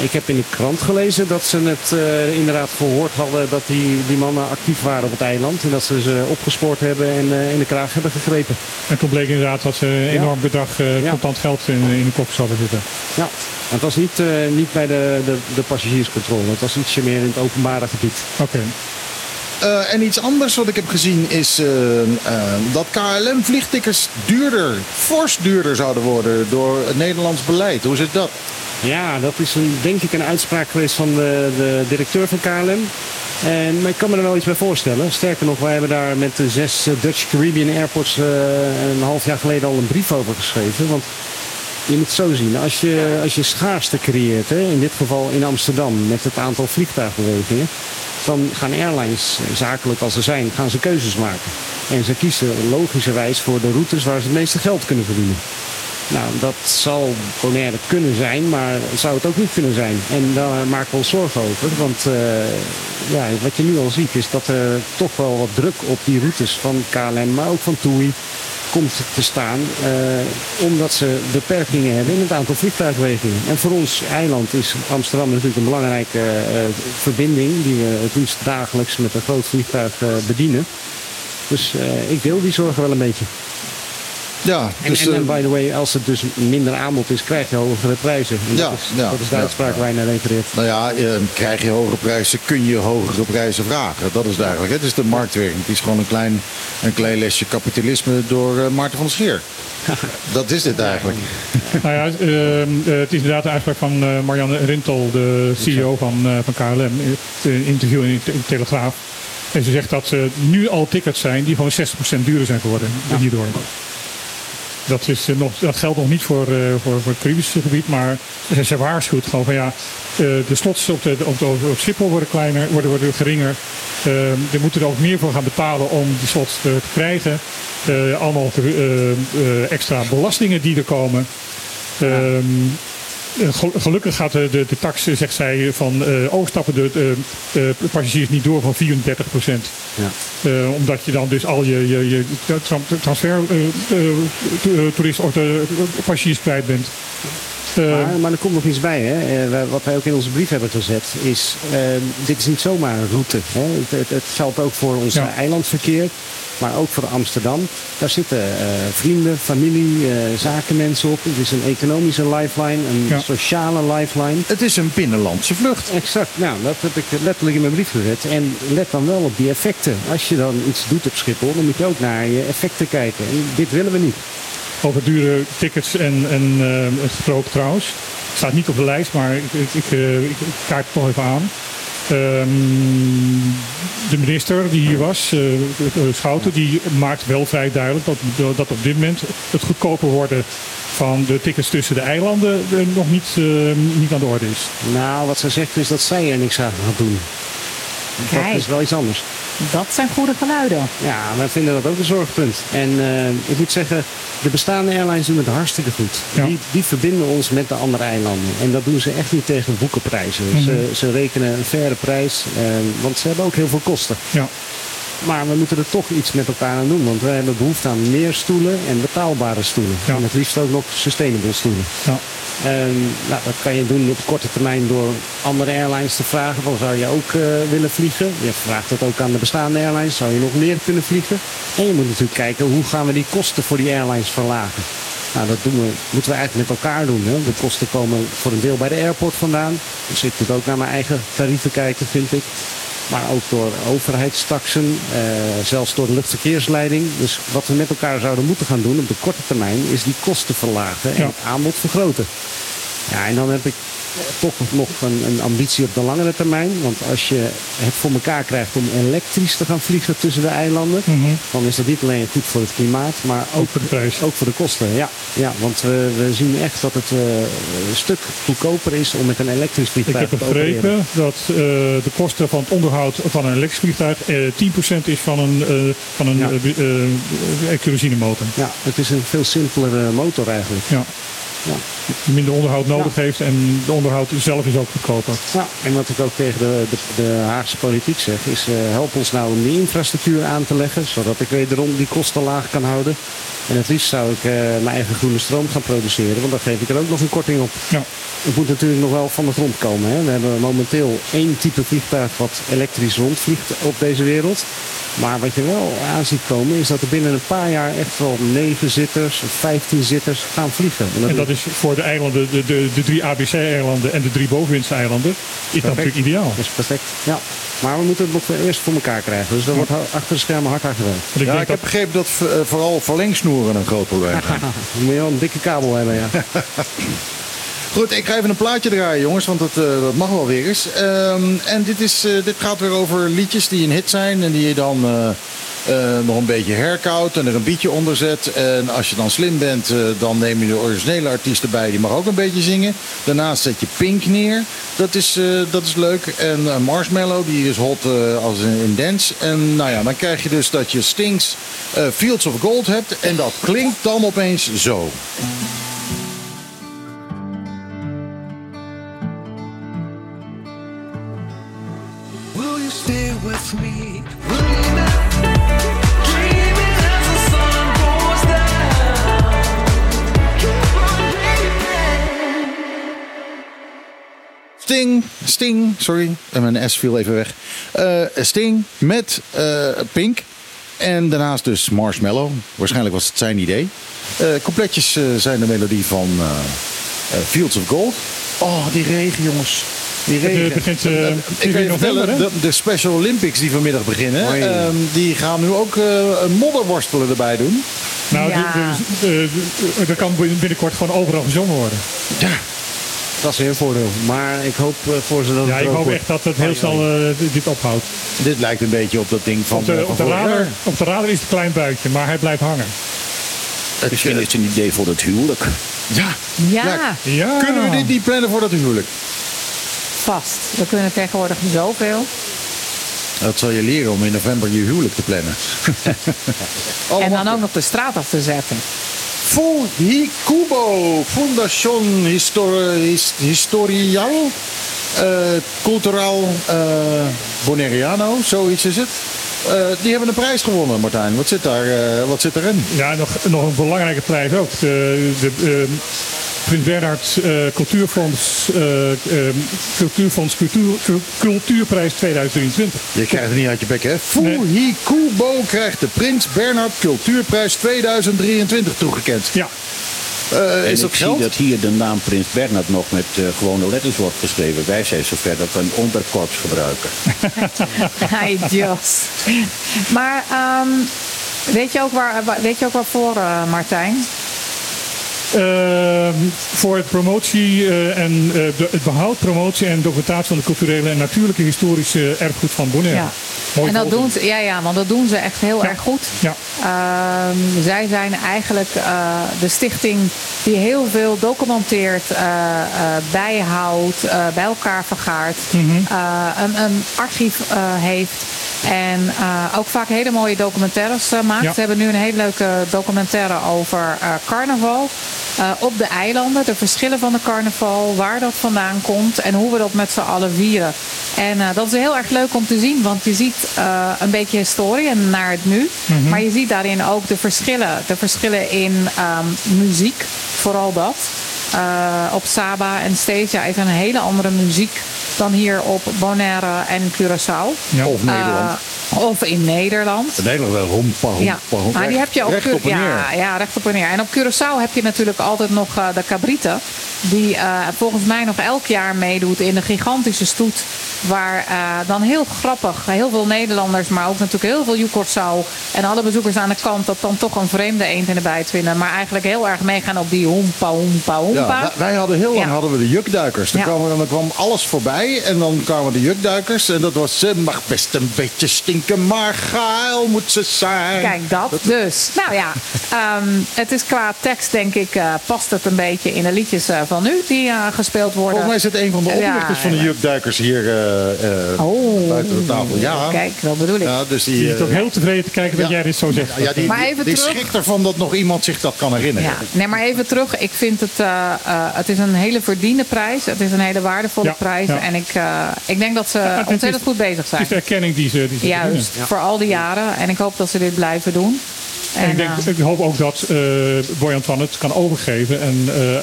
Speaker 8: Ik heb in de krant gelezen dat ze het eh, inderdaad gehoord hadden dat die, die mannen actief waren op het eiland. En dat ze ze opgespoord hebben en in de kraag hebben gegrepen.
Speaker 2: En toen bleek inderdaad dat ze een enorm bedrag eh,
Speaker 8: Ja.
Speaker 2: contant geld in, in de koffers hadden zitten.
Speaker 8: Ja, en het was niet, eh, niet bij de, de, de passagierscontrole. Het was ietsje meer in het openbare gebied.
Speaker 2: Oké.
Speaker 1: Eh, en iets anders wat ik heb gezien is eh, eh, dat KLM-vliegtickets duurder, fors duurder zouden worden door het Nederlands beleid. Hoe zit dat?
Speaker 8: Ja, dat is een, denk ik een uitspraak geweest van de, de directeur van KLM. En, maar ik kan me er wel iets bij voorstellen. Sterker nog, wij hebben daar met de zes Dutch Caribbean Airports een half jaar geleden al een brief over geschreven. Want je moet het zo zien, als je, als je schaarste creëert, hè, in dit geval in Amsterdam met het aantal vliegtuigbewegingen, dan gaan airlines, eh, zakelijk als ze zijn, gaan ze keuzes maken. En ze kiezen logischerwijs voor de routes waar ze het meeste geld kunnen verdienen. Nou, dat zal Bonaire kunnen zijn, maar zou het ook niet kunnen zijn. En daar maken we ons zorgen over. Want eh, ja, wat je nu al ziet is dat er toch wel wat druk op die routes van KLM, maar ook van TUI komt te staan. eh, omdat ze beperkingen hebben in het aantal vliegtuigbewegingen. En voor ons eiland is Amsterdam natuurlijk een belangrijke eh, verbinding die we het liefst dagelijks met een groot vliegtuig eh, bedienen. Dus ik deel die zorgen wel een beetje.
Speaker 1: Ja,
Speaker 8: En,
Speaker 1: dus,
Speaker 8: en,
Speaker 1: eh,
Speaker 8: en by the way, als het dus minder aanbod is, krijg je hogere prijzen. En
Speaker 1: Ja,
Speaker 8: dat, is,
Speaker 1: ja,
Speaker 8: dat is de
Speaker 1: ja,
Speaker 8: uitspraak
Speaker 1: ja.
Speaker 8: waar je naar refereert.
Speaker 1: nou ja, eh, krijg je hogere prijzen, kun je hogere prijzen vragen. Dat is het eigenlijk. Het is de marktwerking. Het is gewoon een klein, een klein lesje kapitalisme door eh, Maarten van der Scheer. Dat is dit eigenlijk.
Speaker 2: Nou ja, ehm, eh, het is inderdaad de uitspraak van eh, Marianne Rintel, de CEO van, eh, van KLM, in een interview in de Telegraaf. En ze zegt dat ze nu al tickets zijn die gewoon 60% duurder zijn geworden hierdoor. Dat, is, eh, nog, dat geldt nog niet voor, eh, voor, voor het Caribische gebied, maar ze, waarschuwt gewoon van ja, eh, de slots op, de, op, de, op Schiphol worden kleiner, worden, worden geringer. Ehm, er moeten er ook meer voor gaan betalen om die slots te, krijgen. Allemaal extra belastingen die er komen. Ehm, eh, gel- gelukkig gaat de, de, de tax, eh, zegt zij, van eh overstappen de, de, de passagiers niet door van 34 procent.
Speaker 8: Ja.
Speaker 2: omdat je dan dus al je, je, je tra- transfer eh, eh, eh, de passagiers kwijt bent. Eh,
Speaker 8: Maar, maar er komt nog iets bij. Hè. Eh, wat wij ook in onze brief hebben gezet is, eh, dit is niet zomaar een route. Hè. Het, het, het geldt ook voor ons
Speaker 2: Ja.
Speaker 8: eilandverkeer, maar ook voor Amsterdam. Daar zitten eh, vrienden, familie, eh, zakenmensen op. Het is een economische lifeline, een
Speaker 2: Ja.
Speaker 8: sociale lifeline.
Speaker 1: Het is een binnenlandse vlucht.
Speaker 8: Exact, nou dat heb ik letterlijk in mijn brief gezet. En let dan wel op die effecten. Als je dan iets doet op Schiphol, dan moet je ook naar je effecten kijken. En dit willen we niet.
Speaker 2: Over dure tickets en, en het gesproken trouwens. Staat niet op de lijst, maar ik, ik, ik kaart het toch even aan. Ehm, de minister die hier was, eh, eh, Schouten, die maakt wel vrij duidelijk dat, dat op dit moment het goedkoper worden van de tickets tussen de eilanden eh, nog niet, eh, niet aan de orde is.
Speaker 8: Nou, wat ze zegt is dat zij er niks aan gaat doen. Dat
Speaker 3: Kijk.
Speaker 8: is wel iets anders.
Speaker 3: Dat zijn goede geluiden.
Speaker 8: Ja, wij vinden dat ook een zorgpunt. En eh, ik moet zeggen, de bestaande airlines doen het hartstikke goed.
Speaker 2: Ja.
Speaker 8: Die, die verbinden ons met de andere eilanden. En dat doen ze echt niet tegen boekenprijzen. ze, ze rekenen een faire prijs, eh, want ze hebben ook heel veel kosten.
Speaker 2: Ja.
Speaker 8: Maar we moeten er toch iets met elkaar aan doen. Want wij hebben behoefte aan meer stoelen en betaalbare stoelen.
Speaker 2: Ja.
Speaker 8: En het liefst ook nog sustainable stoelen.
Speaker 2: Ja.
Speaker 8: Ehm, nou, dat kan je doen op korte termijn door andere airlines te vragen. Van, zou je ook eh, willen vliegen? Je vraagt dat ook aan de bestaande airlines. Zou je nog meer kunnen vliegen? En je moet natuurlijk kijken hoe gaan we die kosten voor die airlines verlagen. Nou, dat doen we, moeten we eigenlijk met elkaar doen. Hè? De kosten komen voor een deel bij de airport vandaan. Dus ik moet ook naar mijn eigen tarieven kijken, vind ik. Maar ook door overheidstaxen, eh, zelfs door de luchtverkeersleiding. Dus wat we met elkaar zouden moeten gaan doen op de korte termijn... is die kosten verlagen en
Speaker 2: Ja.
Speaker 8: het aanbod vergroten. Ja, en dan heb ik toch nog een, een ambitie op de langere termijn. Want als je het voor elkaar krijgt om elektrisch te gaan vliegen tussen de eilanden... dan is dat niet alleen goed voor het klimaat, maar ook,
Speaker 2: voor de prijs.
Speaker 8: ook voor de kosten. Ja, ja want we, we zien echt dat het eh, een stuk goedkoper is om met een elektrisch
Speaker 2: Ik
Speaker 8: vliegtuig
Speaker 2: heb
Speaker 8: te opereren.
Speaker 2: begrepen dat eh, de kosten van het onderhoud van een elektrisch vliegtuig eh 10% is van een, eh, van een
Speaker 8: Ja.
Speaker 2: eh, eh, eh, kerosinemotor.
Speaker 8: Ja, het is een veel simpelere motor eigenlijk.
Speaker 2: Ja. Minder onderhoud nodig heeft en de onderhoud zelf is ook goedkoper.
Speaker 8: Ja, en wat ik ook tegen de, de, de Haagse politiek zeg, is eh, help ons nou om die infrastructuur aan te leggen, zodat ik wederom die kosten laag kan houden. En het liefst zou ik eh, mijn eigen groene stroom gaan produceren, want dan geef ik er ook nog een korting op.
Speaker 2: Ja.
Speaker 8: Het moet natuurlijk nog wel van de grond komen. Hè. We hebben momenteel één type vliegtuig wat elektrisch rondvliegt op deze wereld. Maar wat je wel aan ziet komen is dat er binnen een paar jaar echt wel negen zitters of 15 zitters gaan vliegen.
Speaker 2: En dat is voor de eilanden, de, de, de drie ABC-eilanden en de drie bovenwindse eilanden, is dat natuurlijk ideaal.
Speaker 8: Dat is perfect. Ja. Maar we moeten het nog eerst voor elkaar krijgen. Dus daar wordt achter de schermen hard aan gewerkt.
Speaker 2: Want ik
Speaker 1: Ja, ik heb begrepen dat eh, een groot probleem zijn.
Speaker 8: Dan moet je wel een dikke kabel hebben, ja.
Speaker 1: Goed, ik ga even een plaatje draaien, jongens, want dat, eh, dat mag wel weer eens. Ehm, en dit, is, eh, dit gaat weer over liedjes die een hit zijn en die je dan eh, nog een beetje herkoudt en er een beatje onder zet. En als je dan slim bent, eh, dan neem je de originele artiest erbij, die mag ook een beetje zingen. Daarnaast zet je Pink neer, dat is, eh, dat is leuk. En Marshmallow, die is hot als in, in dance. En nou ja, dan krijg je dus dat je Stings eh, Fields of Gold hebt en dat klinkt dan opeens zo. Sting, Sting, sorry, en mijn S viel even weg. Eh, Sting met eh, Pink. En daarnaast dus Marshmallow. Waarschijnlijk was het zijn idee. Eh, completjes eh, zijn de melodie van eh, eh, Fields of Gold. Oh, die regen, jongens. Die regen.
Speaker 2: Het begint, eh,
Speaker 1: ik
Speaker 2: 4
Speaker 1: kan je
Speaker 2: november,
Speaker 1: vertellen,
Speaker 2: hè?
Speaker 1: de, de Special Olympics die vanmiddag beginnen, ehm, die gaan nu ook eh, een modderworstelen erbij doen.
Speaker 2: Nou,
Speaker 3: Ja.
Speaker 2: er kan binnenkort gewoon overal gezongen worden.
Speaker 8: Dat is weer een voordeel. Maar ik hoop eh, voor ze dat
Speaker 2: Ja,
Speaker 8: het
Speaker 2: ik hoop
Speaker 8: wordt.
Speaker 2: echt dat het heel snel eh, dit ophoudt.
Speaker 1: Dit lijkt een beetje op dat ding van,
Speaker 2: Op de,
Speaker 1: eh,
Speaker 2: op, de radar,
Speaker 1: jaar.
Speaker 2: op de radar is het een klein buikje, maar hij blijft hangen.
Speaker 6: Misschien is het een idee voor het huwelijk.
Speaker 1: Ja.
Speaker 3: Ja,
Speaker 2: Ja.
Speaker 1: Kunnen we dit niet plannen voor dat huwelijk?
Speaker 3: vast. We kunnen tegenwoordig zoveel.
Speaker 1: Dat zal je leren om in november je huwelijk te plannen.
Speaker 3: en dan ook nog de straat af te zetten.
Speaker 1: Fujikubo, Fundación Histor His- Historial eh, Cultural eh, Bonaireano, zoiets is het. Eh, die hebben een prijs gewonnen, Martijn. Wat zit, daar, wat zit erin?
Speaker 2: Ja, nog, nog een belangrijke prijs ook. De, de, Prins Bernhard eh, Cultuurfonds, eh, eh, Cultuurfonds Cultuur, Cultuurprijs 2023.
Speaker 1: Je krijgt het niet uit je bek, hè? Fujikubo krijgt de Prins Bernhard Cultuurprijs 2023 toegekend.
Speaker 2: Ja,
Speaker 1: Eh,
Speaker 6: En
Speaker 1: is dat
Speaker 6: ik zie dat hier de naam Prins Bernhard nog met eh, gewone letters wordt geschreven. Wij zijn zover dat we een onderkorps gebruiken.
Speaker 3: Hey, Jos. Maar ehm, weet, je ook waar, weet je ook waarvoor, eh, Martijn?
Speaker 2: Ehm, voor het promotie eh, en eh, de- het behoud, promotie en documentatie van de culturele en natuurlijke historische erfgoed van Bonaire.
Speaker 3: Ja.
Speaker 2: Mooi
Speaker 3: en dat doen ze, ja, ja, want dat doen ze echt heel
Speaker 2: Ja.
Speaker 3: erg goed.
Speaker 2: Ja.
Speaker 3: Ehm, zij zijn eigenlijk eh, de stichting die heel veel documenteert, bijhoudt, bij elkaar vergaart, eh, een, een archief heeft. En ook vaak hele mooie documentaires maakt.
Speaker 2: Ja.
Speaker 3: Ze hebben nu een hele leuke documentaire over carnaval. Eh, op de eilanden, de verschillen van de carnaval, waar dat vandaan komt en hoe we dat met z'n allen vieren. En eh, dat is heel erg leuk om te zien, want je ziet eh, een beetje historie en naar het nu. Maar je ziet daarin ook de verschillen. De verschillen in ehm, muziek, vooral dat. Op Saba en Stesia is een hele andere muziek dan hier op Bonaire en Curaçao.
Speaker 1: Of Nederland.
Speaker 3: Of in Nederland.
Speaker 1: In Nederland wel hompa, hompa,
Speaker 3: Ja, maar die heb je ook
Speaker 1: recht op.
Speaker 3: Ja, ja, recht op en neer. En op Curaçao heb je natuurlijk altijd nog eh, de cabrita. Die eh, volgens mij nog elk jaar meedoet in de gigantische stoet. Waar eh, dan heel grappig, heel veel Nederlanders, maar ook natuurlijk heel veel Curaçao en alle bezoekers aan de kant dat dan toch een vreemde eend in de bijt vinden. Maar eigenlijk heel erg meegaan op die hompa, hompa, hompa.
Speaker 1: Ja, wij- hadden heel lang
Speaker 3: Ja.
Speaker 1: hadden we de jukduikers. Dan, kwam, dan kwam alles voorbij en dan kwamen de jukduikers. En dat was, ze mag best een beetje stinken, maar geil moet ze zijn.
Speaker 3: Kijk dat. Dus, nou ja, ehm, het is qua tekst denk ik, eh, past het een beetje in de liedjes eh, van nu die eh, gespeeld worden.
Speaker 1: Volgens mij is het een van de
Speaker 3: Ja,
Speaker 1: oprichters van de jukduikers hier eh, eh,
Speaker 3: Oh,
Speaker 1: buiten de tafel. Ja.
Speaker 3: Kijk, dat bedoel ik.
Speaker 1: Ja, dus
Speaker 2: Je
Speaker 1: die,
Speaker 2: zit ook heel tevreden te kijken dat jij dit zo zegt.
Speaker 1: ja, die,
Speaker 3: Maar even
Speaker 1: die
Speaker 3: terug.
Speaker 1: schrikt ervan dat nog iemand zich dat kan herinneren.
Speaker 3: Ja, nee, maar even terug. Ik vind het, eh, eh, het is een hele verdiende prijs. Het is een hele waardevolle
Speaker 2: Ja,
Speaker 3: prijs.
Speaker 2: ja.
Speaker 3: En ik, eh, ik denk dat ze
Speaker 2: het is-
Speaker 3: ontzettend goed bezig
Speaker 2: Het
Speaker 3: zijn.
Speaker 2: is de erkenning die ze, die ze
Speaker 3: Juist, voor al die jaren. En ik hoop dat ze dit blijven doen.
Speaker 2: En ik, denk,
Speaker 3: eh,
Speaker 2: ik hoop ook dat eh Boy Antoine het kan overgeven. En eh,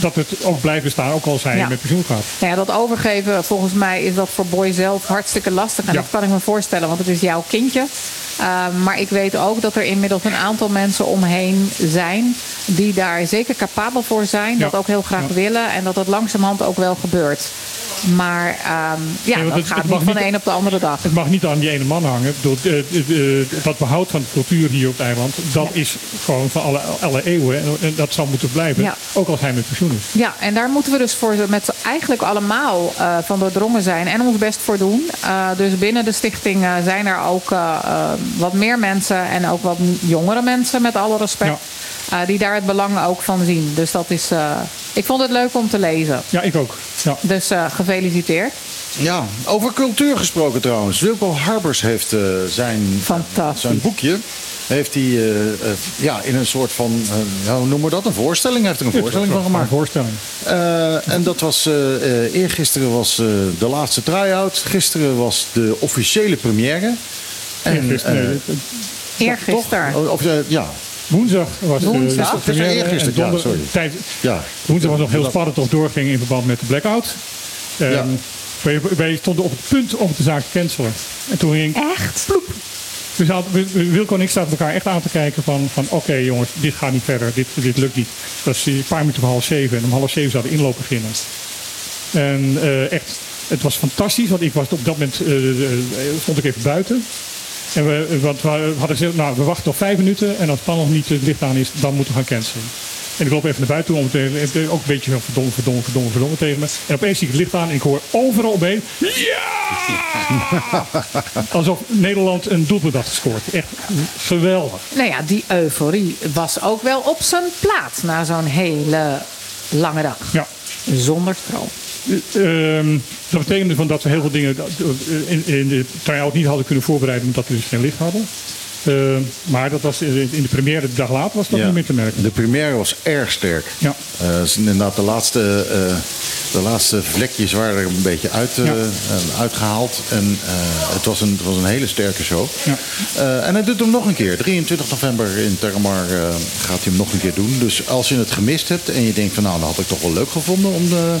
Speaker 2: dat het ook blijft bestaan, ook als hij
Speaker 3: Ja.
Speaker 2: met pensioen gaat.
Speaker 3: Nou ja, dat overgeven, volgens mij is dat voor Boy zelf hartstikke lastig. En
Speaker 2: Ja.
Speaker 3: dat kan ik me voorstellen, want het is jouw kindje. Uh, maar ik weet ook dat er inmiddels een aantal mensen omheen zijn... die daar zeker capabel voor zijn.
Speaker 2: Ja.
Speaker 3: Dat ook heel graag willen. En dat het langzamerhand ook wel gebeurt. Maar ehm, ja,
Speaker 2: Nee,
Speaker 3: dat
Speaker 2: het-
Speaker 3: gaat
Speaker 2: het
Speaker 3: niet van de een op de andere dag.
Speaker 2: Het mag niet aan die ene man hangen. Bedoel, eh, wat behoud van de cultuur hier op het eiland, dat is gewoon van alle, alle eeuwen. En, en dat zal moeten blijven,
Speaker 3: Ja.
Speaker 2: ook als hij met pensioen is.
Speaker 3: Ja, en daar moeten we dus voor met eigenlijk allemaal eh, van doordrongen zijn en ons best voor doen. Eh, dus binnen de stichting zijn er ook wat meer mensen en ook wat jongere mensen, met alle respect, eh, die daar het belang ook van zien. Dus dat is, eh, ik vond het leuk om te lezen.
Speaker 2: Ja, ik ook. Ja.
Speaker 3: Dus eh, gefeliciteerd.
Speaker 1: Ja, over cultuur gesproken trouwens. Wilco Harbers heeft eh, zijn,
Speaker 3: Fantastisch.
Speaker 1: zijn boekje. Heeft hij eh, eh, ja, in een soort van, eh, hoe noemen we dat? Een voorstelling? Hij heeft er een voorstelling van
Speaker 2: Een
Speaker 1: gemaakt.
Speaker 2: voorstelling.
Speaker 1: Eh, en dat was, eh eh, eergisteren was eh, de laatste try-out. Gisteren was de officiële première. En,
Speaker 2: Eergisteren,
Speaker 1: eh,
Speaker 3: Eergisteren.
Speaker 1: Of, of, eh, ja,
Speaker 2: Woensdag was de-
Speaker 3: Woensdag?
Speaker 2: de première.
Speaker 1: eergisteren, ja, sorry.
Speaker 2: tijd-
Speaker 1: ja.
Speaker 2: Woensdag was nog heel spannend of doorging in verband met de blackout. Ehm,
Speaker 1: Ja.
Speaker 2: wij, wij stonden op het punt om de zaak te cancelen. En toen ging
Speaker 3: Echt?
Speaker 2: Dus hadden- we- Wilco en ik zaten elkaar echt aan te kijken van, van oké jongens, dit gaat niet verder, dit, dit lukt niet. Dat is een paar minuten voor half zeven en om half zeven zou de inloop beginnen. En eh, echt, het was fantastisch, want ik was op dat moment, eh, eh, stond ik even buiten. En we, want we hadden gezegd, nou we wachten nog vijf minuten en als het dan nog niet het licht aan is, dan moeten we gaan cancelen. En ik loop even naar buiten toe, om het, eh, ook een beetje van verdomme, verdomme, verdomme, verdomme tegen me. En opeens zie ik het licht aan en ik hoor overal omheen, ja! Alsof Nederland een doelpunt had gescoord. Echt geweldig.
Speaker 3: Nou ja, die euforie was ook wel op zijn plaats na zo'n hele lange dag.
Speaker 2: Ja.
Speaker 3: Zonder stroom.
Speaker 2: Eh, ehm, dat betekende van dat we heel veel dingen eh, in, in de try-out niet hadden kunnen voorbereiden omdat we dus geen licht hadden. Eh, maar dat was in de première de dag later was dat
Speaker 1: Ja.
Speaker 2: niet meer te merken.
Speaker 1: De première was erg sterk.
Speaker 2: Ja.
Speaker 1: Eh, inderdaad, de laatste, eh, de laatste vlekjes waren er een beetje uit, eh,
Speaker 2: Ja.
Speaker 1: eh, uitgehaald. En het, was een, het was een hele sterke show.
Speaker 2: Ja.
Speaker 1: En hij doet hem nog een keer. 23 november in Terramar gaat hij hem nog een keer doen. Dus als je het gemist hebt en je denkt van nou, dat had ik toch wel leuk gevonden om de,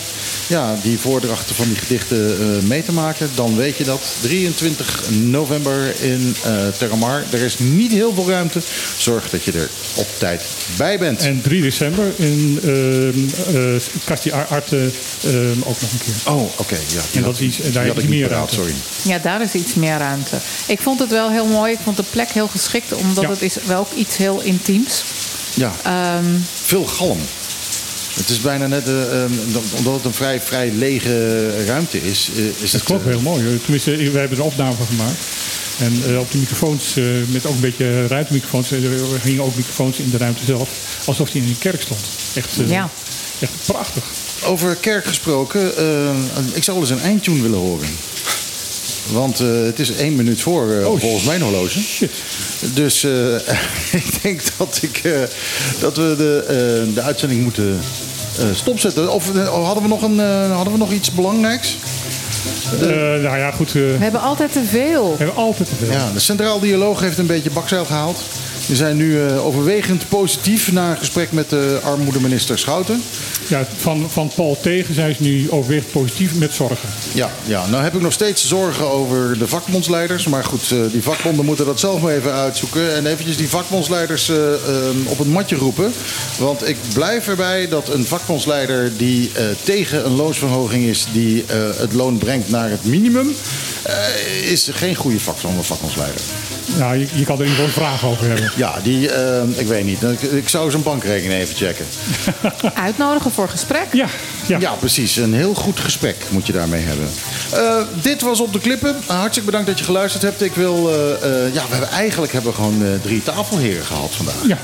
Speaker 1: ja, die voordrachten van die gedichten mee te maken. Dan weet je dat. 23 november in Terramar. Er is niet heel veel ruimte. Zorg dat je er op tijd bij bent.
Speaker 2: En 3 december in ehm eh Arte ehm, ook nog een keer.
Speaker 1: Oh, oké. ja,
Speaker 2: En dat
Speaker 1: had-
Speaker 2: is daar
Speaker 1: had
Speaker 2: is meer ruimte.
Speaker 1: sorry.
Speaker 3: Ja, daar is iets meer ruimte. Ik vond het wel heel mooi. Ik vond de plek heel geschikt, omdat
Speaker 2: Ja.
Speaker 3: het is wel ook iets heel intiems.
Speaker 1: Ja,
Speaker 3: Ehm,
Speaker 1: veel galm. Het is bijna net, eh, omdat het een vrij, vrij lege ruimte is, eh, is
Speaker 2: Dat
Speaker 1: het...
Speaker 2: klopt, heel mooi. Tenminste, we hebben er een opname van gemaakt. En eh, op de microfoons, eh, met ook een beetje ruimtemicrofoons, er gingen ook microfoons in de ruimte zelf. Alsof die in een kerk stond. Echt, eh,
Speaker 3: Ja.
Speaker 2: echt prachtig.
Speaker 1: Over kerk gesproken, ik zou wel eens een eindtune willen horen. Want eh, het is één minuut voor,
Speaker 2: Oh,
Speaker 1: volgens mijn horloge.
Speaker 2: Shit.
Speaker 1: Dus eh, ik denk dat, ik, eh, dat we de, eh, de uitzending moeten eh, stopzetten. Of hadden, we nog een, hadden we nog iets belangrijks?
Speaker 2: Eh, nou ja, goed. eh,
Speaker 3: we hebben altijd te veel.
Speaker 2: we hebben altijd te veel.
Speaker 1: Ja, de Centraal Dialoog heeft een beetje bakzeil gehaald. Die zijn nu eh, overwegend positief na een gesprek met de armoedeminister Schouten.
Speaker 2: Ja, van, van Paul tegen zijn ze nu overwegend positief met zorgen.
Speaker 1: Ja, ja, nou heb ik nog steeds zorgen over de vakbondsleiders. Maar goed, eh, die vakbonden moeten dat zelf maar even uitzoeken. En eventjes die vakbondsleiders eh, eh, op het matje roepen. Want ik blijf erbij dat een vakbondsleider die tegen een loonsverhoging is... die het loon brengt naar het minimum... is geen goede vakbond- vakbondsleider.
Speaker 2: Nou, je, je kan er in ieder geval een vraag over hebben.
Speaker 1: Ja, die, eh, ik weet niet. Ik, ik zou zijn bankrekening even checken.
Speaker 3: Uitnodigen voor gesprek?
Speaker 2: Ja,
Speaker 1: Ja. precies. Een heel goed gesprek moet je daarmee hebben. Eh, dit was Op de Klippen. Hartstikke bedankt dat je geluisterd hebt. Ik wil... eh, eh, ja, we hebben, eigenlijk hebben we gewoon eh, drie tafelheren gehad vandaag.
Speaker 2: Ja.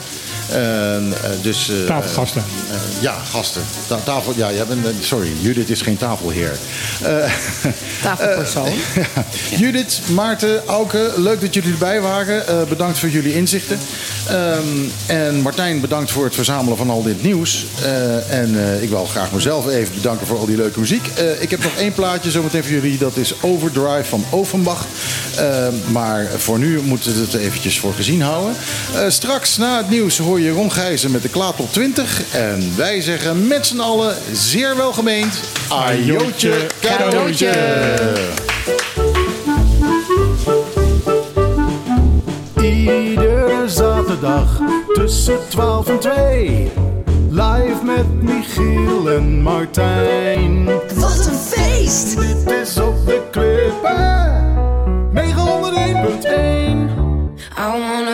Speaker 1: En, eh, dus, eh,
Speaker 2: Tafelgasten.
Speaker 1: eh, ja, gasten. Ta- tafel, ja, jij bent, sorry, Judith is geen tafelheer. Eh,
Speaker 3: Tafelpersoon.
Speaker 1: ja. Judith, Maarten, Auke, leuk dat jullie erbij waren. Eh, bedankt voor jullie inzichten. Ehm, en Martijn, bedankt voor het verzamelen van al dit nieuws. Eh, en eh, ik wil graag mezelf even bedanken voor al die leuke muziek. Eh, ik heb nog één plaatje zometeen voor jullie. Dat is Overdrive van Offenbach. Maar voor nu moeten we het eventjes voor gezien houden. Eh, straks na het nieuws hoor je Ron Gijzen met de Klaat op 20. En wij zeggen met z'n allen zeer welgemeend... Ajootje cadeautje.
Speaker 4: Iedere zaterdag tussen 12 en 2. Live met Michiel en Martijn.
Speaker 9: Wat een feest!
Speaker 4: Dit is op de klippen.